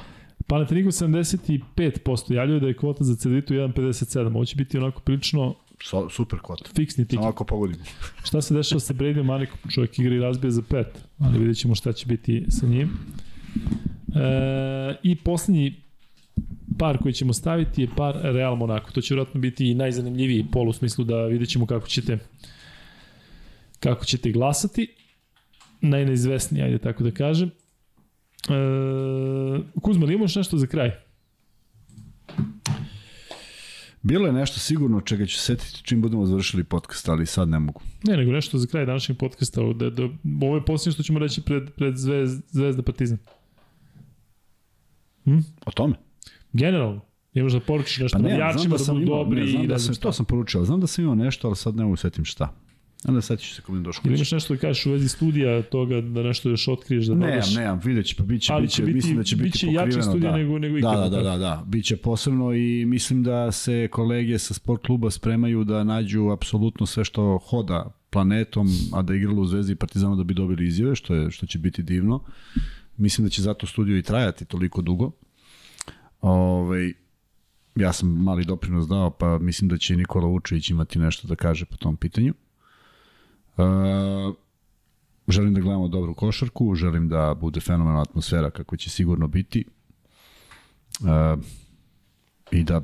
Panathinaikos 75%, javljaju da je kvota za Ceditu 1.57. Ovo će biti onako prilično
So, super kvota.
fiksni tiket.
Samo ako pogodimo.
Šta se dešava sa Bradym Manikom? Čovjek igra i razbija za pet, ali vidjet ćemo šta će biti sa njim. E, I poslednji par koji ćemo staviti je par Real Monaco. To će vjerojatno biti i najzanimljiviji pol u smislu da vidjet ćemo kako ćete kako ćete glasati. Najneizvesniji, ajde tako da kažem. E, Kuzma, ili imaš nešto za kraj?
Bilo je nešto sigurno čega ću se setiti čim budemo završili podcast, ali sad ne mogu.
Ne, nego nešto za kraj današnjeg podcasta. Da, da, ovo je posljednje što ćemo reći pred, pred Zvezda, Zvezda Partizan.
O tome?
Generalno. Imaš da poručiš nešto
Pa ne,
navijačima
da
da, budu
imao,
dobri
ne, znam
i
da
ne
sam, to sam poručio, znam da sam imao nešto, ali sad ne mogu setim šta. Onda setit ću se kod došao.
Ili imaš nešto da kažeš u vezi studija toga da nešto još otkriješ da
Nemam,
dodaš?
nemam, vidjet će, pa bit će,
Ali će
će,
biti-
mislim da će biti
biće
pokriveno,
studija
da.
nego- nego
da,
ikada,
da, da, da, da, bit će posebno i mislim da se kolege sa sport kluba spremaju da nađu apsolutno sve što hoda planetom, a da igralo u Zvezdi i Partizanu da bi dobili izjave, što, je, što će biti divno. Mislim da će zato studio i trajati toliko dugo. Ove, ja sam mali doprinos dao, pa mislim da će Nikola Vučević imati nešto da kaže po tom pitanju. Uh, želim da gledamo dobru košarku, želim da bude fenomenalna atmosfera kako će sigurno biti. Uh, I da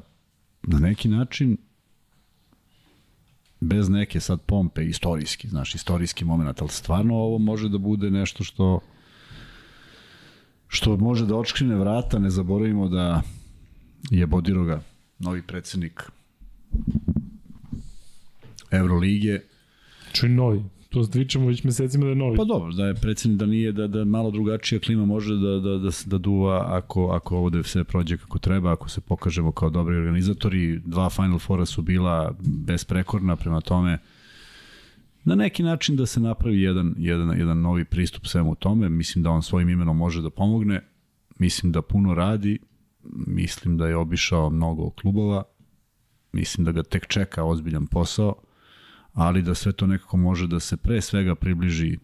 na neki način bez neke sad pompe istorijski, znaš, istorijski moment, ali stvarno ovo može da bude nešto što što može da očkrine vrata, ne zaboravimo da je Bodiroga novi predsednik Evrolige,
Čuj novi. To pričamo već mesecima da je novi.
Pa dobro, da je predsednik da nije da da malo drugačija klima može da da da da duva ako ako ovde sve prođe kako treba, ako se pokažemo kao dobri organizatori. Dva Final Fora su bila besprekorna prema tome na neki način da se napravi jedan, jedan, jedan novi pristup svemu tome. Mislim da on svojim imenom može da pomogne. Mislim da puno radi. Mislim da je obišao mnogo klubova. Mislim da ga tek čeka ozbiljan posao ali da sve to nekako može da se pre svega približi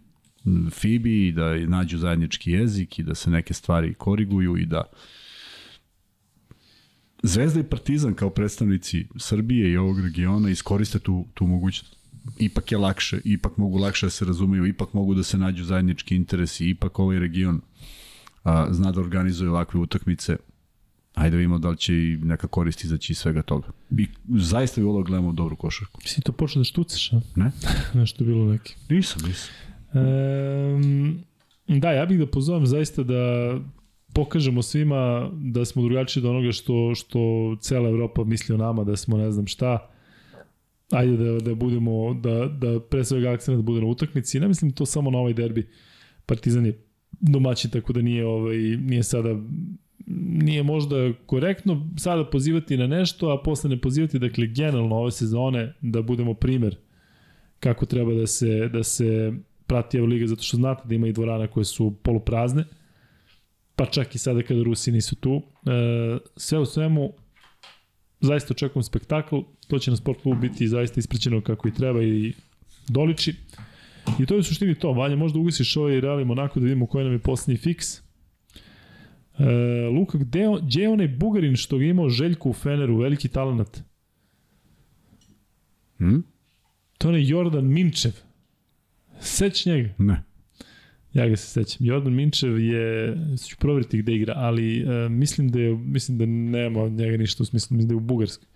FIBI i da nađu zajednički jezik i da se neke stvari koriguju i da Zvezda i Partizan kao predstavnici Srbije i ovog regiona iskoriste tu, tu mogućnost. Ipak je lakše, ipak mogu lakše da se razumeju, ipak mogu da se nađu zajednički interesi, ipak ovaj region a, zna da organizuje ovakve utakmice. Ajde da vidimo da li će i neka korist izaći iz svega toga. I zaista bi volao da gledamo dobru košarku.
Si to počeo da štucaš, a?
Ne?
Nešto bilo neki.
Nisam, nisam.
Um, da, ja bih da pozovem zaista da pokažemo svima da smo drugačiji od onoga što, što cela Evropa misli o nama, da smo ne znam šta. Ajde da, da budemo, da, da pre svega akcent bude na utakmici. Ne mislim to samo na ovaj derbi. Partizan je domaćin, tako da nije, ovaj, nije sada nije možda korektno sada pozivati na nešto, a posle ne pozivati, dakle, generalno ove sezone da budemo primer kako treba da se, da se prati Euroliga, zato što znate da ima i dvorana koje su poluprazne, pa čak i sada kada Rusi nisu tu. E, sve u svemu, zaista očekujem spektakl, to će na sport klubu biti zaista isprećeno kako i treba i doliči. I to je u suštini to. Vanja, možda ugasiš ovaj Real i Monako da vidimo koji nam je poslednji fiks. E, Luka, gde, gde je onaj Bugarin što ga imao Željko u Feneru, veliki talent?
Hm?
To je Jordan Minčev. Seć njega.
Ne.
Ja ga se sećam. Jordan Minčev je, ću proveriti gde igra, ali uh, mislim da je, mislim da nema od njega ništa u smislu, mislim da je u Bugarskoj.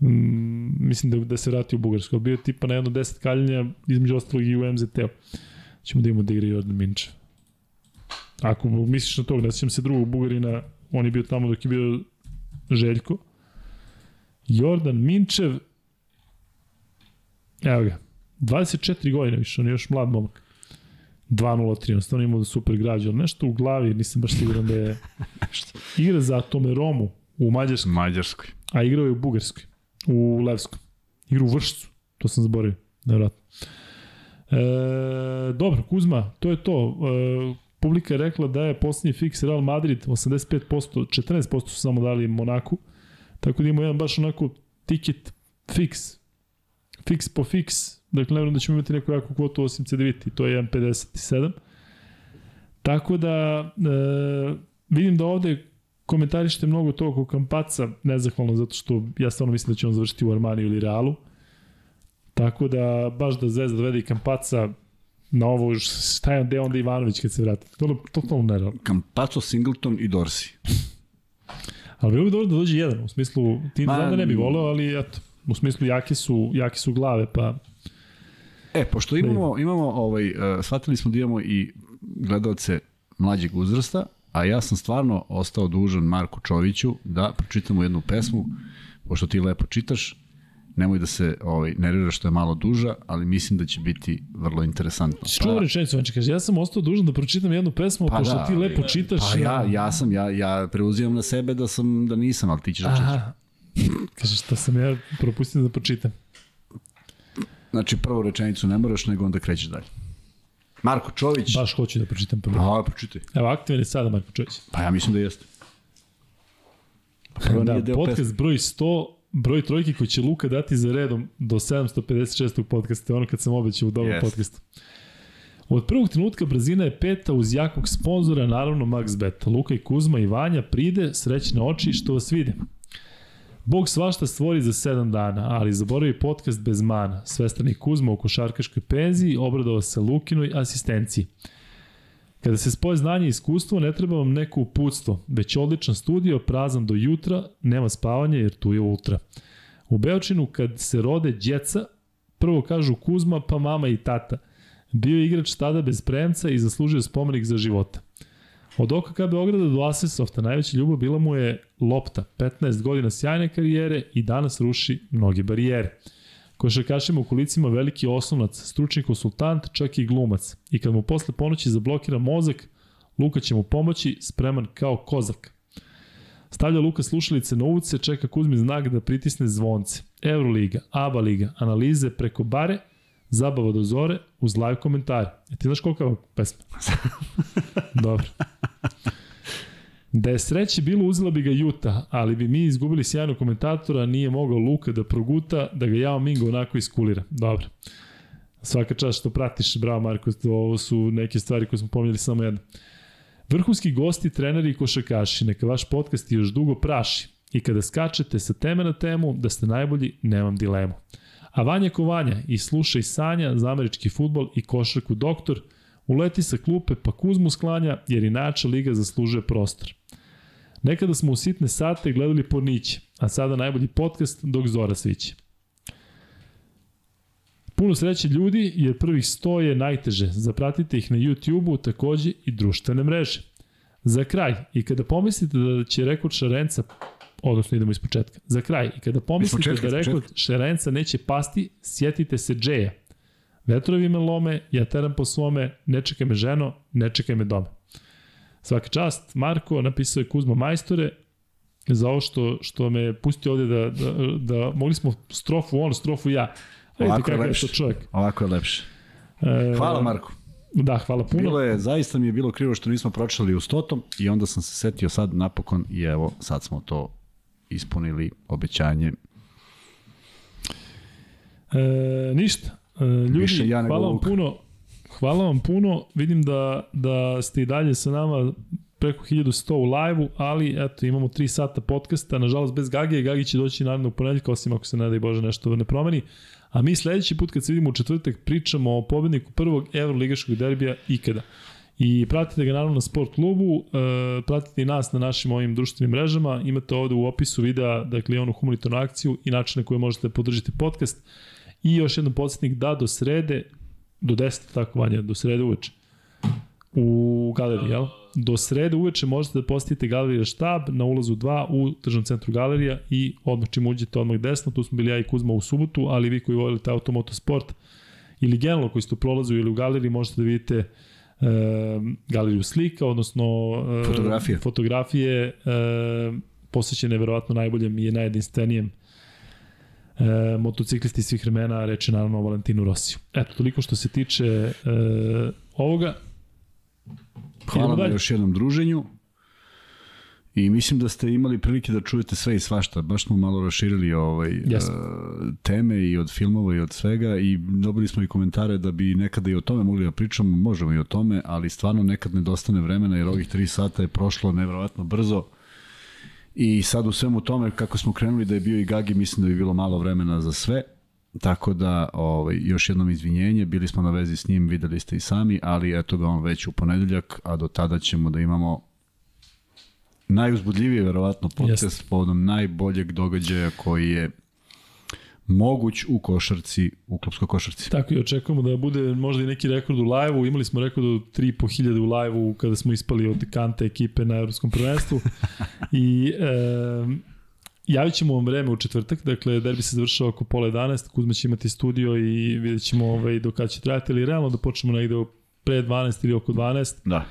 Mm, mislim da, da se vrati u Bugarsku, ali bio je tipa na jedno deset kaljenja, između ostalog i u MZT-u. Ćemo da imamo da igra Jordan Minčev. Ako misliš na to, da sećam se drugog Bugarina, on je bio tamo dok je bio Željko. Jordan Minčev, evo ga, 24 godine više, on je još mlad momak. 2-0-3, jednostavno imao da super građe, ali nešto u glavi, nisam baš siguran da je... Igra za Tomeromu u Mađarskoj,
Mađarskoj.
a igrao je u Bugarskoj, u Levskom. Igra u Vršcu, to sam zaboravio, nevratno. E, dobro, Kuzma, to je to. E, publika je rekla da je posljednji fiks Real Madrid, 85%, 14% su samo dali Monaku, tako da imamo jedan baš onako ticket fiks, fiks po fiks, dakle ne vjerujem da ćemo imati neku jaku kvotu osim CDVT, to je 1.57. Tako da e, vidim da ovde komentarište mnogo toga oko Kampaca, nezahvalno zato što ja stvarno mislim da će on završiti u Armaniju ili Realu. Tako da baš da Zvezda dovede i Kampaca na ovo, šta je gde onda Ivanović kad se vrati? To je totalno nerealno.
Campazzo, Singleton i Dorsi.
Ali bilo bi dobro da dođe jedan, u smislu, ti
Ma,
znam da ne bi voleo, ali eto, u smislu jake su, jake su glave, pa
E, pošto imamo, imamo ovaj, uh, shvatili smo da imamo i gledalce mlađeg uzrasta, a ja sam stvarno ostao dužan Marku Čoviću da pročitamo jednu pesmu, pošto ti lepo čitaš, Nemoj da se ovaj, nervira što je malo duža, ali mislim da će biti vrlo interesantno.
Čuo rečenicu, Vanče, kaže, ja sam ostao dužan da pročitam jednu pesmu, pa pošto
da,
ti lepo čitaš.
Pa ja, ja sam, ja, ja preuzimam na sebe da sam, da nisam, ali ti ćeš da čitaš.
Aha. Kaže, šta sam ja propustio da pročitam.
Znači, prvu rečenicu ne moraš, nego onda krećeš dalje. Marko Čović.
Baš hoću da pročitam prvo.
A, pročitaj.
Evo, aktivan je sada Marko Čović.
Pa ja mislim da jeste. Pa prvo
Da, podcast
pesme.
broj 100, broj trojke koji će Luka dati za redom do 756. podcasta, ono kad sam obećao u dobrom
Yes.
podcastu. Od prvog trenutka brzina je peta uz jakog sponzora, naravno Max Bet. Luka i Kuzma i Vanja pride, srećne oči što vas vide. Bog svašta stvori za 7 dana, ali zaboravi podcast bez mana. Svestan i Kuzma u košarkaškoj penziji, obradao se Lukinoj asistenciji. Kada se spoje znanje i iskustvo, ne treba vam neko uputstvo, već odličan studio, prazan do jutra, nema spavanja jer tu je ultra. U Beočinu kad se rode djeca, prvo kažu Kuzma, pa mama i tata. Bio je igrač tada bez premca i zaslužio spomenik za života. Od OKK Beograda do Asesofta najveća ljubav bila mu je lopta, 15 godina sjajne karijere i danas ruši mnoge barijere. Košarkašima u kolicima veliki osnovnac, stručni konsultant, čak i glumac. I kad mu posle ponoći zablokira mozak, Luka će mu pomoći, spreman kao kozak. Stavlja Luka slušalice na uvice, čeka Kuzmi znak da pritisne zvonce. Euroliga, ABA liga, analize preko bare, zabava do zore, uz live komentare. E ti znaš kolika je pesma? Dobro. Da je sreće bilo, uzela bi ga Juta, ali bi mi izgubili sjajnog komentatora, nije mogao Luka da proguta, da ga Jao Mingo onako iskulira. Dobro. Svaka čast što pratiš, bravo Marko, ovo su neke stvari koje smo pominjali samo jedno. Vrhunski gosti, treneri i košakaši, neka vaš podcast još dugo praši. I kada skačete sa teme na temu, da ste najbolji, nemam dilemu. A Vanja Kovanja i slušaj Sanja za američki futbol i košarku doktor, uleti sa klupe pa Kuzmu sklanja jer inače liga zaslužuje prostor. Nekada smo u sitne sate gledali porniće, a sada najbolji podcast dok zora sviće. Puno sreće ljudi, jer prvih 100 je najteže. Zapratite ih na YouTube-u, takođe i društvene mreže. Za kraj, i kada pomislite da će rekord Šarenca, odnosno idemo iz početka, za kraj, i kada pomislite
početka,
da rekord Šarenca neće pasti, sjetite se Džeja. Vetrovi me lome, ja teram po svome, ne čekaj me ženo, ne čekaj me dome. Svaka čast, Marko, napisao je Kuzma Majstore, za ovo što, što me pustio ovde da, da, da mogli smo strofu on, strofu ja.
Ovako je
je
lepše.
to čovjek.
Ovako je lepše.
E,
Hvala Marko.
Da, hvala puno.
Bilo je, zaista mi je bilo krivo što nismo pročitali u stotom i onda sam se setio sad napokon i evo, sad smo to ispunili obećanje.
E, ništa. E, ljudi,
Više ja
hvala vam puno. Hvala vam puno. Vidim da, da ste i dalje sa nama preko 1100 u live-u, ali eto, imamo 3 sata podcasta, nažalost bez Gage, Gagi će doći narednog ponedjeljka, osim ako se ne i Bože nešto ne promeni. A mi sledeći put kad se vidimo u četvrtak pričamo o pobedniku prvog evroligaškog derbija ikada. I pratite ga naravno na sport klubu, e, pratite i nas na našim ovim društvenim mrežama, imate ovde u opisu videa, dakle, onu humanitarnu akciju i načine koje možete podržati podcast. I još jedan podsjetnik da do srede, do 10, tako vanja, do srede uveče, u galeriji, jel? Do srede uveče možete da posetite galerija štab na ulazu 2 u državnom centru galerija i odmah čim uđete odmah desno, tu smo bili ja i Kuzma u subotu, ali vi koji volite automotosport ili generalno koji ste u prolazu ili u galeriji možete da vidite e, galeriju slika, odnosno e,
Fotografije.
fotografije e, posvećene verovatno najboljem i najjedinstvenijem e, motociklisti svih vremena, reče naravno o Valentinu Rosiju. Eto, toliko što se tiče e, ovoga.
Hvala na još jednom druženju. I mislim da ste imali prilike da čujete sve i svašta. Baš smo malo raširili ovaj,
Jesmo.
uh, teme i od filmova i od svega i dobili smo i komentare da bi nekada i o tome mogli da pričamo. Možemo i o tome, ali stvarno nekad nedostane vremena jer ovih tri sata je prošlo nevjerovatno brzo. I sad u svemu tome, kako smo krenuli da je bio i Gagi, mislim da bi bilo malo vremena za sve. Tako da, ovaj, još jednom izvinjenje, bili smo na vezi s njim, videli ste i sami, ali eto ga on već u ponedeljak, a do tada ćemo da imamo najuzbudljiviji verovatno podcast
Jeste.
povodom najboljeg događaja koji je moguć u košarci, u klubskoj košarci.
Tako i očekujemo da bude možda i neki rekord u live-u. Imali smo rekord od 3.500 u live-u kada smo ispali od kante ekipe na evropskom prvenstvu. I e, Javit ćemo vam vreme u četvrtak, dakle derbi se završava oko pola 11, Kuzma će imati studio i vidjet ćemo ovaj, do kada će trajati, ali realno da počnemo negde pre 12 ili oko 12,
Da.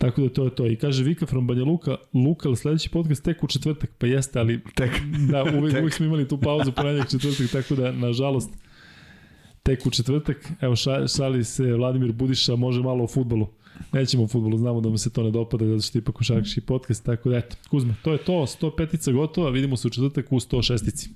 Tako da to je to. I kaže Vika from Banja Luka, Luka, ali sledeći podcast tek u četvrtak, pa jeste, ali
Tek.
da, uvek, uvek smo imali tu pauzu ponedjeljak četvrtak, tako da, nažalost, tek u četvrtak. Evo, ša, šali se Vladimir Budiša, može malo o futbolu. Nećemo o futbolu, znamo da mu se to ne dopada, zato što je ipak košarkaški podcast, tako da eto, Kuzma, to je to, 105-ica gotova, vidimo se u četvrtak u 106-ici.